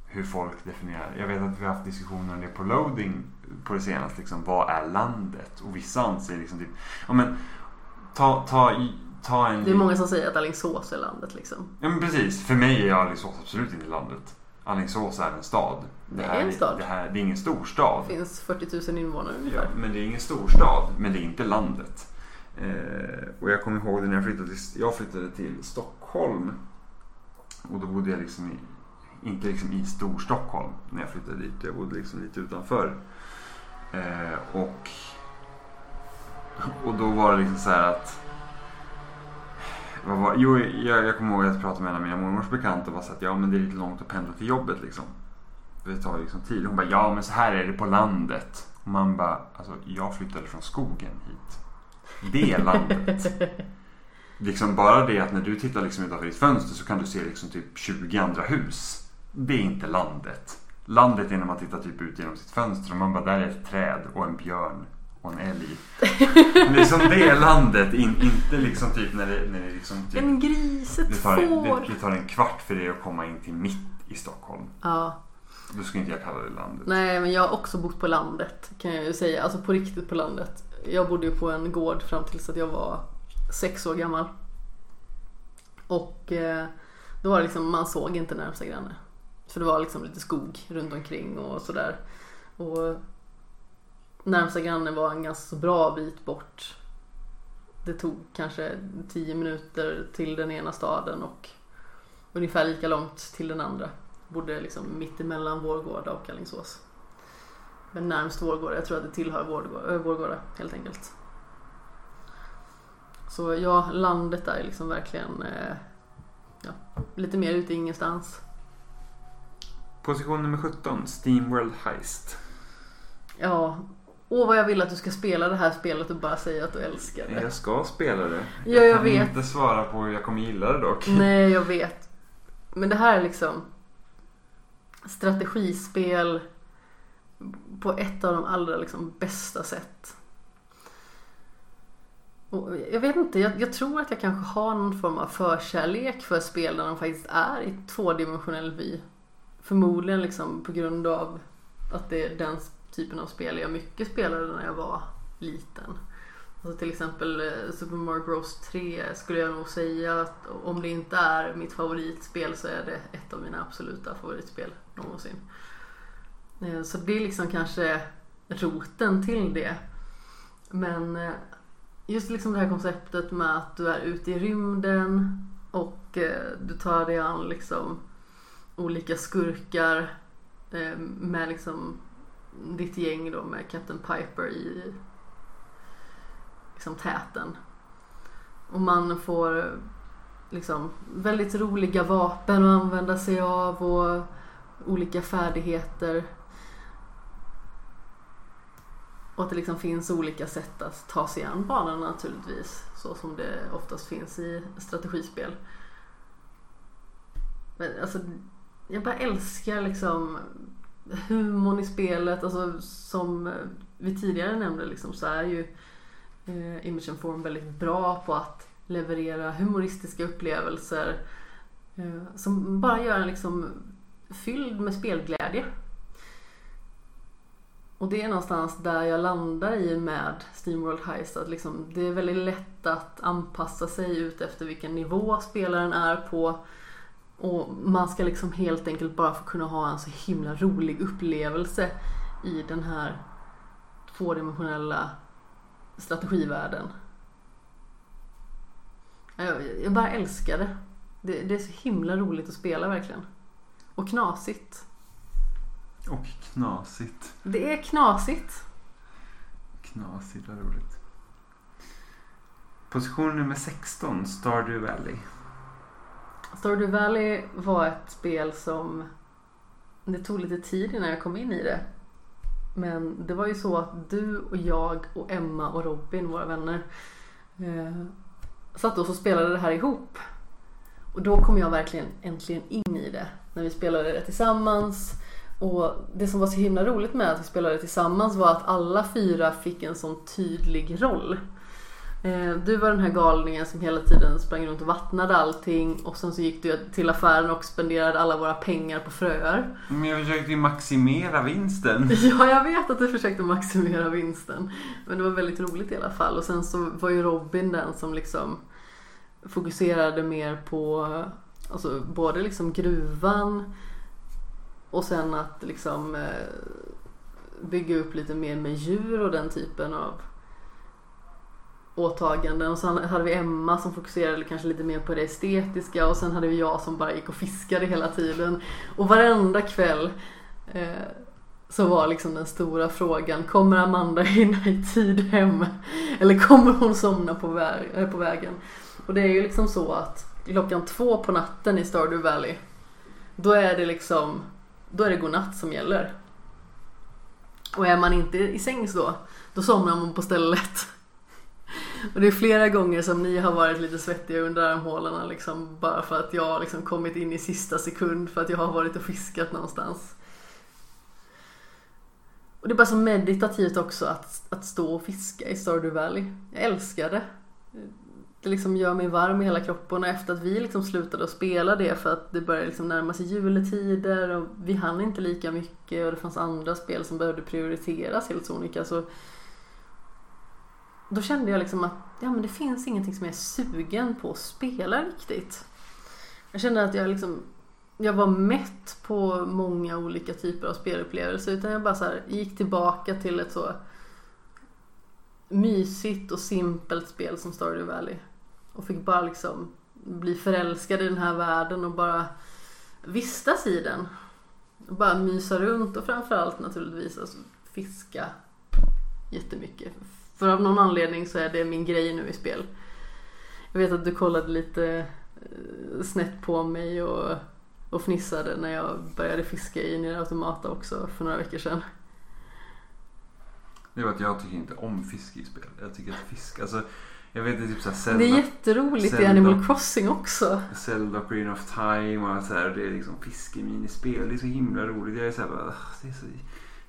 hur folk definierar. Jag vet att vi har haft diskussioner om det på loading på det senaste. Liksom, vad är landet? Och vissa anser liksom typ, ja men ta, ta, ta en... Det är många som säger att Alingsås är landet liksom. Ja men precis. För mig är Alingsås absolut inte landet. Alingsås är en stad. Det är här en stad. Det, här, det är ingen storstad. Det finns 40 000 invånare Ja, ungefär. men det är ingen storstad. Men det är inte landet. Eh, och jag kommer ihåg det när jag flyttade till, jag flyttade till Stockholm. Och då bodde jag liksom i, inte liksom i Storstockholm när jag flyttade dit. Jag bodde liksom lite utanför. Eh, och, och då var det liksom så här att vad var, jo, jag, jag kommer ihåg att jag pratade med en av mina mormors bekanta och var så att ja men det är lite långt att pendla till jobbet liksom. Det tar liksom tid. Hon bara ja men så här är det på landet. Och man bara alltså jag flyttade från skogen hit. Det är landet. liksom bara det att när du tittar liksom utanför ditt fönster så kan du se liksom typ 20 andra hus. Det är inte landet. Landet är när man tittar typ ut genom sitt fönster och man bara där är ett träd och en björn och en älg. liksom det är landet, in, inte liksom typ när det, när det liksom typ, En gris, ett det, tar, får. det, det tar en kvart för dig att komma in till mitt i Stockholm. Ja, Då skulle inte jag kalla det landet. nej men jag har också bott på landet kan jag ju säga. Alltså på riktigt på landet. Jag bodde ju på en gård fram tills att jag var sex år gammal. Och eh, då var det liksom, man såg inte närmsta granne. För det var liksom lite skog runt omkring och sådär. Och närmsta granne var en ganska så bra bit bort. Det tog kanske 10 minuter till den ena staden och ungefär lika långt till den andra. Bodde liksom mitt emellan Vårgårda och Alingsås. Men närmst Vårgårda, jag tror att det tillhör Vårgårda, eh, Vårgårda helt enkelt. Så ja, landet är liksom verkligen eh, ja, lite mer ute i ingenstans. Position nummer 17, Steamworld Heist. Ja, åh vad jag vill att du ska spela det här spelet och bara säga att du älskar det. Jag ska spela det. Ja, jag kan vet. inte svara på hur jag kommer gilla det dock. Nej, jag vet. Men det här är liksom strategispel på ett av de allra liksom bästa sätt. Och jag vet inte, jag, jag tror att jag kanske har någon form av förkärlek för spel där de faktiskt är i tvådimensionell vy. Förmodligen liksom på grund av att det är den typen av spel jag mycket spelade när jag var liten. Alltså till exempel eh, Super Mario Bros 3 skulle jag nog säga att om det inte är mitt favoritspel så är det ett av mina absoluta favoritspel någonsin. Eh, så det är liksom kanske roten till det. Men eh, just liksom det här konceptet med att du är ute i rymden och eh, du tar dig an liksom olika skurkar eh, med liksom ditt gäng då med Captain Piper i liksom täten. Och man får liksom väldigt roliga vapen att använda sig av och olika färdigheter. Och att det liksom finns olika sätt att ta sig an banorna naturligtvis. Så som det oftast finns i strategispel. Men alltså, jag bara älskar liksom humorn i spelet. Alltså som vi tidigare nämnde liksom, så är ju eh, and Form väldigt bra på att leverera humoristiska upplevelser eh, som bara gör en liksom fylld med spelglädje. Och det är någonstans där jag landar i med Steamworld Heist. Att liksom, det är väldigt lätt att anpassa sig ut efter vilken nivå spelaren är på. Och man ska liksom helt enkelt bara få kunna ha en så himla rolig upplevelse i den här tvådimensionella strategivärlden. Jag, jag bara älskar det. det. Det är så himla roligt att spela verkligen. Och knasigt. Och knasigt. Det är knasigt. Knasigt, vad roligt. Position nummer 16, Stardew Valley. Stardew Valley var ett spel som det tog lite tid innan jag kom in i det. Men det var ju så att du och jag och Emma och Robin, våra vänner, eh, satt oss och spelade det här ihop. Och då kom jag verkligen äntligen in i det. När vi spelade det tillsammans. Och det som var så himla roligt med att vi spelade tillsammans var att alla fyra fick en sån tydlig roll. Eh, Du var den här galningen som hela tiden sprang runt och vattnade allting och sen så gick du till affären och spenderade alla våra pengar på fröer. Men jag försökte ju maximera vinsten. Ja, jag vet att du försökte maximera vinsten. Men det var väldigt roligt i alla fall. Och sen så var ju Robin den som liksom fokuserade mer på alltså, både liksom gruvan och sen att liksom eh, bygga upp lite mer med djur och den typen av åtaganden och sen hade vi Emma som fokuserade kanske lite mer på det estetiska och sen hade vi jag som bara gick och fiskade hela tiden. Och varenda kväll eh, så var liksom den stora frågan, kommer Amanda hinna i tid hem? Eller kommer hon somna på, vä eh, på vägen? Och det är ju liksom så att klockan två på natten i Stardew Valley, då är det liksom, då är det godnatt som gäller. Och är man inte i sängs då, då somnar man på stället. Och det är flera gånger som ni har varit lite svettiga under armhålorna liksom bara för att jag har liksom kommit in i sista sekund för att jag har varit och fiskat någonstans. Och det är bara så meditativt också att, att stå och fiska i Stardew Valley. Jag älskar det. Det liksom gör mig varm i hela kroppen och efter att vi liksom slutade att spela det för att det började liksom närma sig juletider och vi hann inte lika mycket och det fanns andra spel som behövde prioriteras helt sonika så då kände jag liksom att ja, men det finns ingenting som jag är sugen på att spela riktigt. Jag kände att jag liksom jag var mätt på många olika typer av spelupplevelser utan jag bara så här, gick tillbaka till ett så mysigt och simpelt spel som Stardew Valley. Och fick bara liksom bli förälskad i den här världen och bara vistas i den. Och bara mysa runt och framförallt naturligtvis alltså, fiska jättemycket. För av någon anledning så är det min grej nu i spel. Jag vet att du kollade lite eh, snett på mig och, och fnissade när jag började fiska i Nier Automata också för några veckor sedan. Det var att jag tycker inte om fiske i spel. Jag tycker att fisk, alltså jag vet det är typ såhär Zelda, Det är jätteroligt i Zelda. Animal Crossing också. Zelda Green of Time och så här, det är liksom fiskeminispel. Det är så himla roligt. Jag är såhär bara, "Ugh, det är så,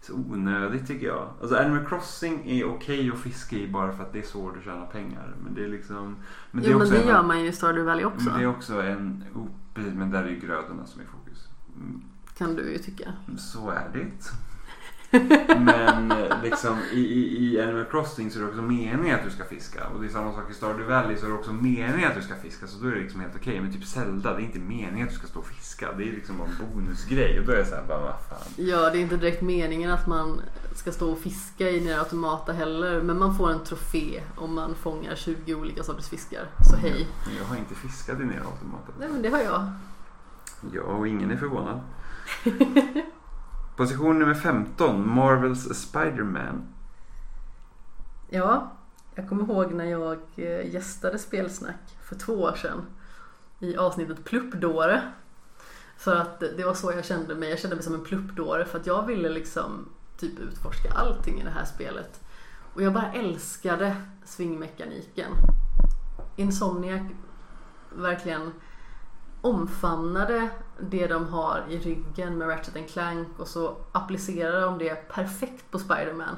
så onödigt tycker jag. Alltså Animal Crossing är okej att fiska i bara för att det är så du tjänar pengar. Men det är liksom... Men jo men det en- gör man ju i Stardew Valley också. Men det är också en... Oh, men där är ju grödorna som är i fokus. Mm, Kan du ju tycka. Så är det. Men eh, liksom i, i, i Animal Crossing så är det också meningen att du ska fiska. Och det är samma sak i Stardew Valley så är det också meningen att du ska fiska. Så då är det liksom helt okej. Men typ Zelda, det är inte meningen att du ska stå och fiska. Det är liksom bara en bonusgrej. Och då är jag såhär, bara vad fan. Ja, det är inte direkt meningen att man ska stå och fiska i Nier Automata heller. Men man får en trofé om man fångar 20 olika sorters fiskar. Så hej. Men jag har inte fiskat i Nier Automata. Nej men det har jag. Ja, och ingen är förvånad. Position nummer 15, Marvels Spider-Man. Ja, jag kommer ihåg när jag eh, gästade Spelsnack för två år sedan. I avsnittet Pluppdåre. För att det var så jag kände mig. Jag kände mig som en pluppdåre för att jag ville liksom typ utforska allting i det här spelet. Och jag bara älskade svingmekaniken. Insomniac verkligen omfamnade det de har i ryggen med Ratchet Clank och så applicerade de det perfekt på Spider-Man.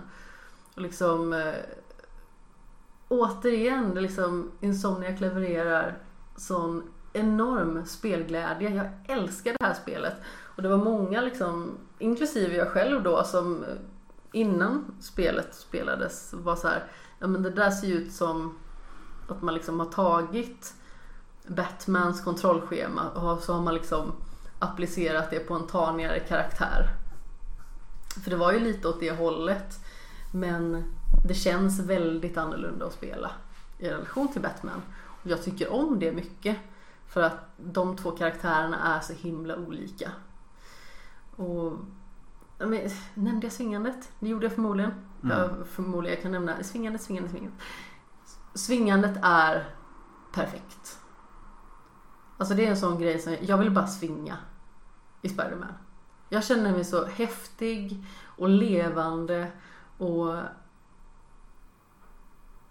Och liksom eh, återigen, det liksom Insomniac levererar sån enorm spelglädje. Jag älskar det här spelet. Och det var många liksom, inklusive jag själv då, som eh, innan spelet spelades var så här, ja men det där ser ju ut som att man liksom har tagit Batmans kontrollschema och så har man liksom applicerat det på en tanigare karaktär. För det var ju lite åt det hållet. Men det känns väldigt annorlunda att spela i relation till Batman. Och jag tycker om det mycket. För att de två karaktärerna är så himla olika. Och men, Nämnde jag svingandet? Det gjorde jag förmodligen. Mm. Jag, förmodligen jag kan nämna svingandet, svingandet, svingandet. Svingandet är perfekt. Alltså det är en sån grej som jag vill bara svinga i Spiderman. Jag känner mig så häftig och levande och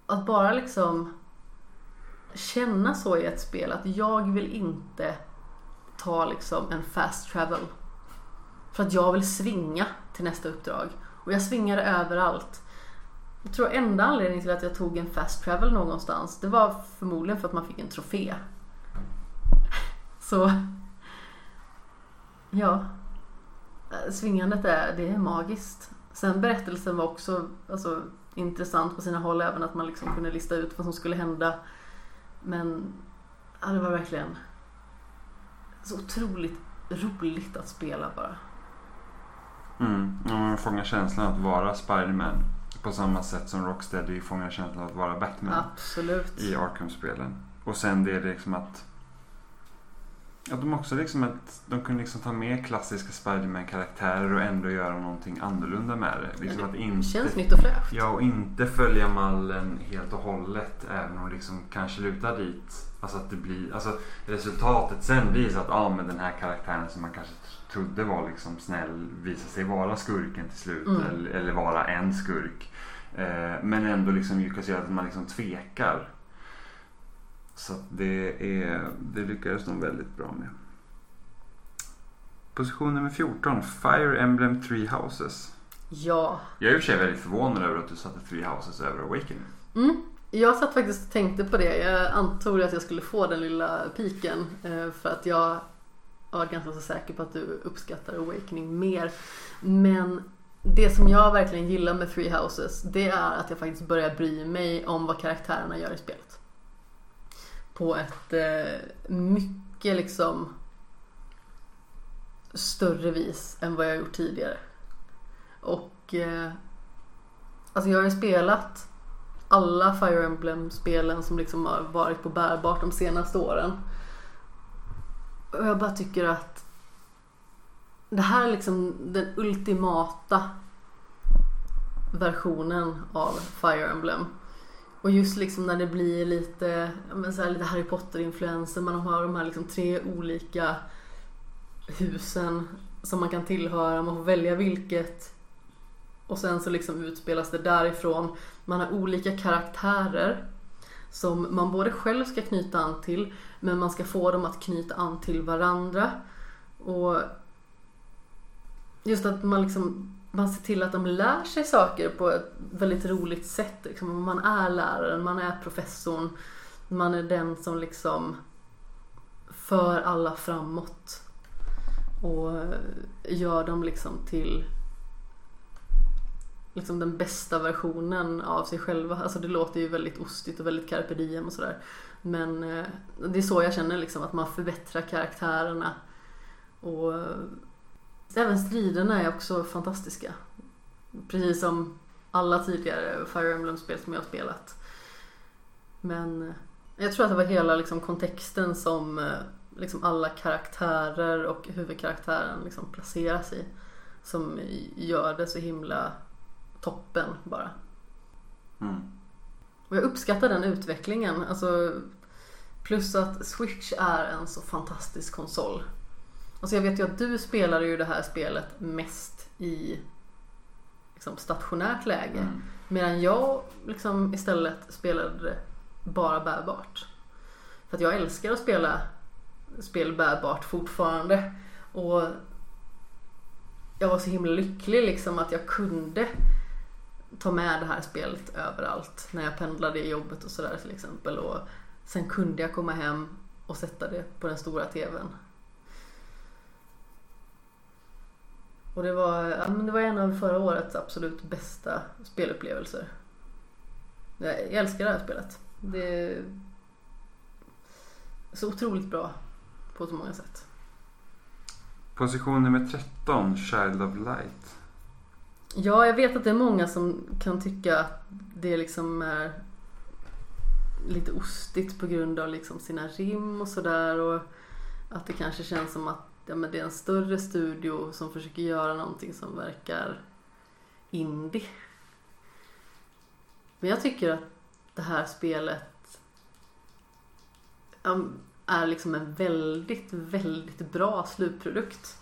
att bara liksom känna så i ett spel att jag vill inte ta liksom en fast travel. För att jag vill svinga till nästa uppdrag. Och jag svingade överallt. Jag tror enda anledningen till att jag tog en fast travel någonstans det var förmodligen för att man fick en trofé. Så ja, svingandet är, det är magiskt. Sen berättelsen var också alltså, intressant på sina håll även att man liksom kunde lista ut vad som skulle hända. Men ja, det var verkligen så otroligt roligt att spela bara. Mm. Man fångar känslan att vara Spider-Man. På samma sätt som Rocksteady fångar känslan att vara Batman Absolut. i Arkham-spelen. Och sen det är det liksom att att de också liksom att de kunde liksom ta med klassiska Spiderman-karaktärer och ändå göra någonting annorlunda med det. Liksom att inte, Känns nytt och fräscht. Ja, och inte följa mallen helt och hållet även om det liksom kanske lutar dit. Alltså att det blir, alltså resultatet sen blir så att ja men den här karaktären som man kanske trodde var liksom snäll visar sig vara skurken till slut Mm. eller, eller vara en skurk. Eh, men ändå liksom lyckas göra att man liksom tvekar. Så det, är, det lyckades de väldigt bra med. Position nummer 14, Fire Emblem Three Houses. Ja. Jag är i och för sig väldigt förvånad över att du satte Three Houses över Awakening. Mm. Jag satt faktiskt och tänkte på det. Jag antog att jag skulle få den lilla piken eh, för att jag var ganska så säker på att du uppskattar Awakening mer. Men det som jag verkligen gillar med Three Houses det är att jag faktiskt börjar bry mig om vad karaktärerna gör i spelet. På ett eh, mycket liksom större vis än vad jag har gjort tidigare. Och eh, alltså jag har ju spelat alla Fire Emblem-spelen som liksom har varit på bärbart de senaste åren. Och jag bara tycker att det här är liksom den ultimata versionen av Fire Emblem. Och just liksom när det blir lite, men så här, lite Harry Potter-influenser. Man har de här liksom tre olika husen som man kan tillhöra. Man får välja vilket. Och sen så liksom utspelas det därifrån. Man har olika karaktärer som man både själv ska knyta an till men man ska få dem att knyta an till varandra. Och just att man liksom man ser till att de lär sig saker på ett väldigt roligt sätt. Liksom. Man är läraren, man är professorn, man är den som liksom för alla framåt och gör dem liksom till liksom den bästa versionen av sig själva. Alltså det låter ju väldigt ostigt och väldigt carpe diem och sådär. Men eh, det är så jag känner liksom att man förbättrar karaktärerna. Och även striderna är också fantastiska. Precis som alla tidigare Fire Emblem-spel som jag har spelat. Men eh, jag tror att det var hela liksom, kontexten som eh, liksom, alla karaktärer och huvudkaraktären liksom, placeras i. Som gör det så himla toppen bara. Mm. Och jag uppskattar den utvecklingen. Alltså, plus att Switch är en så fantastisk konsol. Alltså jag vet ju att du spelade ju det här spelet mest i liksom, stationärt läge. Mm. Medan jag liksom istället spelade bara bärbart. För att jag älskar att spela spel bärbart fortfarande. Och jag var så himla lycklig liksom att jag kunde ta med det här spelet överallt. När jag pendlade i jobbet och sådär till exempel. Och sen kunde jag komma hem och sätta det på den stora TVn. Och det var, ja, men det var en av förra årets absolut bästa spelupplevelser. Jag älskar det här spelet. Det är så otroligt bra på så många sätt. Position nummer 13, Child of Light. Ja, jag vet att det är många som kan tycka att det liksom är lite ostigt på grund av liksom sina rim och sådär. Och att det kanske känns som att ja, men det är en större studio som försöker göra någonting som verkar indie. Men jag tycker att det här spelet är liksom en väldigt, väldigt bra slutprodukt.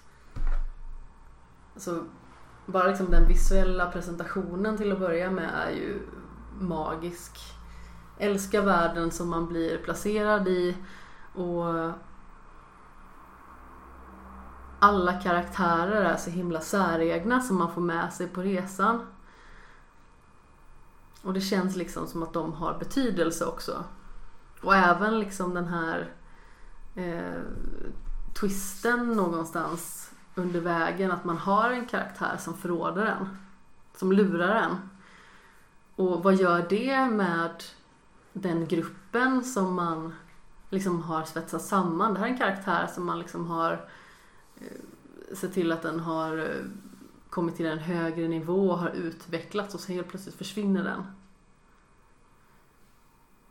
Så bara liksom den visuella presentationen till att börja med är ju magisk. Älskar världen som man blir placerad i och alla karaktärer är så himla säregna som man får med sig på resan. Och det känns liksom som att de har betydelse också. Och även liksom den här eh, twisten någonstans under vägen att man har en karaktär som förråder en. Som lurar en. Och vad gör det med den gruppen som man liksom har svetsat samman? Det här är en karaktär som man liksom har Eh, se till att den har eh, kommit till en högre nivå och har utvecklats och så helt plötsligt försvinner den.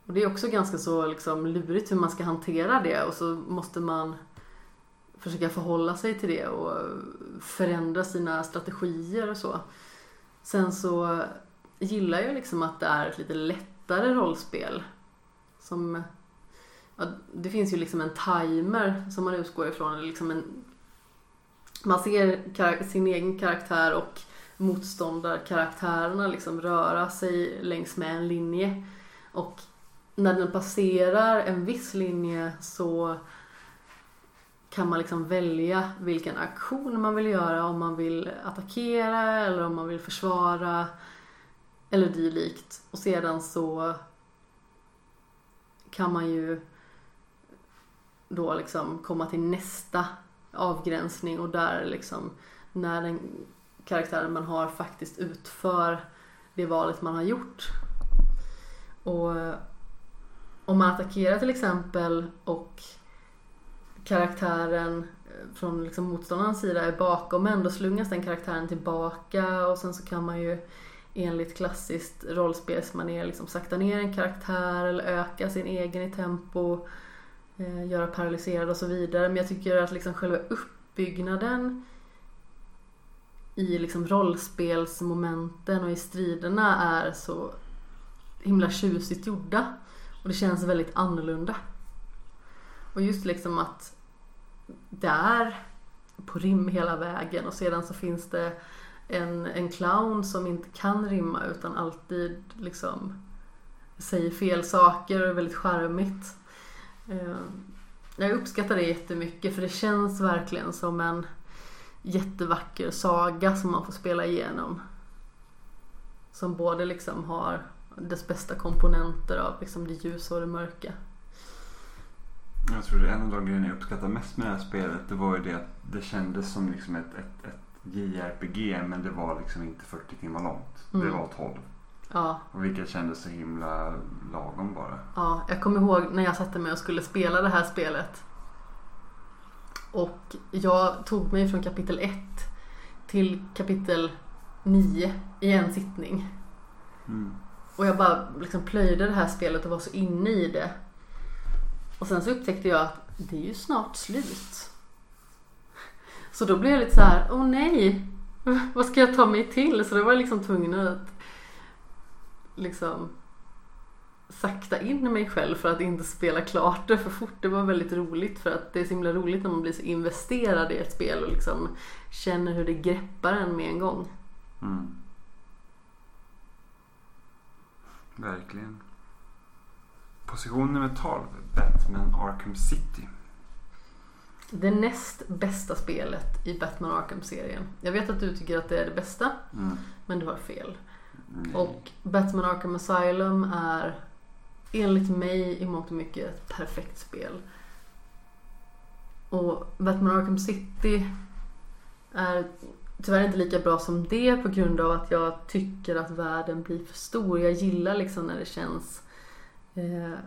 Och det är också ganska så liksom lurigt hur man ska hantera det och så måste man försöka förhålla sig till det och förändra sina strategier och så. Sen så gillar jag liksom att det är ett lite lättare rollspel. Som, ja, det finns ju liksom en timer som man utgår ifrån. eller Liksom en, man ser sin egen karaktär och motståndarkaraktärerna liksom röra sig längs med en linje. Och när den passerar en viss linje så kan man liksom välja vilken aktion man vill göra. Om man vill attackera eller om man vill försvara eller dylikt. Och sedan så kan man ju då liksom komma till nästa avgränsning och där liksom när den karaktären man har faktiskt utför det valet man har gjort. Och eh, om man attackerar till exempel och karaktären eh, från liksom motståndarens sida är bakom en, då slungas den karaktären tillbaka och sen så kan man ju enligt klassiskt rollspelsmanér liksom sakta ner en karaktär eller öka sin egen i tempo, eh, göra paralyserad och så vidare. Men jag tycker att liksom själva uppbyggnaden i liksom rollspelsmomenten och i striderna är så himla tjusigt gjorda. Och det känns väldigt annorlunda. Och just liksom att det är på rim hela vägen och sedan så finns det en, en clown som inte kan rimma utan alltid liksom säger fel saker och är väldigt charmigt. Eh, Jag uppskattar det jättemycket för det känns verkligen som en jättevacker saga som man får spela igenom. Som både liksom har dess bästa komponenter av liksom det ljusa och det mörka. Jag tror det är en av de grejerna jag uppskattar mest med det här spelet. Det var ju det att det kändes som liksom ett, ett, ett JRPG men det var liksom inte 40 timmar långt. Det Mm. var 12. Ja, Och vilket kändes så himla lagom bara. ja, jag kommer ihåg när jag satte mig och skulle spela det här spelet. Och jag tog mig från kapitel 1 till kapitel 9 i en sittning. Mm. Och jag bara liksom plöjde det här spelet och var så inne i det. Och sen så upptäckte jag att det är ju snart slut. Så då blev jag lite så här, åh nej, vad ska jag ta mig till? Så då var jag liksom tvungen att liksom sakta in mig själv för att inte spela klart det för fort. Det var väldigt roligt för att det är så himla roligt när man blir så investerad i ett spel och liksom känner hur det greppar en med en gång. Mm. Verkligen. Position nummer 12. Batman Arkham City. Det näst bästa spelet i Batman Arkham-serien. Jag vet att du tycker att det är det bästa, Mm. men du har fel. Mm. Och Batman Arkham Asylum är enligt mig i mångt och mycket ett perfekt spel. Och Batman Arkham City är tyvärr inte lika bra som det på grund av att jag tycker att världen blir för stor. Jag gillar liksom när det känns eh,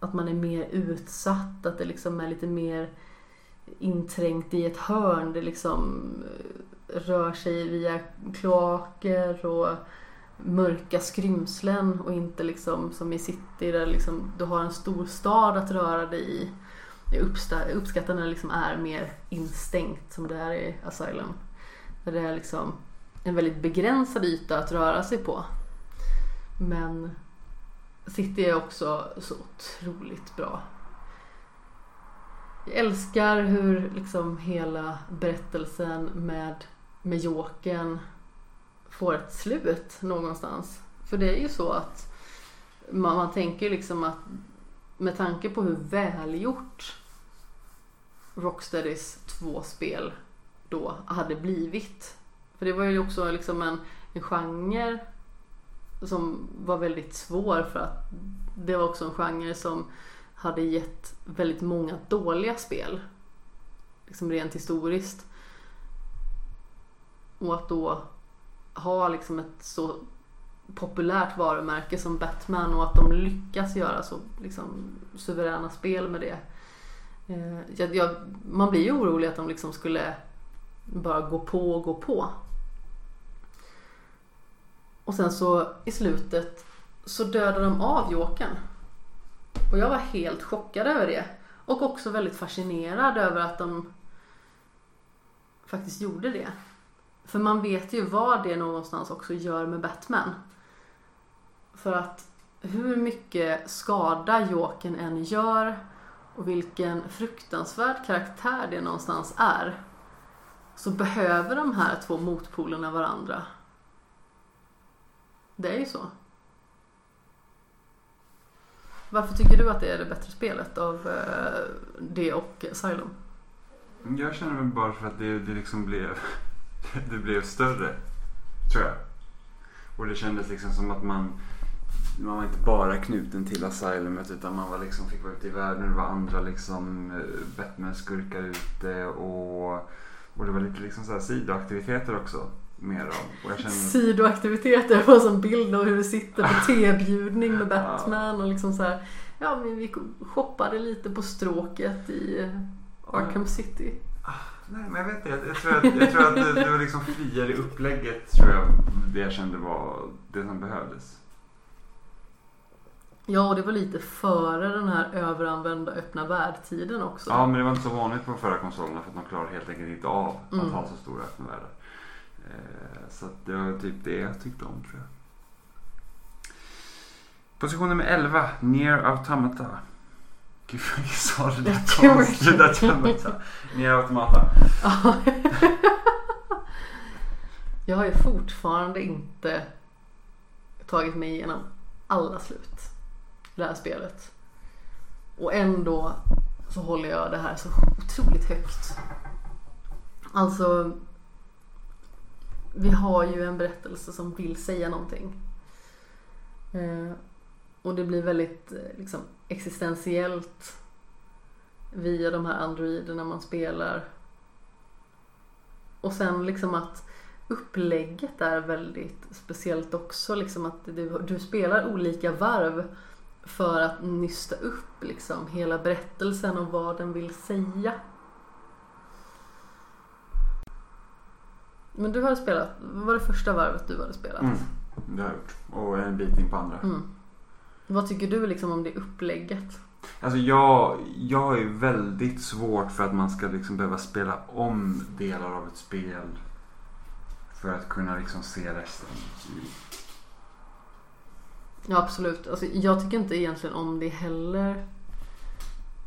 att man är mer utsatt, att det liksom är lite mer inträngt i ett hörn. Det liksom eh, rör sig via kloaker och mörka skrymslen och inte liksom som i city där liksom du har en stor stad att röra dig i. Jag uppskattar när det liksom är mer instängt som det är i Asylum. Där det är liksom en väldigt begränsad yta att röra sig på. Men City är också så otroligt bra. Jag älskar hur liksom hela berättelsen med, med Jokern får ett slut någonstans. För det är ju så att man, man tänker liksom att med tanke på hur välgjort Rocksteadys två spel då hade blivit. För det var ju också liksom en, en genre som var väldigt svår för att det var också en genre som hade gett väldigt många dåliga spel. Liksom rent historiskt. Och att då ha liksom ett så populärt varumärke som Batman och att de lyckas göra så liksom, suveräna spel med det. Eh, jag, jag, man blir ju orolig att de liksom skulle bara gå på och gå på. Och sen så i slutet så dödar de av Jokern. Och jag var helt chockad över det. Och också väldigt fascinerad över att de faktiskt gjorde det. För man vet ju vad det någonstans också gör med Batman. För att hur mycket skada Jokern än gör och vilken fruktansvärd karaktär det någonstans är så behöver de här två motpolerna varandra. Det är ju så. Varför tycker du att det är det bättre spelet av eh, det och Asylum? Jag känner väl bara för att det, det liksom blev det blev större. Tror jag. Och det kändes liksom som att man man var inte bara knuten till Asylumet utan man var liksom, fick vara ute i världen. Det var andra liksom eh, Batman-skurkar ute och, och det var lite liksom så här sidoaktiviteter också. Mer av. Och känner, Sidoaktiviteter, en sån bild av hur vi sitter på tebjudning med Batman och liksom så här. Ja, men vi shoppade lite på stråket i eh, Arkham City. Nej men jag vet inte. Jag, jag tror att, jag tror att det, det var liksom friare i upplägget tror jag. Det jag kände var det som behövdes. Ja, och det var lite före den här överanvända öppna värld-tiden också. Ja men det var inte så vanligt på de förra konsolerna för att de klarar helt enkelt inte av att Mm. ha så stora öppna världar. Eh, så det var typ det jag tyckte om tror jag. Position nummer 11, Near Automata. Gud jag sa det där Jag tror konstigt. Automata. Near Automata. Ja. jag har ju fortfarande inte tagit mig igenom alla slut i det här spelet. Och ändå så håller jag det här så otroligt högt. Alltså, vi har ju en berättelse som vill säga någonting. Och det blir väldigt eh, liksom, existentiellt via de här androiderna man spelar. Och sen liksom att upplägget är väldigt speciellt också. Liksom att du, du spelar olika varv för att nysta upp liksom hela berättelsen och vad den vill säga. Men du har spelat, vad var det första varvet du hade spelat? Mm, det har jag gjort. Och en bit in på andra. Mm. Vad tycker du liksom om det upplägget? Alltså jag, jag ju väldigt svårt för att man ska liksom behöva spela om delar av ett spel. För att kunna liksom se resten. Ja absolut. Alltså, jag tycker inte egentligen om det heller.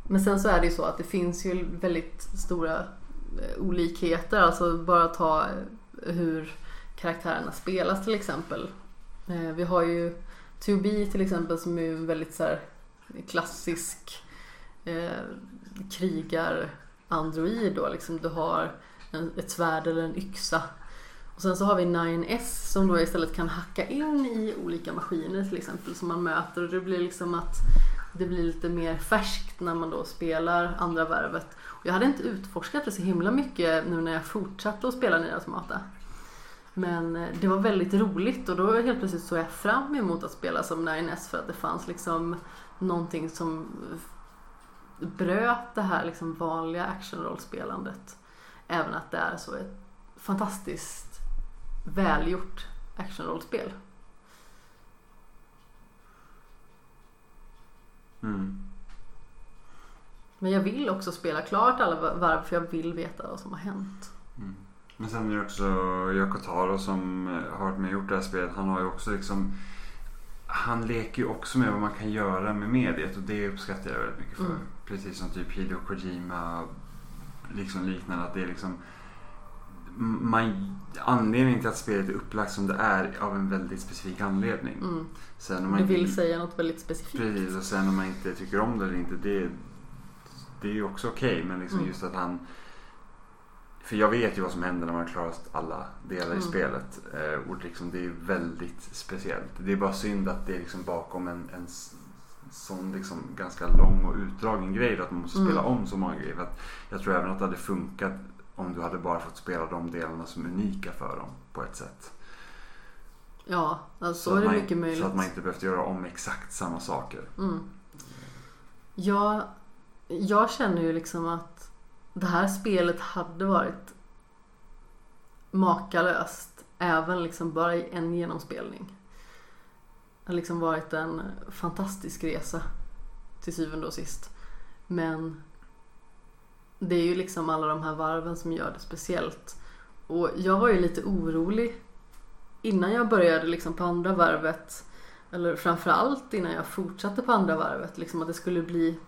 Men sen så är det ju så att det finns ju väldigt stora eh, olikheter. Alltså bara ta eh, hur karaktärerna spelas till exempel. Eh, Vi har ju 2B till exempel som är en väldigt så här klassisk eh, krigar-android då. Liksom du har en, ett svärd eller en yxa. Och sen så har vi 9S som då istället kan hacka in i olika maskiner till exempel som man möter och det blir liksom att det blir lite mer färskt när man då spelar andra värvet. Och jag hade inte utforskat det så himla mycket nu när jag fortsatte att spela Nya Automata. Men eh, det var väldigt roligt och då helt plötsligt såg jag fram emot att spela som 9S för att det fanns liksom någonting som bröt det här liksom vanliga actionrollspelandet. Även att det är så ett fantastiskt välgjort actionrollspel. Mm. Men jag vill också spela klart alla varv för jag vill veta vad som har hänt. Men sen är det också Yoko Taro som eh, har varit med och gjort det här spelet. Han har ju också liksom han leker ju också med vad man kan göra med mediet och det uppskattar jag väldigt mycket för. Mm. Precis som typ Hideo Kojima liksom liknande. Att det är liksom man, anledningen till att spelet är upplagt som det är av en väldigt specifik anledning. Mm. Sen om man Du vill inte- säga något väldigt specifikt. Precis och sen om man inte tycker om det eller inte det, det är ju också okej men liksom Mm. just att han för jag vet ju vad som händer när man har klarat alla delar Mm. i spelet. Eh, och liksom, det är väldigt speciellt. Det är bara synd att det är liksom bakom en, en sån liksom ganska lång och utdragen grej att man måste spela Mm. om så många grejer. Att jag tror även att det hade funkat om du hade bara fått spela de delarna som är unika för dem på ett sätt. Ja, alltså, så är det man, mycket möjligt. Så att man inte behövt göra om exakt samma saker. Mm. Jag, jag känner ju liksom att det här spelet hade varit makalöst. Även liksom bara i en genomspelning. Det har liksom varit en fantastisk resa till syvende och sist. Men det är ju liksom alla de här varven som gör det speciellt. Och jag var ju lite orolig innan jag började liksom på andra varvet. Eller framförallt innan jag fortsatte på andra varvet. Liksom att det skulle bli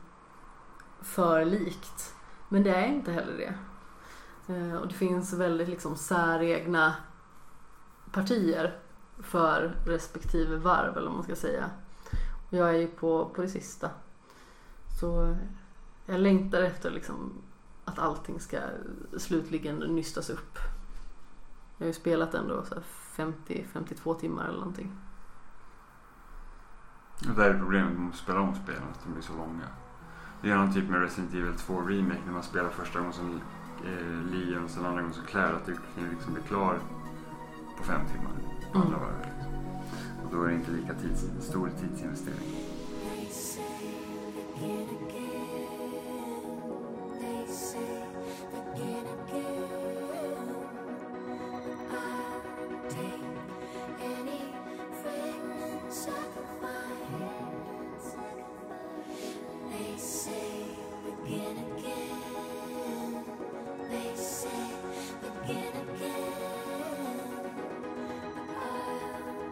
för likt. Men det är inte heller det. Eh, och det finns väldigt liksom säregna partier för respektive varv eller vad man ska säga. Och jag är ju på, på det sista. Så jag längtar efter liksom att allting ska slutligen nystas upp. Jag har ju spelat ändå 50-52 timmar eller någonting. Det där är problemet med att spela om spelen, att de blir så långa. Det är någon typ med Resident Evil 2 Remake när man spelar första gången som eh, Leon och sen andra gången som Claire. Att du kan liksom bli klar på fem timmar på Mm. andra varvet. Liksom. Och då är det inte lika tids, stor tidsinvestering. They say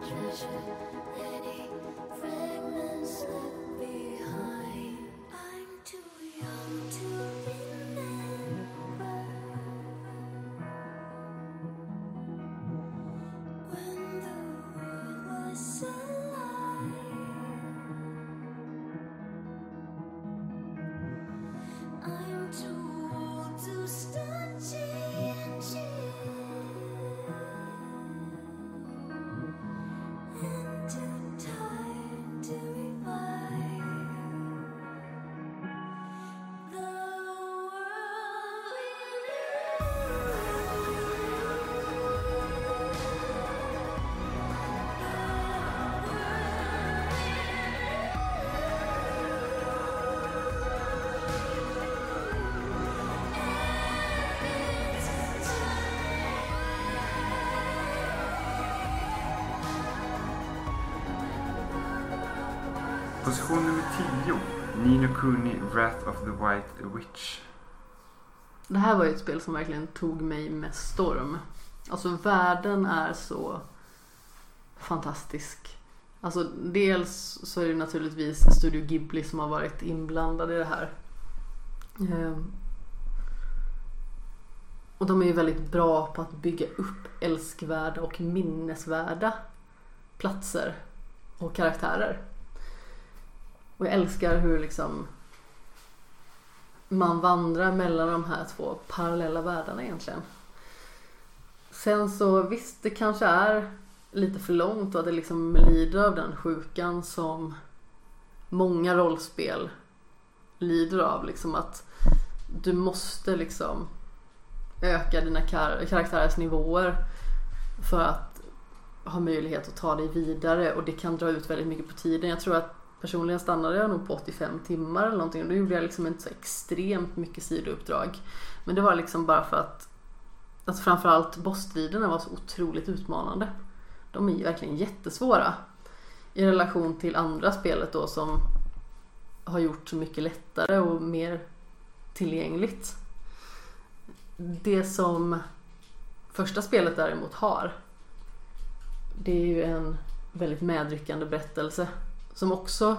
却是。Position nummer 10. Nino Kuni Wrath of the White Witch. Det här var ju ett spel som verkligen tog mig med storm. Alltså världen är så fantastisk. Alltså dels så är det naturligtvis Studio Ghibli som har varit inblandad i det här. Ehm. Och de är ju väldigt bra på att bygga upp älskvärda och minnesvärda platser och karaktärer. Och jag älskar hur liksom man vandrar mellan de här två parallella världarna egentligen. Sen så visst, det kanske är lite för långt och att det liksom lider av den sjukan som många rollspel lider av. Liksom att du måste liksom öka dina kar- karaktärers nivåer för att ha möjlighet att ta dig vidare och det kan dra ut väldigt mycket på tiden. Jag tror att personligen stannade jag nog på 85 timmar eller någonting och då gjorde jag liksom inte så extremt mycket sidouppdrag. Men det var liksom bara för att Alltså framförallt bossstriderna var så otroligt utmanande. De är ju verkligen jättesvåra. I relation till andra spelet då som har gjort så mycket lättare och mer tillgängligt. Det som första spelet däremot har det är ju en väldigt medryckande berättelse som också,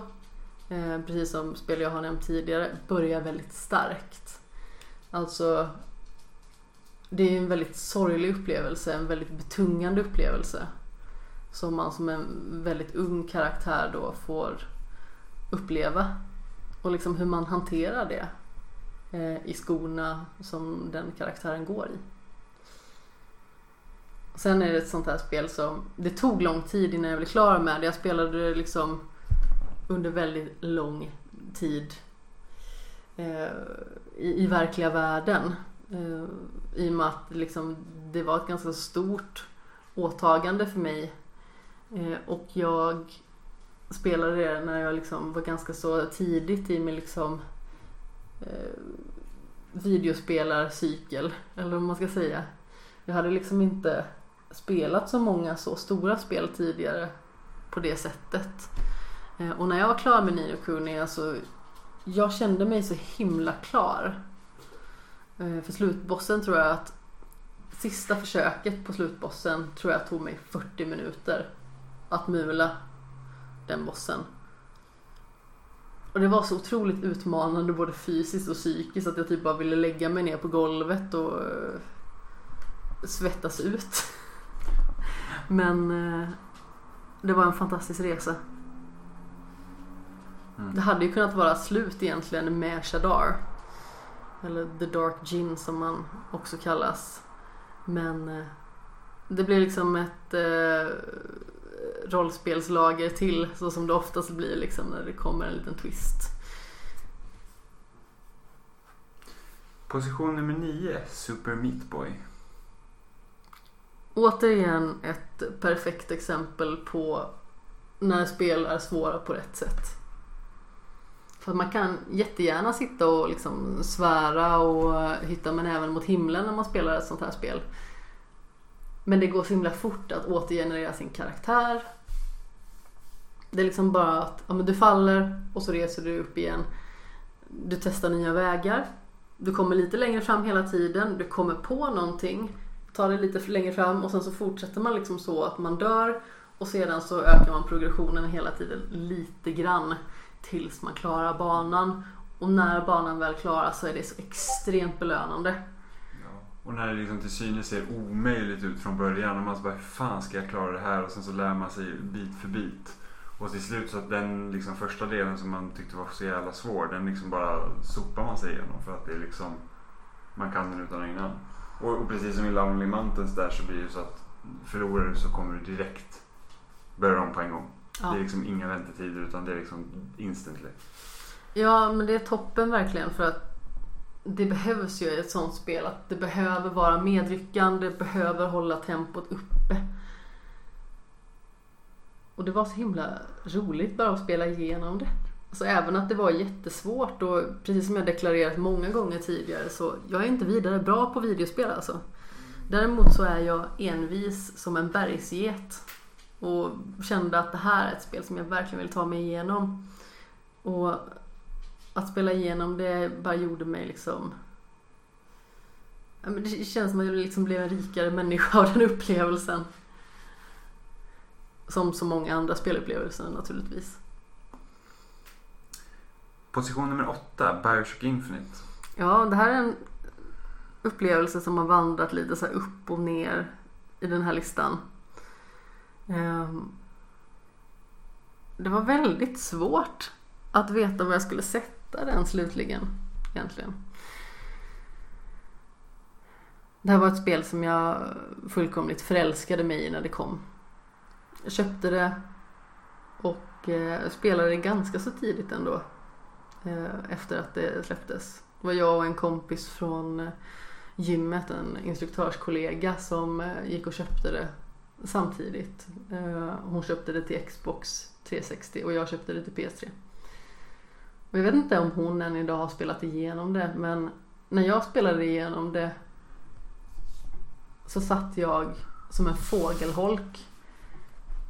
eh, precis som spel jag har nämnt tidigare, börjar väldigt starkt. Alltså, det är ju en väldigt sorglig upplevelse, en väldigt betungande upplevelse. Som man som en väldigt ung karaktär då får uppleva. Och liksom hur man hanterar det eh, i skorna som den karaktären går i. Sen är det ett sånt här spel som, det tog lång tid innan jag blev klar med det. Jag spelade det liksom under väldigt lång tid eh, i, i verkliga världen. Eh, I och med att liksom, det var ett ganska stort åtagande för mig. Eh, och jag spelade det när jag liksom var ganska så tidigt i min liksom eh, videospelarcykel, eller vad man ska säga. Jag hade liksom inte spelat så många så stora spel tidigare på det sättet. Eh, och när jag var klar med Nino Kuni, alltså jag kände mig så himla klar. Eh, för slutbossen tror jag att sista försöket på slutbossen tror jag tog mig 40 minuter att mula den bossen. Och det var så otroligt utmanande både fysiskt och psykiskt att jag typ bara ville lägga mig ner på golvet och eh, svettas ut. Men det var en fantastisk resa. Mm. Det hade ju kunnat vara slut egentligen med Shadar. Eller The Dark Gin som man också kallas. Men eh, det blir liksom ett eh, rollspelslager till så som det oftast blir liksom när det kommer en liten twist. Position nummer 9, Super Meat Boy. Återigen ett perfekt exempel på när spel är svåra på rätt sätt. För man kan jättegärna sitta och liksom svära och hitta med näven mot himlen när man spelar ett sånt här spel. Men det går så himla fort att återgenerera sin karaktär. Det är liksom bara att ja, men du faller och så reser du upp igen. Du testar nya vägar. Du kommer lite längre fram hela tiden. Du kommer på någonting. Tar det lite längre fram och sen så fortsätter man liksom så att man dör. Och sedan så ökar man progressionen hela tiden lite grann. Tills man klarar banan. Och när banan väl klaras så är det så extremt belönande. Ja. Och när det liksom till synes ser omöjligt ut från början och man så bara hur fan ska jag klara det här? Och sen så lär man sig bit för bit. Och till slut så att den liksom första delen som man tyckte var så jävla svår den liksom bara sopar man sig igenom för att det är liksom man kan den utan och innan. Och, och precis som i Lonely Mountains där så blir det så att förlorar du så kommer du direkt börja om på en gång. Ja. Det är liksom inga väntetider utan det är liksom instantly. Ja, men det är toppen verkligen för att det behövs ju i ett sånt spel att det behöver vara medryckande, det behöver hålla tempot uppe. Och det var så himla roligt bara att spela igenom det. Alltså även att det var jättesvårt och precis som jag deklarerat många gånger tidigare så jag är inte vidare bra på videospel alltså. Däremot så är jag envis som en bergsget och kände att det här är ett spel som jag verkligen vill ta mig igenom. Och att spela igenom det bara gjorde mig liksom Det känns som att jag liksom blev en rikare människa av den upplevelsen. Som så många andra spelupplevelser naturligtvis. Position nummer 8, Bioshock Infinite. Ja, det här är en upplevelse som har vandrat lite så upp och ner i den här listan. Ehm, det var väldigt svårt att veta var jag skulle sätta den slutligen egentligen. Det här var ett spel som jag fullkomligt förälskade mig i när det kom. Jag köpte det och eh, spelade det ganska så tidigt ändå. Eh, efter att det släpptes. Det var jag och en kompis från eh, gymmet, en instruktörskollega som gick och köpte det samtidigt. Eh, hon köpte det till Xbox 360 och jag köpte det till PS3. Och jag vet inte om hon än idag har spelat igenom det men när jag spelade igenom det så satt jag som en fågelholk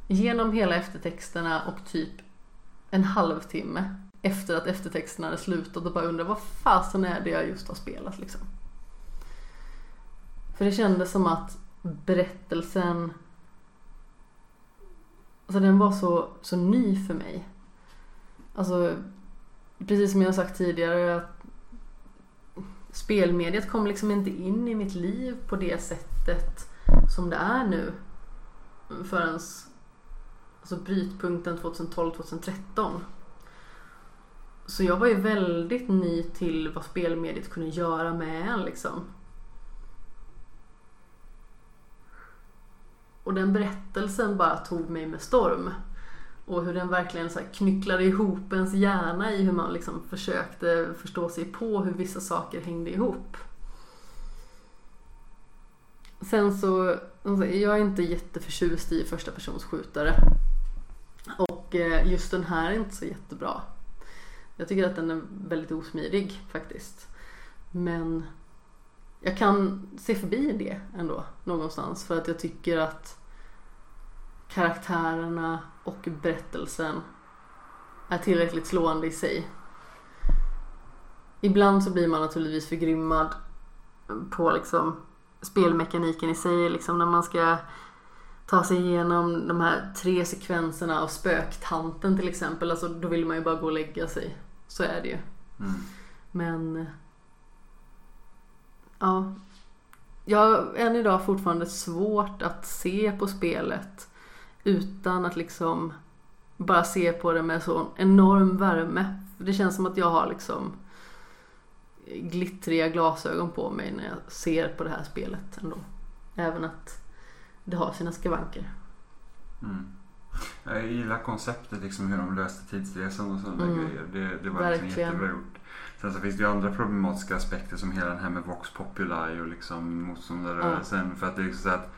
genom hela eftertexterna och typ en halvtimme efter att eftertexterna hade slutat och bara undrade vad fasen är det jag just har spelat liksom. För det kändes som att berättelsen Alltså den var så, så ny för mig. Alltså precis som jag har sagt tidigare att spelmediet kom liksom inte in i mitt liv på det sättet som det är nu. Förrän alltså brytpunkten 2012-2013. Så jag var ju väldigt ny till vad spelmediet kunde göra med en liksom. Och den berättelsen bara tog mig med storm. Och hur den verkligen så här knycklade ihop ens hjärna i hur man liksom försökte förstå sig på hur vissa saker hängde ihop. Sen så, jag är inte jätteförtjust i första persons skjutare. Och eh, just den här är inte så jättebra. Jag tycker att den är väldigt osmidig faktiskt. Men jag kan se förbi det ändå någonstans för att jag tycker att karaktärerna och berättelsen är tillräckligt slående i sig. Ibland så blir man naturligtvis förgrymmad på liksom spelmekaniken i sig, liksom när man ska ta sig igenom de här tre sekvenserna av spöktanten till exempel. Alltså då vill man ju bara gå och lägga sig. Så är det ju. Mm. Men ja, jag har än idag fortfarande svårt att se på spelet utan att liksom bara se på det med så enorm värme. Det känns som att jag har liksom glittriga glasögon på mig när jag ser på det här spelet ändå. Även att det har sina skavanker. Mm. Jag gillar konceptet, liksom hur de löste tidsresan och sådana Mm. grejer. Det, det var liksom jättebra gjort. Sen så finns det ju andra problematiska aspekter som hela den här med Vox Populi och liksom motståndarrörelsen. För att det är liksom så att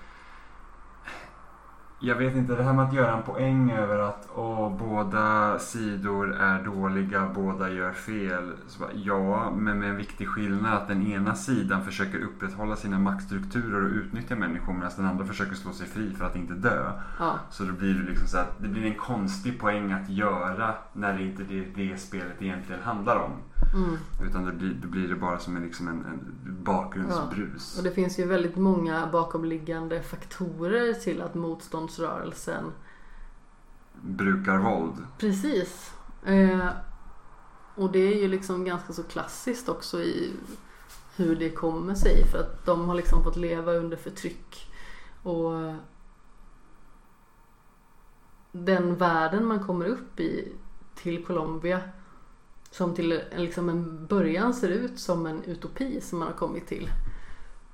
jag vet inte, det här med att göra en poäng över att åh, båda sidor är dåliga, båda gör fel. Bara, ja, men med en viktig skillnad att den ena sidan försöker upprätthålla sina maktstrukturer och utnyttja människor medan den andra försöker slå sig fri för att inte dö. Ja, Så då blir det liksom så att det blir en konstig poäng att göra när det inte är det spelet egentligen handlar om. mm. Utan det blir, då blir det bara som en, liksom en, en bakgrundsbrus. Och det finns ju väldigt många bakomliggande faktorer till att motståndsrörelsen Brukar våld. Precis. Eh, och det är ju liksom ganska så klassiskt också i hur det kommer sig. För att de har liksom fått leva under förtryck. Och den världen man kommer upp i till Colombia som till liksom en början ser ut som en utopi som man har kommit till.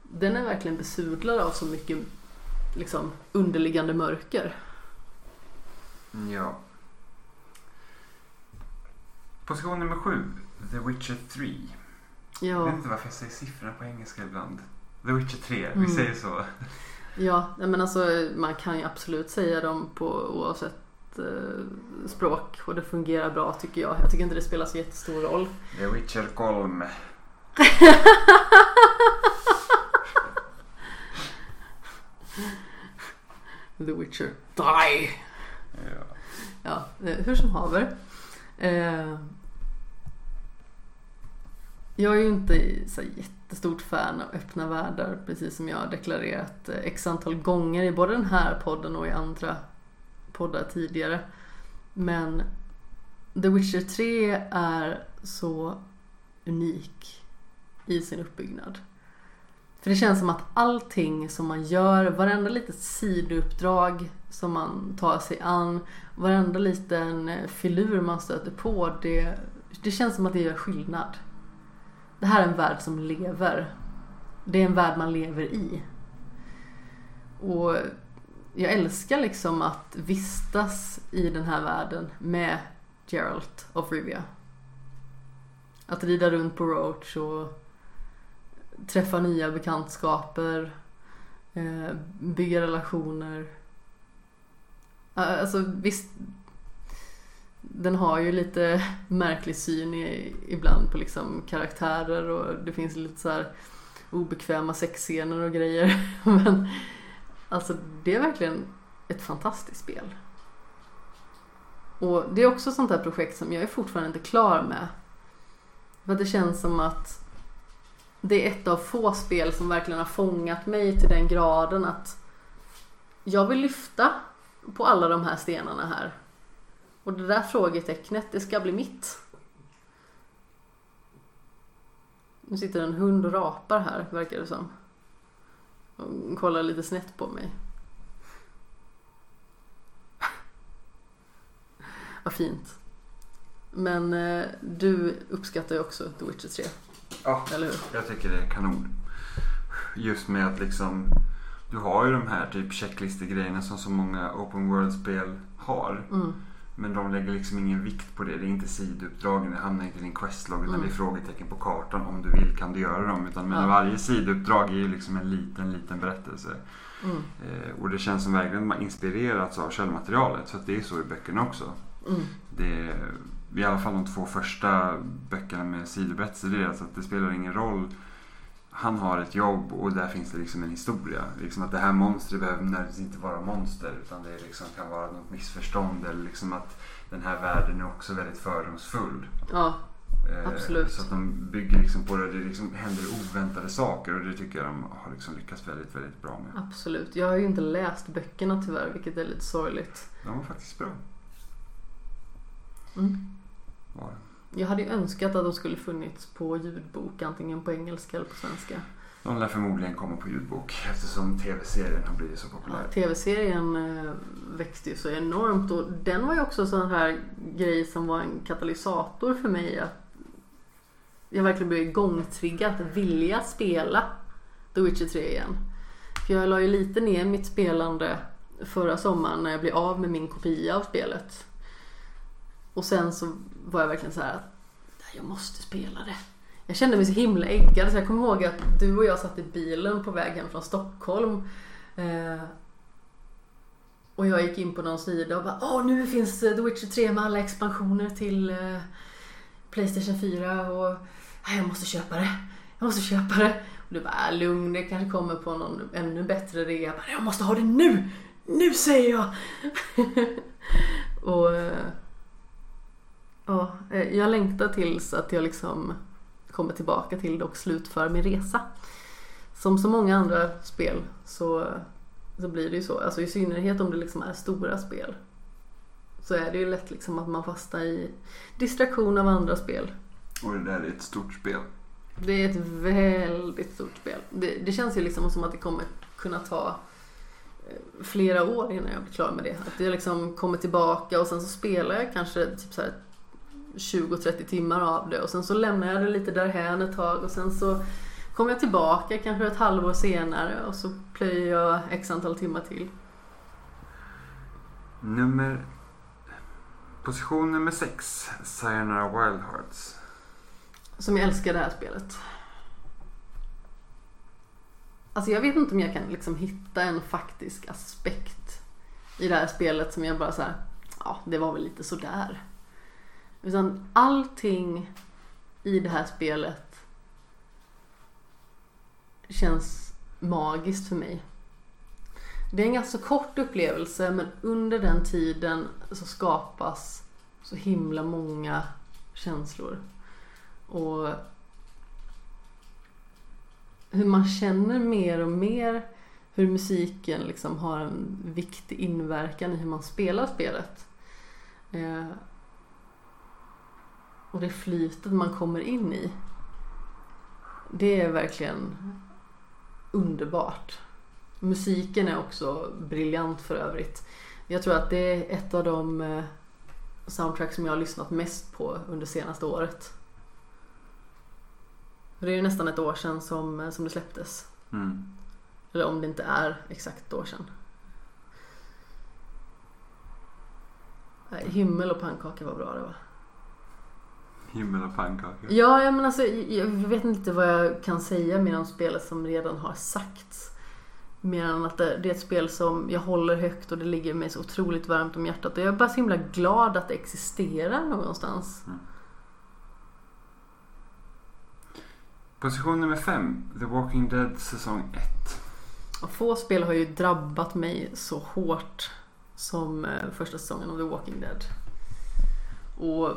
Den är verkligen besudlad av så mycket liksom underliggande mörker. Ja. Position nummer sju. The Witcher 3. Jag Ja. vet inte varför jag säger siffrorna på engelska ibland. The Witcher 3, vi Mm. säger så. Ja, men alltså man kan ju absolut säga dem på oavsett eh, språk och det fungerar bra tycker jag. Jag tycker inte det spelar så jättestor roll. The Witcher Kolm. The Witcher. Die! Ja. Ja, eh, hur som haver. Eh, jag är ju inte så jättestort fan av öppna världar precis som jag har deklarerat eh, x antal gånger i både den här podden och i andra poddar tidigare. Men The Witcher 3 är så unik i sin uppbyggnad. För det känns som att allting som man gör, varenda litet sidouppdrag som man tar sig an, varenda liten eh, filur man stöter på, det, det känns som att det gör skillnad. Det här är en värld som lever. Det är en värld man lever i. Och jag älskar liksom att vistas i den här världen med Geralt of Rivia. Att rida runt på Roach och träffa nya bekantskaper, eh, bygga relationer. Alltså visst, den har ju lite märklig syn i, ibland på liksom karaktärer och det finns lite så här obekväma sexscener och grejer. Men alltså det är verkligen ett fantastiskt spel. Och det är också sånt här projekt som jag är fortfarande inte klar med. För att det känns som att det är ett av få spel som verkligen har fångat mig till den graden att jag vill lyfta på alla de här stenarna här. Och det där frågetecknet, det ska bli mitt. Nu sitter en hund och rapar här, verkar det som. Och kollar lite snett på mig. Vad fint. Men eh, du uppskattar ju också The Witcher 3, Ja, eller hur? jag tycker det är kanon. Just med att liksom du har ju de här typ checklistegrejerna som så många open world-spel har. Mm. Men de lägger liksom ingen vikt på det. Det är inte sidouppdragen, det hamnar inte i din questlog utan Mm. det är frågetecken på kartan. Om du vill kan du göra dem. Utan men Ja. varje sidouppdrag är ju liksom en liten, liten berättelse. Mm. Eh, och det känns som verkligen att man inspirerats av källmaterialet. Så att det är så i böckerna också. Mm. Det är, I alla fall de två första böckerna med sidoberättelser. Det är alltså att det spelar ingen roll. han har ett jobb och där finns det liksom en historia. Liksom att det här monstret behöver nödvändigtvis inte vara monster utan det liksom kan vara något missförstånd eller liksom att den här världen är också väldigt fördomsfull. Ja, Eh, Absolut. Så att de bygger liksom på det. Det liksom händer oväntade saker och det tycker jag de har liksom lyckats väldigt, väldigt bra med. absolut. Jag har ju inte läst böckerna tyvärr, vilket är lite sorgligt. De var faktiskt bra. Mm. Jag hade ju önskat att de skulle funnits på ljudbok, antingen på engelska eller på svenska. De lär förmodligen komma på ljudbok eftersom tv-serien har blivit så Ja, populär. Tv-serien eh, växte ju så enormt och den var ju också sån här grej som var en katalysator för mig att jag verkligen blev igångtriggad att vilja spela The Witcher 3 igen. För jag la ju lite ner mitt spelande förra sommaren när jag blev av med min kopia av spelet. Och sen så var jag verkligen så här att jag måste spela det. Jag kände mig så himla äggad så jag kommer ihåg att du och jag satt i bilen på väg hem från Stockholm. Eh, och jag gick in på någon sida och bara Åh nu finns eh, The Witcher 3 med alla expansioner till eh, Playstation 4 och jag måste köpa det. Jag måste köpa det. Och du bara äh, lugn det kanske kommer på någon ännu bättre rea. Jag, bara, jag måste ha det nu! Nu säger jag! och eh, ja, eh, jag längtar tills att jag liksom kommer tillbaka till det och slutför min resa. Som så många andra spel så, så blir det ju så. Alltså i synnerhet om det liksom är stora spel. Så är det ju lätt liksom att man fastnar i distraktion av andra spel. Och det där är ett stort spel. Det är ett väldigt stort spel. Det, det känns ju liksom som att det kommer kunna ta eh, flera år innan jag blir klar med det. Att jag liksom kommer tillbaka och sen så spelar jag kanske typ så här 20-30 timmar av det och sen så lämnar jag det lite därhän ett tag och sen så kommer jag tillbaka kanske ett halvår senare och så plöjer jag x antal timmar till. Nummer... Position nummer sex. Sayonara Wild Hearts. Som jag älskar det här spelet. Alltså jag vet inte om jag kan liksom hitta en faktisk aspekt i det här spelet som jag bara så här, ja det var väl lite sådär. Utan allting i det här spelet känns magiskt för mig. Det är en ganska kort upplevelse men under den tiden så skapas så himla många känslor. Och hur man känner mer och mer hur musiken liksom har en viktig inverkan i hur man spelar spelet. Eh, Eh, och det flytet man kommer in i. Det är verkligen underbart. Musiken är också briljant för övrigt. Jag tror att det är ett av de eh, soundtrack som jag har lyssnat mest på under senaste året. Det är ju nästan ett år sedan som, som det släpptes. Mm. Eller om det inte är exakt ett år sedan. Himmel och pannkaka var bra det va? Himmel och pannkaka. Ja, ja men alltså jag vet inte vad jag kan säga mer om spelet som redan har sagts. Mer än att det, det är ett spel som jag håller högt och det ligger mig så otroligt varmt om hjärtat. Och jag är bara så himla glad att det existerar någonstans. Position nummer fem. The Walking Dead säsong 1. Och få spel har ju drabbat mig så hårt som eh, första säsongen av The Walking Dead. Och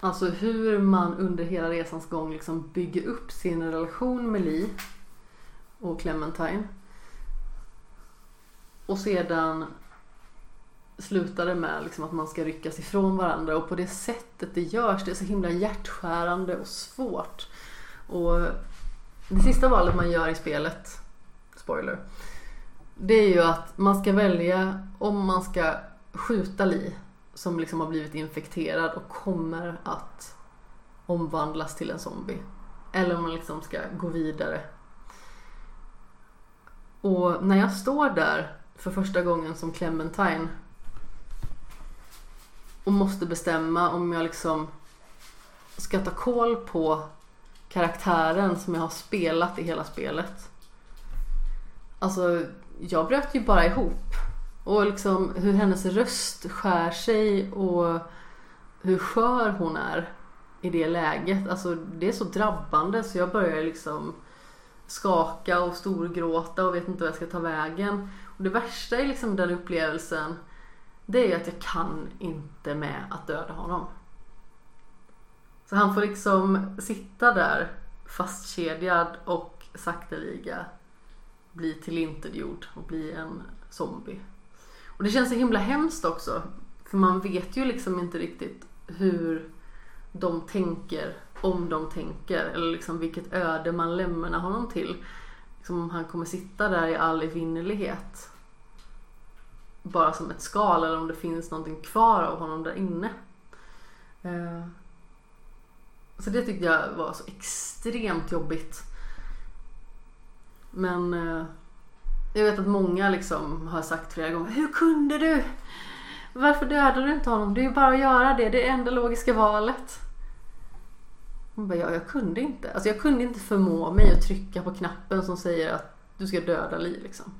alltså hur man under hela resans gång liksom bygger upp sin relation med Lee och Clementine. Och sedan slutar det med liksom att man ska ryckas ifrån varandra och på det sättet det görs, det är så himla hjärtskärande och svårt. Och det sista valet man gör i spelet, spoiler, det är ju att man ska välja om man ska skjuta Lee som liksom har blivit infekterad och kommer att omvandlas till en zombie. Eller om man liksom ska gå vidare. Och när jag står där för första gången som Clementine och måste bestämma om jag liksom ska ta koll på karaktären som jag har spelat i hela spelet. Alltså, jag bröt ju bara ihop. Och liksom hur hennes röst skär sig och hur skör hon är. i det läget. Alltså det är så drabbande så jag börjar liksom skaka och storgråta och vet inte vad jag ska ta vägen. Och det värsta i liksom den upplevelsen det är att jag kan inte med att döda honom. Så han får liksom sitta där fastkedjad och sakteliga bli tillintetgjord och bli en zombie. Och det känns så himla hemskt också. För man vet ju liksom inte riktigt hur de tänker, om de tänker. Eller liksom vilket öde man lämnar honom till. Liksom om han kommer sitta där i all evinnerlighet. Bara som ett skal eller om det finns någonting kvar av honom där inne. Eh, så det tyckte jag var så extremt jobbigt. Men eh, jag vet att många liksom har sagt flera gånger Hur kunde du? Varför dödade du inte honom? Det är ju bara att göra det. Det är det enda logiska valet. Hon bara, ja, jag kunde inte. Alltså jag kunde inte förmå mig att trycka på knappen som säger att du ska döda Li liksom.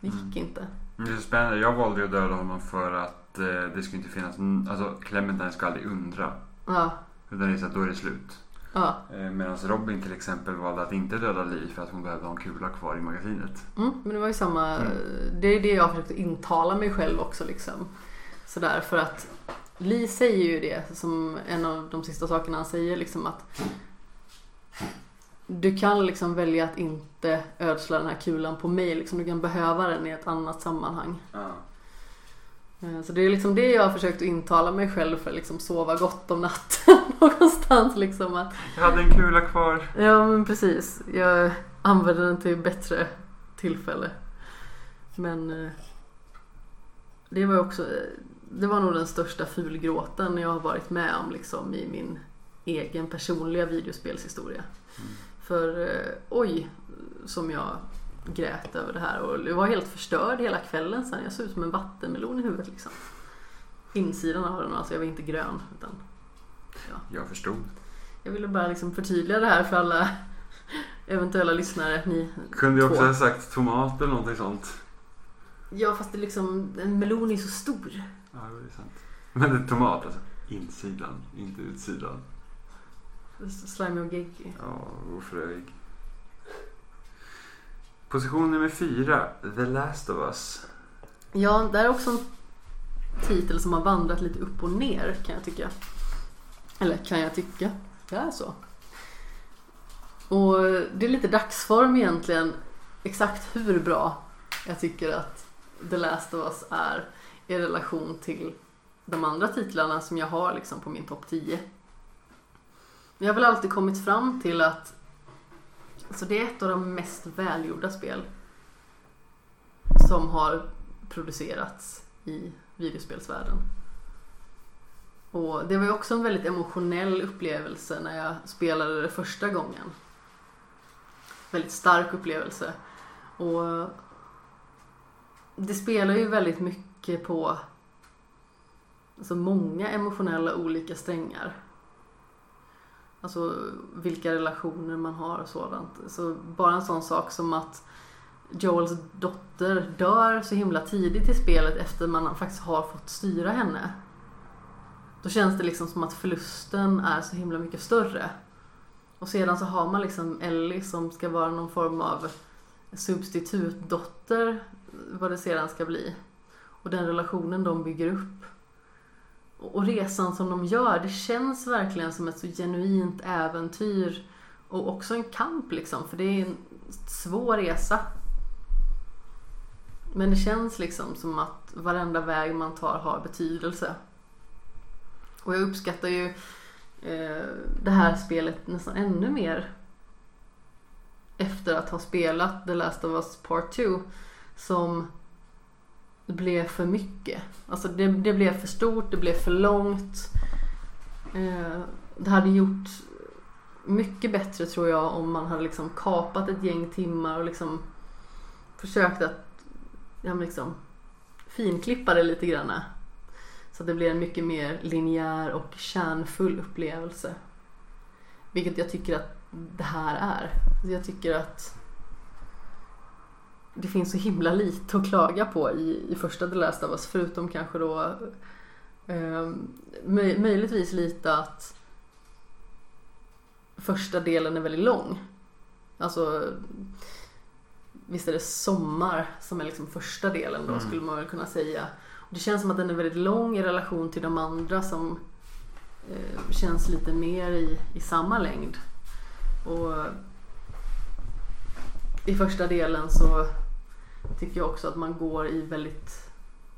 Det gick inte. Men Det är spännande. Jag valde ju att döda honom för att eh, det skulle inte finnas... Alltså Clementine ska aldrig undra. Ja, Utan det är så att då är det slut. Ja. Eh, Medan Robin till exempel valde att inte döda Li för att hon behövde ha en kula kvar i magasinet. Mm, men det var ju samma, Mm. det är det jag försökte intala mig själv också liksom. Sådär för att Li säger ju det som en av de sista sakerna han säger liksom att du kan liksom välja att inte ödsla den här kulan på mig liksom. Du kan behöva den i ett annat sammanhang. Ja. Eh, Så det är liksom det jag har försökt intala mig själv för att liksom sova gott om natten någonstans liksom att Jag hade en kula kvar. Ja men precis. Jag använder den till bättre tillfälle. Men eh, det var också, eh, det var nog den största fulgråten jag har varit med om liksom i min egen personliga videospelshistoria. För eh, oj, som jag grät över det här och jag var helt förstörd hela kvällen sen. Jag såg ut som en vattenmelon i huvudet liksom. Insidan av den, alltså jag var inte grön. Utan Jag förstod. jag ville bara liksom förtydliga det här för alla eventuella lyssnare. Ni Kunde jag också ha sagt tomat eller någonting sånt. Ja fast det liksom, en melon är så stor. Ja, det är sant. Men det är tomat alltså. Insidan, inte utsidan. Slimy och geggig. Ja, ofröig. Position nummer fyra. The Last of Us. Ja, det är också en titel som har vandrat lite upp och ner kan jag tycka. Eller kan jag tycka? Det är så. Och det är lite dagsform egentligen exakt hur bra jag tycker att The Last of Us är i relation till de andra titlarna som jag har liksom på min topp 10. Jag har väl alltid kommit fram till att så det är ett av de mest välgjorda spel som har producerats i videospelsvärlden. Och det var ju också en väldigt emotionell upplevelse när jag spelade det första gången. Väldigt stark upplevelse. Och det spelar ju väldigt mycket på alltså många emotionella olika strängar. Alltså vilka relationer man har och sådant. Så bara en sån sak som att Joels dotter dör så himla tidigt i spelet efter man faktiskt har fått styra henne. Då känns det liksom som att förlusten är så himla mycket större. Och sedan så har man liksom Ellie som ska vara någon form av substitutdotter, vad det sedan ska bli. Och den relationen de bygger upp. Och resan som de gör, det känns verkligen som ett så genuint äventyr. Och också en kamp liksom, för det är en svår resa. Men det känns liksom som att varenda väg man tar har betydelse. Och jag uppskattar ju eh, det här spelet nästan ännu mer efter att ha spelat The Last of Us Part 2 som det blev för mycket. Alltså det, det blev för stort, det blev för långt. Eh, det hade gjort mycket bättre tror jag om man hade liksom kapat ett gäng timmar och liksom försökt att ja, liksom finklippa det lite grann. Så att det blir en mycket mer linjär och kärnfull upplevelse. Vilket jag tycker att det här är. Jag tycker att det finns så himla lite att klaga på i, i första The Last of Us. Förutom kanske då eh, möj, möjligtvis lite att första delen är väldigt lång. Alltså Visst är det sommar som är liksom första delen då Mm. skulle man väl kunna säga. Och det känns som att den är väldigt lång i relation till de andra som eh, känns lite mer i, i samma längd. Och i första delen så tycker jag också att man går i väldigt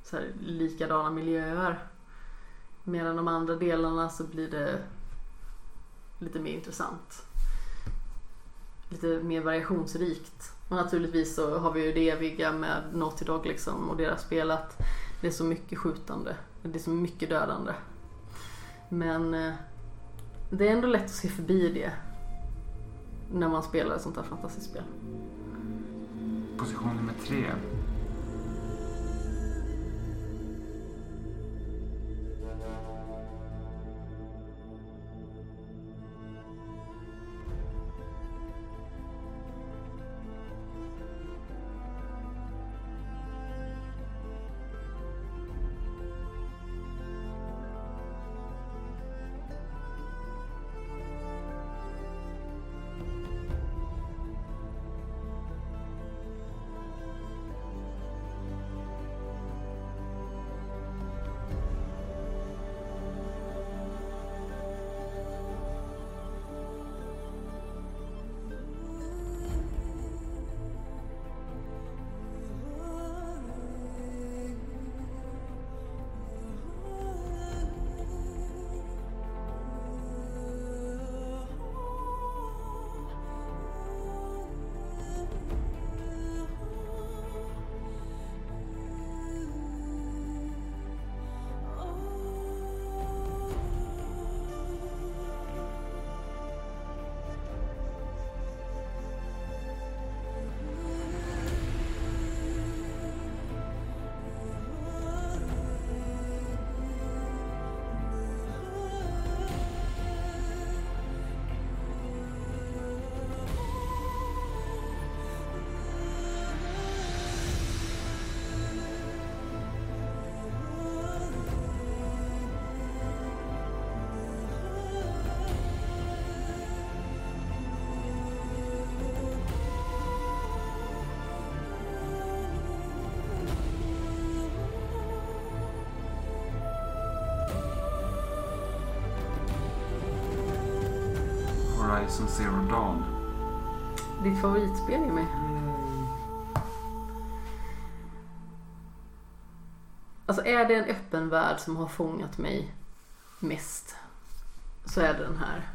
så här, likadana miljöer. Medan de andra delarna så blir det lite mer intressant. Lite mer variationsrikt. Och naturligtvis så har vi ju det eviga med Naughty Dog liksom och deras spel att det är så mycket skjutande. Det är så mycket dödande. Men eh, det är ändå lätt att se förbi det när man spelar ett sånt här fantastiskt spel. Position nummer tre. Horizon Zero Dawn. Ditt favoritspel Jimmy? Alltså är det en öppen värld som har fångat mig mest så är det den här.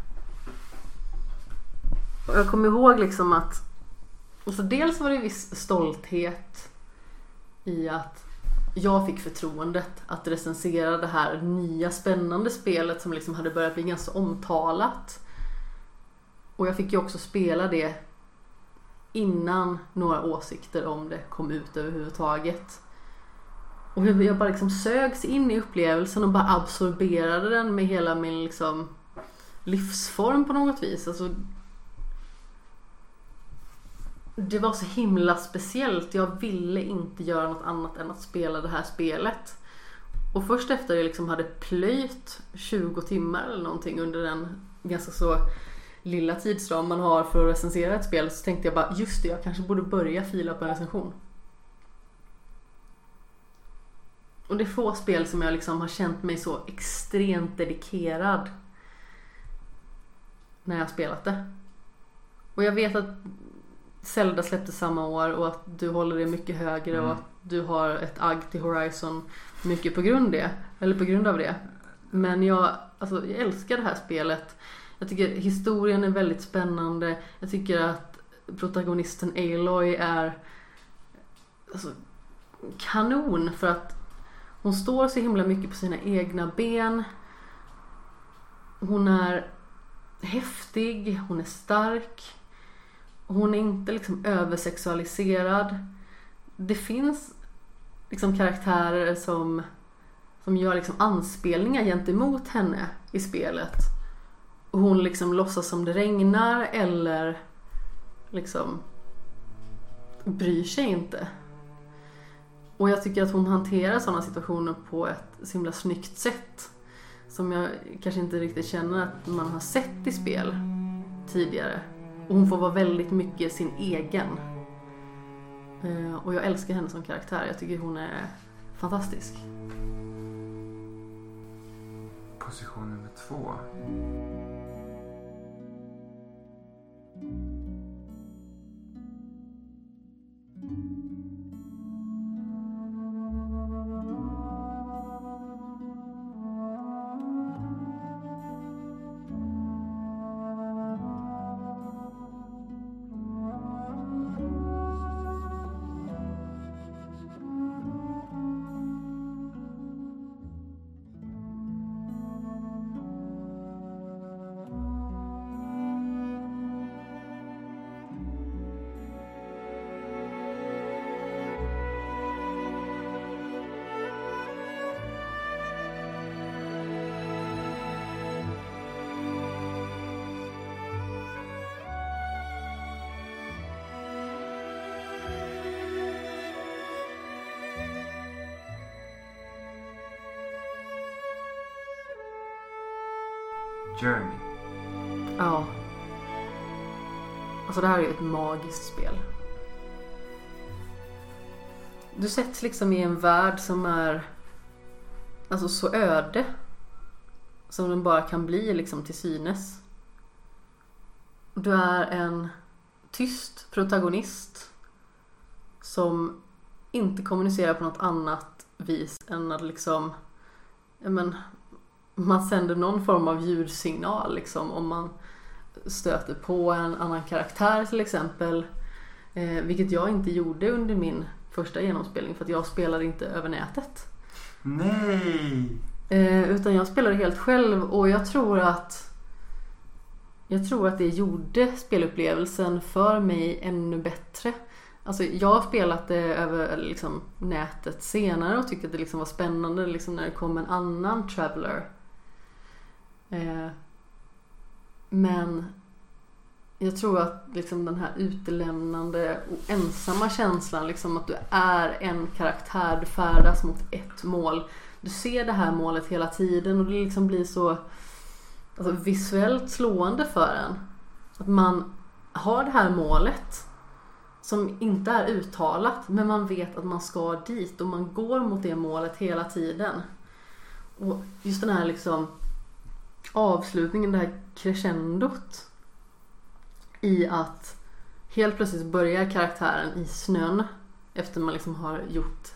Och jag kommer ihåg liksom att alltså dels var det en viss stolthet i att jag fick förtroendet att recensera det här nya spännande spelet som liksom hade börjat bli ganska omtalat. Och jag fick ju också spela det innan några åsikter om det kom ut överhuvudtaget. Och hur jag bara liksom sögs in i upplevelsen och bara absorberade den med hela min liksom livsform på något vis. Alltså, det var så himla speciellt. Jag ville inte göra något annat än att spela det här spelet. Och först efter jag liksom hade plöjt 20 timmar eller någonting under den ganska så lilla tidsram man har för att recensera ett spel så tänkte jag bara just det, jag kanske borde börja fila på en recension. Och det är få spel som jag liksom har känt mig så extremt dedikerad när jag spelat det. Och jag vet att Zelda släpptes samma år och att du håller det mycket högre Mm. och att du har ett agg till Horizon mycket på grund, det, eller på grund av det. Men jag, alltså, jag älskar det här spelet. Jag tycker historien är väldigt spännande. Jag tycker att protagonisten Aloy är alltså, kanon för att hon står så himla mycket på sina egna ben. Hon är häftig, hon är stark. Hon är inte liksom översexualiserad. Det finns liksom karaktärer som, som gör liksom anspelningar gentemot henne i spelet. Hon liksom låtsas som det regnar eller liksom bryr sig inte. Och jag tycker att hon hanterar sådana situationer på ett så himla snyggt sätt. Som jag kanske inte riktigt känner att man har sett i spel. tidigare. Och hon får vara väldigt mycket sin egen. Eh, och jag älskar henne som karaktär. Jag tycker hon är fantastisk. Position nummer två. Alltså det här är ju ett magiskt spel. Du sätts liksom i en värld som är alltså så öde som den bara kan bli liksom till synes. Du är en tyst protagonist som inte kommunicerar på något annat vis än att liksom men, man sänder någon form av ljudsignal liksom om man stöter på en annan karaktär till exempel. Eh, vilket jag inte gjorde under min första genomspelning för att jag spelade inte över nätet. Nej! Eh, utan jag spelade helt själv och jag tror att jag tror att det gjorde spelupplevelsen för mig ännu bättre. Alltså jag har spelat det över liksom, nätet senare och tyckte att det liksom var spännande liksom, när det kom en annan traveler. Eh, men jag tror att liksom, den här utelämnande och ensamma känslan, liksom, att du är en karaktär, du färdas mot ett mål. Du ser det här målet hela tiden och det liksom blir så alltså, visuellt slående för en. Att man har det här målet som inte är uttalat men man vet att man ska dit och man går mot det målet hela tiden. Och just den här liksom avslutningen, det här crescendot i att helt plötsligt börjar karaktären i snön efter man liksom har gjort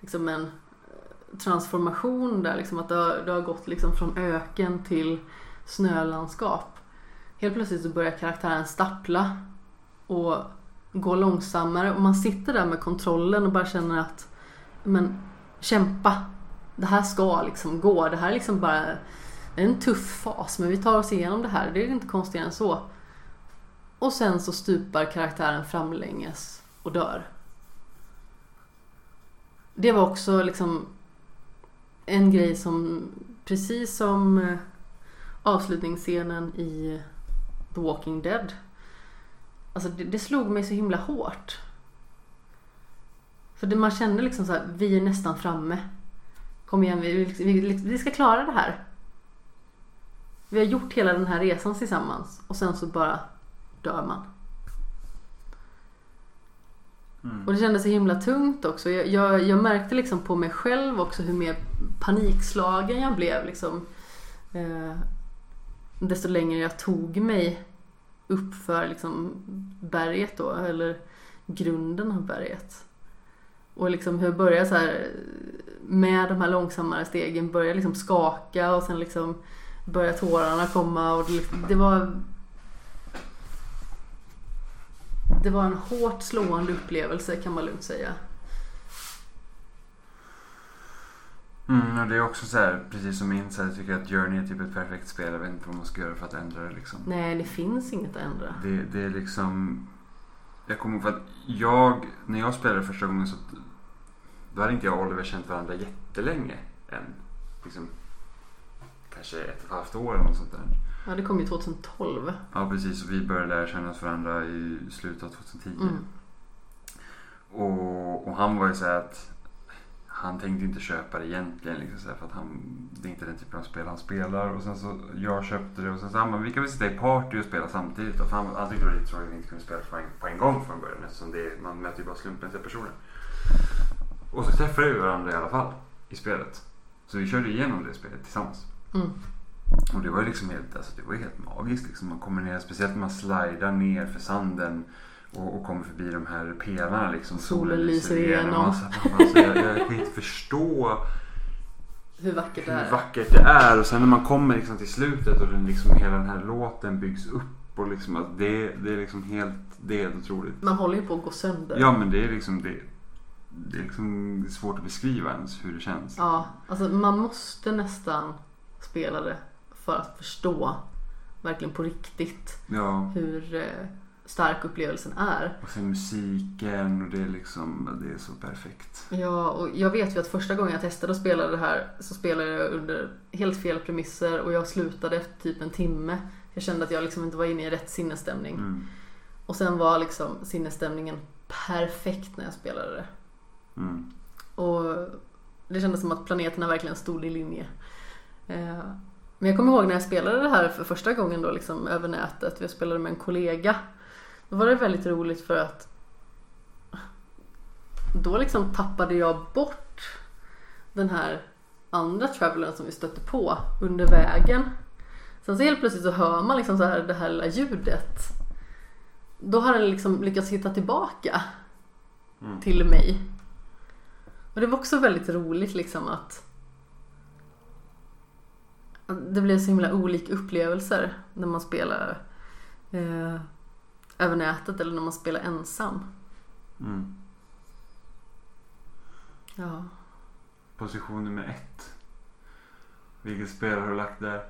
liksom en eh, transformation där liksom att det har, det har gått liksom från öken till snölandskap. Helt plötsligt så börjar karaktären stappla och gå långsammare och man sitter där med kontrollen och bara känner att men kämpa. Det här ska liksom gå. Det här är liksom bara en tuff fas men vi tar oss igenom det här. Det är inte konstigare än så. Och sen så stupar karaktären framlänges och dör. Det var också liksom en grej som precis som eh, avslutningsscenen i The Walking Dead. Alltså det, det slog mig så himla hårt. För det, man kände liksom så här, vi är nästan framme. Kom igen, vi, vi, vi ska klara det här. Vi har gjort hela den här resan tillsammans och sen så bara dör man. Mm. Och det kändes så himla tungt också. Jag, jag, jag märkte liksom på mig själv också hur mer panikslagen jag blev. Liksom, eh, desto längre jag tog mig upp för liksom, berget då, eller grunden av berget. Och liksom hur jag började så här med de här långsammare stegen, började liksom skaka och sen liksom började tårarna komma och det, liksom- det var det var en hårt slående upplevelse kan man lugnt säga. Mm, och det är också så här, precis som min, så här, jag tycker att Journey är typ ett perfekt spel. Jag vet inte vad man ska göra för att ändra det liksom. Nej, det finns inget att ändra. Det, det är liksom... Jag kommer ihåg att jag, när jag spelade första gången så då hade inte jag och Oliver känt varandra jättelänge än. Liksom, kanske ett och ett halvt år eller något sånt där. Ja, det kom ju 2012. Ja precis, och vi började lära känna oss varandra i slutet av 2010. Mm. Och, och han var ju så att han tänkte inte köpa det egentligen. Liksom, så för att han, det är inte den typen av spel han spelar. Och sen så jag köpte det och sen så han bara, vi kan väl sitta i party och spela samtidigt. Och han, han tyckte det var lite tråkigt att vi inte kunde spela på en, på en gång från början. Eftersom det, man möter ju bara slumpmässiga personer. Och så träffade vi varandra i alla fall i spelet. Så vi körde igenom det spelet tillsammans. Mm. Och det var ju liksom helt, alltså det var helt magiskt. Liksom. Man kommer ner, speciellt när man slidar ner för sanden och, och kommer förbi de här pelarna. Liksom. Solen lyser igenom. Alltså, alltså, jag, jag kan inte förstå Hur vackert det hur är. vackert det är. Och sen när man kommer liksom till slutet och den, liksom, hela den här låten byggs upp. Och liksom, att det, det är liksom helt, det är helt otroligt. Man håller ju på att gå sönder. Ja men det är liksom det, det är liksom svårt att beskriva ens hur det känns. Ja, alltså man måste nästan spela det för att förstå verkligen på riktigt Ja. hur eh, stark upplevelsen är. Och sen musiken och det är liksom, det är så perfekt. Ja, och jag vet ju att första gången jag testade att spela det här så spelade jag under helt fel premisser och jag slutade efter typ en timme. Jag kände att jag liksom inte var inne i rätt sinnesstämning. Mm. Och sen var liksom sinnesstämningen perfekt när jag spelade det. Mm. Och det kändes som att planeterna verkligen stod i linje. Eh, Men jag kommer ihåg när jag spelade det här för första gången då liksom över nätet. Jag spelade med en kollega. Då var det väldigt roligt för att då liksom tappade jag bort den här andra travelern som vi stötte på under vägen. Sen så helt plötsligt så hör man liksom så här det här lilla ljudet. Då har den liksom lyckats hitta tillbaka Mm. till mig. Och det var också väldigt roligt liksom att att det blev så himla olika upplevelser när man spelar eh, över nätet eller när man spelar ensam. Mm. Ja. Position nummer ett. Vilket spel har du lagt där?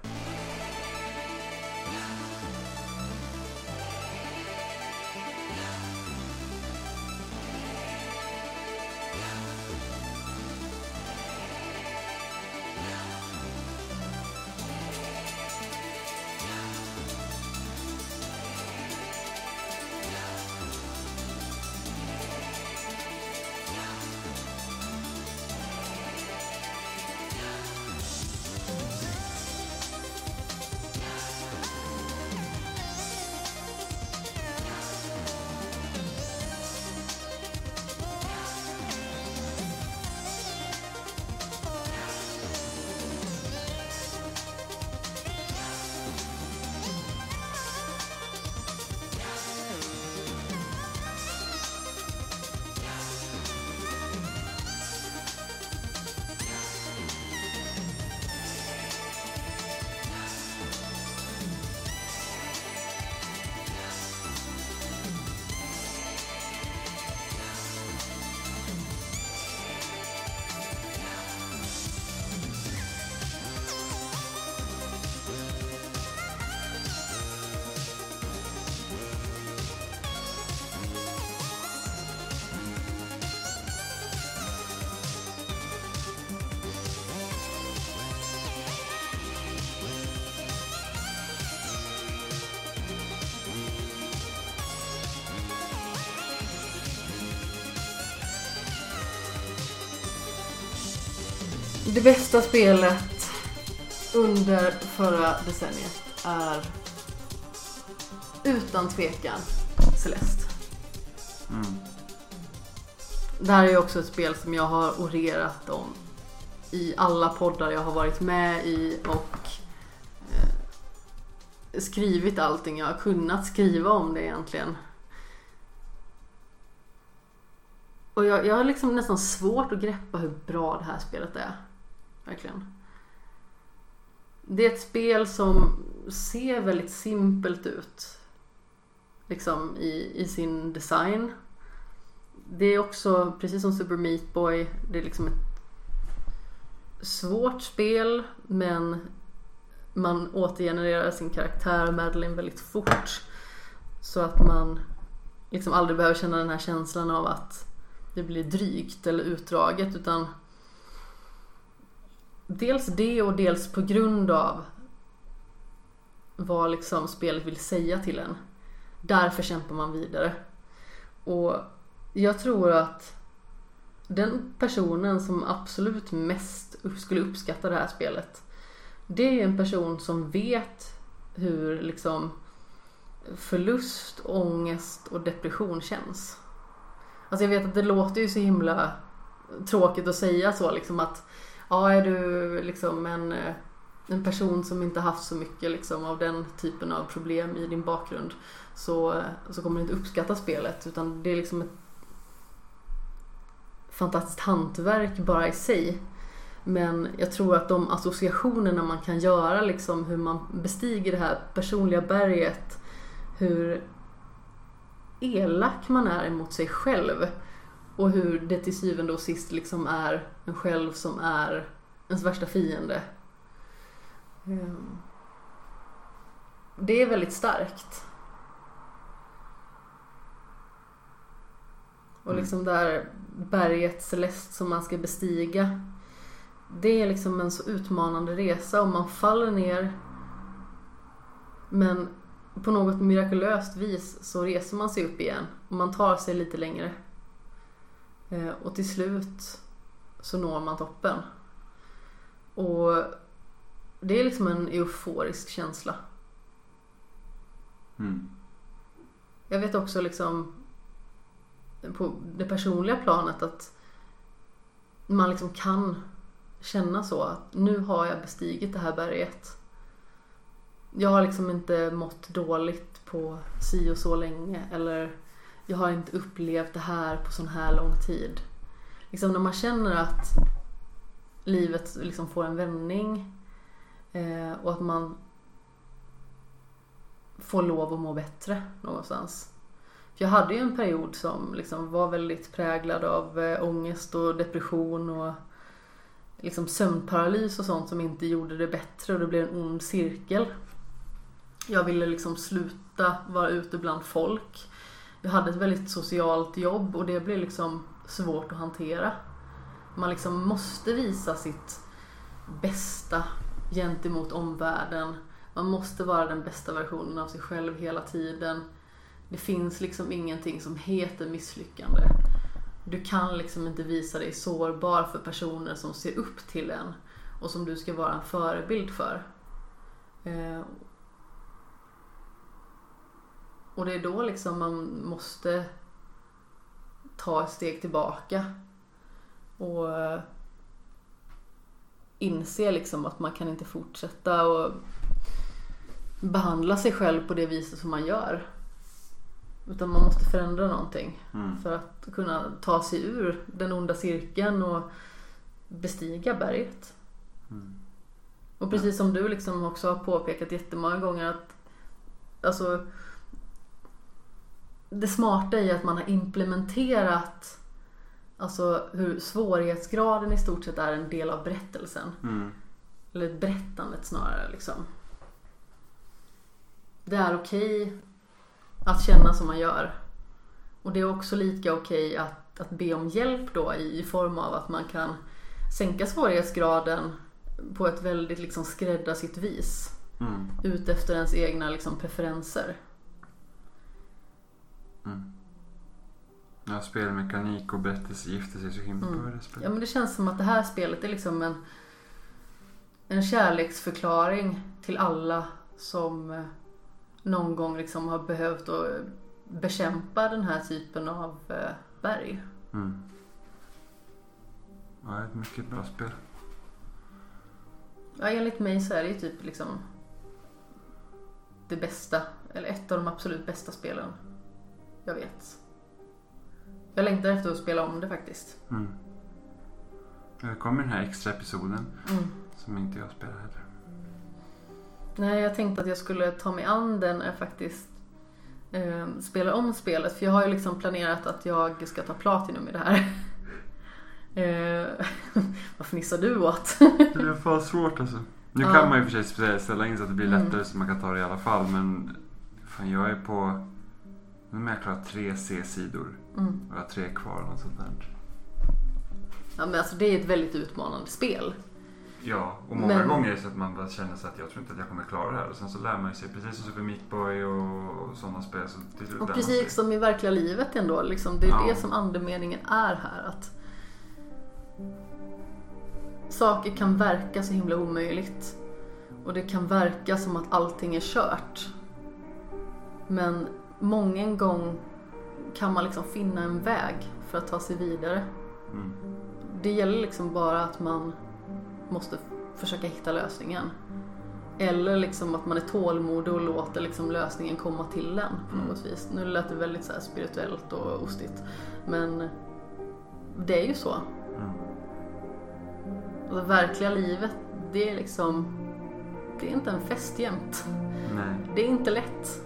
Det bästa spelet under förra decenniet är utan tvekan Celeste. Mm. Det här är ju också ett spel som jag har orerat om i alla poddar jag har varit med i och eh, skrivit allting jag har kunnat skriva om det egentligen. Och jag, jag har liksom nästan svårt att greppa hur bra det här spelet är. Verkligen. Det är ett spel som ser väldigt simpelt ut. Liksom i, i sin design. Det är också, precis som Super Meat Boy, det är liksom ett svårt spel men man återgenererar sin karaktär Madeline väldigt fort. Så att man liksom aldrig behöver känna den här känslan av att det blir drygt eller utdraget utan dels det och dels på grund av vad liksom spelet vill säga till en. Därför kämpar man vidare. Och jag tror att den personen som absolut mest skulle uppskatta det här spelet det är ju en person som vet hur liksom förlust, ångest och depression känns. Alltså jag vet att det låter ju så himla tråkigt att säga så liksom att ja är du liksom en, eh, en person som inte haft så mycket liksom av den typen av problem i din bakgrund så, eh, så kommer du inte uppskatta spelet utan det är liksom ett fantastiskt hantverk bara i sig. Men jag tror att de associationerna man kan göra, liksom hur man bestiger det här personliga berget, hur elak man är emot sig själv och hur det till syvende och sist liksom är en själv som är ens värsta fiende. Ehm, Det är väldigt starkt. Och Mm. liksom det här berget Celeste som man ska bestiga. Det är liksom en så utmanande resa och man faller ner. Men på något mirakulöst vis så reser man sig upp igen och man tar sig lite längre. Eh, Och till slut så når man toppen. Och det är liksom en euforisk känsla. Mm. Jag vet också liksom på det personliga planet att man liksom kan känna så att nu har jag bestigit det här berget. Jag har liksom inte mått dåligt på si och så länge eller jag har inte upplevt det här på sån här lång tid. Liksom när man känner att livet liksom får en vändning eh, och att man får lov att må bättre någonstans. För jag hade ju en period som liksom var väldigt präglad av eh, ångest och depression och liksom sömnparalys och sånt som inte gjorde det bättre och det blev en ond cirkel. Jag ville liksom sluta vara ute bland folk. Jag hade ett väldigt socialt jobb och det blev liksom svårt att hantera. Man liksom måste visa sitt bästa gentemot omvärlden. Man måste vara den bästa versionen av sig själv hela tiden. Det finns liksom ingenting som heter misslyckande. Du kan liksom inte visa dig sårbar för personer som ser upp till en och som du ska vara en förebild för. Eh, och det är då liksom man måste ta ett steg tillbaka och eh, inse liksom att man kan inte fortsätta och behandla sig själv på det viset som man gör. Utan man måste förändra någonting Mm. för att kunna ta sig ur den onda cirkeln och bestiga berget. Mm. Och precis som du liksom också har påpekat jättemånga gånger att alltså det smarta är att man har implementerat alltså hur svårighetsgraden i stort sett är en del av berättelsen. Mm. Eller berättandet snarare liksom. Det är okej att känna som man gör. Och det är också lika okej att, att be om hjälp då i, i form av att man kan sänka svårighetsgraden på ett väldigt liksom skräddarsytt vis. Mm. Ut efter ens egna liksom preferenser. Mm. Ja, spelmekanik och berättelse gifter sig så himla Mm. bra. Ja men det känns som att det här spelet är liksom en, en kärleksförklaring till alla som eh, någon gång liksom har behövt att bekämpa den här typen av eh, berg. Mm. Ja, ett mycket bra spel. Ja, enligt mig så är det ju typ liksom det bästa, eller ett av de absolut bästa spelen jag vet. Jag längtar efter att spela om det faktiskt. Mm. Det kommer den här extra episoden Mm. som inte jag spelar heller. Nej, jag tänkte att jag skulle ta mig an den jag faktiskt eh, spelar om spelet. För jag har ju liksom planerat att jag ska ta Platinum i det här. eh, vad fnissar du åt? Det är fan svårt alltså. Nu Ja. kan man ju för sig ställa in så att det blir Mm. lättare så man kan ta det i alla fall. Men fan, jag är på... Nu jag klarat tre C-sidor. Mm. Och jag har tre kvar något sånt där. Ja, men alltså det är ett väldigt utmanande spel. Ja, och många Men- gånger är det så att man bara känner så att jag tror inte att jag kommer klara det här. Och sen så lär man sig, precis som Super Meat Boy och, sådana spel. Så Och sig. precis som i verkliga livet ändå. Liksom, det är Ja. det som andemeningen är här. Att saker kan verka så himla omöjligt. Och det kan verka som att allting är kört. Men många gång kan man liksom finna en väg för att ta sig vidare. Mm. Det gäller liksom bara att man måste försöka hitta lösningen. Eller liksom att man är tålmodig och låter liksom lösningen komma till en på något vis. Nu lät det väldigt så här spirituellt och ostigt. Men det är ju så. Mm. Och det verkliga livet, det är liksom... Det är inte en fest jämt. Nej. Det är inte lätt.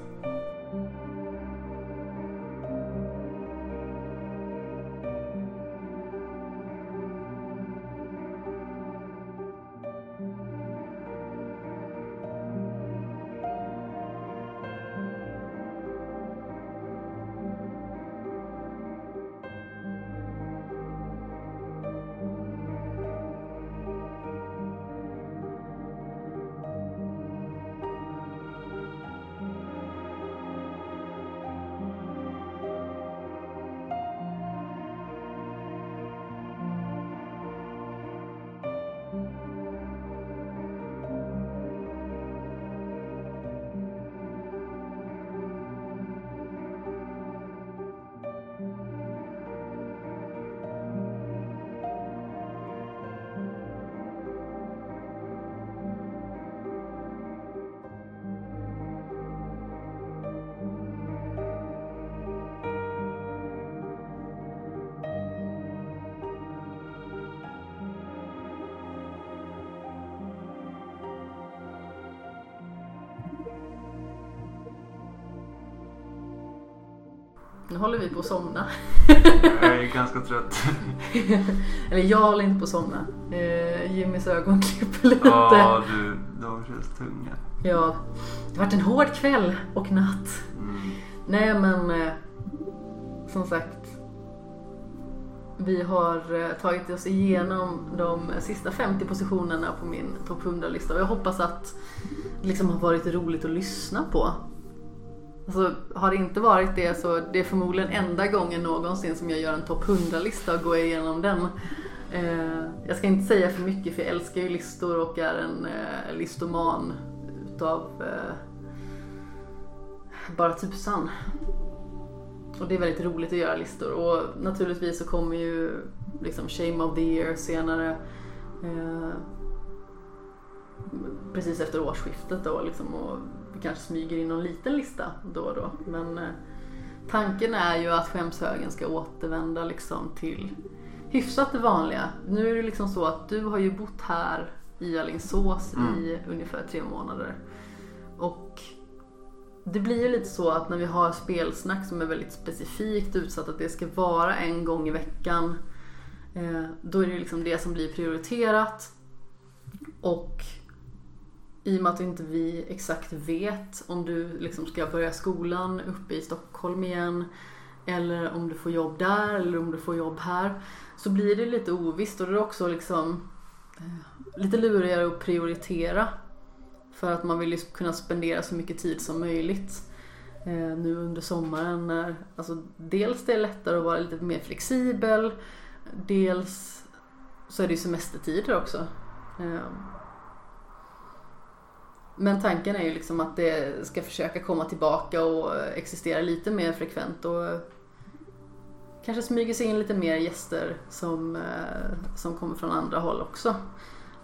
Nu håller vi på att somna. Jag är ganska trött. Eller jag håller inte på att somna. Eh, Jimmys ögon klipper lite. Ja, du, de känns tunga. Ja, det har varit en hård kväll och natt. Mm. Nej men eh, som sagt. Vi har eh, tagit oss igenom de sista 50 positionerna på min topp 100-lista och jag hoppas att det liksom har varit roligt att lyssna på. Alltså, har det inte varit det så det är förmodligen enda gången någonsin som jag gör en topp 100-lista och går igenom den. Eh, jag ska inte säga för mycket för jag älskar ju listor och är en eh, listoman utav eh, bara tusan. Och det är väldigt roligt att göra listor och naturligtvis så kommer ju liksom Shame of the Year senare. Eh, precis efter årsskiftet då liksom och vi kanske smyger in någon liten lista då och då. Men eh, tanken är ju att skämshögen ska återvända liksom till hyfsat det vanliga. Nu är det liksom så att du har ju bott här i Alingsås i ungefär tre månader. Och det blir ju lite så att när vi har spelsnack som är väldigt specifikt utsatt att det ska vara en gång i veckan. Eh, då är det liksom det som blir prioriterat. Och i och med att inte vi exakt vet om du liksom ska börja skolan uppe i Stockholm igen eller om du får jobb där eller om du får jobb här så blir det lite ovisst och det är också liksom eh, lite lurigare att prioritera för att man vill ju kunna spendera så mycket tid som möjligt eh, nu under sommaren när alltså, dels det är lättare att vara lite mer flexibel dels så är det ju semestertider också. Eh, men tanken är ju liksom att det ska försöka komma tillbaka och existera lite mer frekvent och kanske smyger sig in lite mer gäster som, eh, som kommer från andra håll också.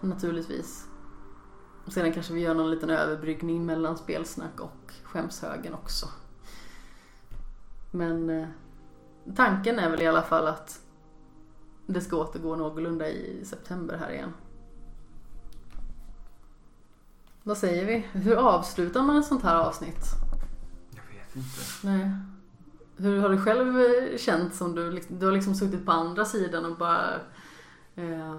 Naturligtvis. Och sedan kanske vi gör någon liten överbryggning mellan spelsnack och skämshögen också. Men eh, tanken är väl i alla fall att det ska återgå någorlunda i september här igen. Vad säger vi? Hur avslutar man ett sånt här avsnitt? Jag vet inte. Nej. Hur har du själv eh, känt som du, du har liksom suttit på andra sidan och bara eh,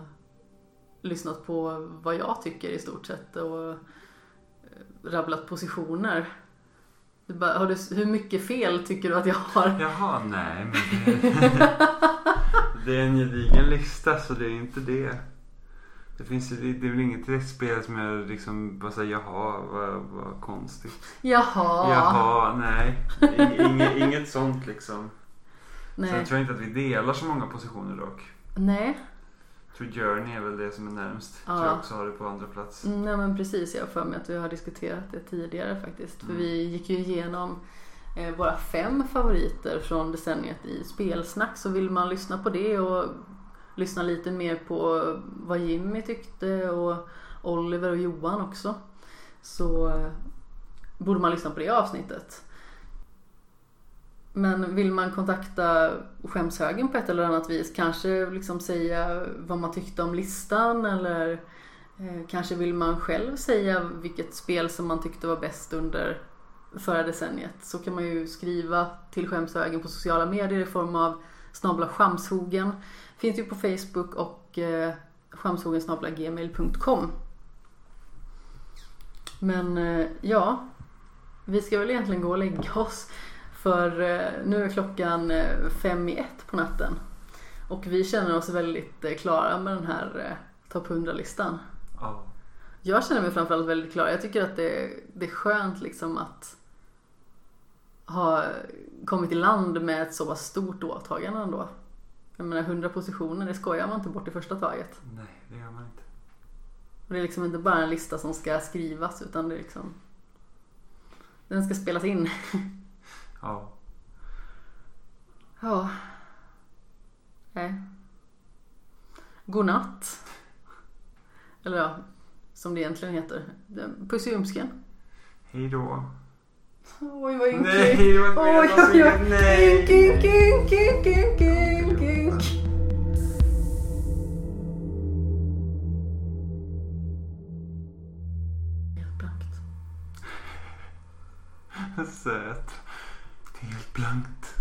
lyssnat på vad jag tycker i stort sett och eh, rabblat positioner. Du bara, har du, hur mycket fel tycker du att jag har? Jaha, nej men det, det är en gedigen lista så det är inte det. Det finns det är väl inget spelet som jag liksom bara säger jaha vad, vad konstigt. Jaha. Jaha, nej. In, inget, inget sånt liksom. Nej. Sen tror jag inte att vi delar så många positioner dock. Nej. tror Journey är väl det som är närmst. Ja. Tror jag också har det på andra plats. Mm, Nej men precis, jag har för mig att vi har diskuterat det tidigare faktiskt. För Mm. vi gick ju igenom eh, våra fem favoriter från decenniet i spelsnack. Så vill man lyssna på det och lyssna lite mer på vad Jimmy tyckte och Oliver och Johan också. Så eh, borde man lyssna på det avsnittet. Men vill man kontakta skämshögen på ett eller annat vis, kanske liksom säga vad man tyckte om listan eller eh, kanske vill man själv säga vilket spel som man tyckte var bäst under förra decenniet så kan man ju skriva till skämshögen på sociala medier i form av snabla skamshogen. Finns ju på Facebook och eh, skamshogen snabla gmail.com. Men eh, ja, vi ska väl egentligen gå och lägga oss. För eh, nu är klockan eh, fem i ett på natten. Och vi känner oss väldigt klara med den här topp 100-listan. Ja. Jag känner mig framförallt väldigt klar. Jag tycker att det, det är skönt liksom att ha kommit i land med ett så pass stort åtagande ändå. Jag menar 100 positioner, det skojar man inte bort i första taget. Nej, det gör man inte. Och det är liksom inte bara en lista som ska skrivas utan det är liksom Den ska spelas in. Ja. Ja. Nej. God natt. Eller ja, som det egentligen heter. Puss i ljumsken. Hej då. Oj vad ynkligt. Nej, Oj, fel oj, oj. Nej. Ynk, ynk, ynk, ynk, ynk, ynk, ynk. Blankt. Söt. Helt blankt.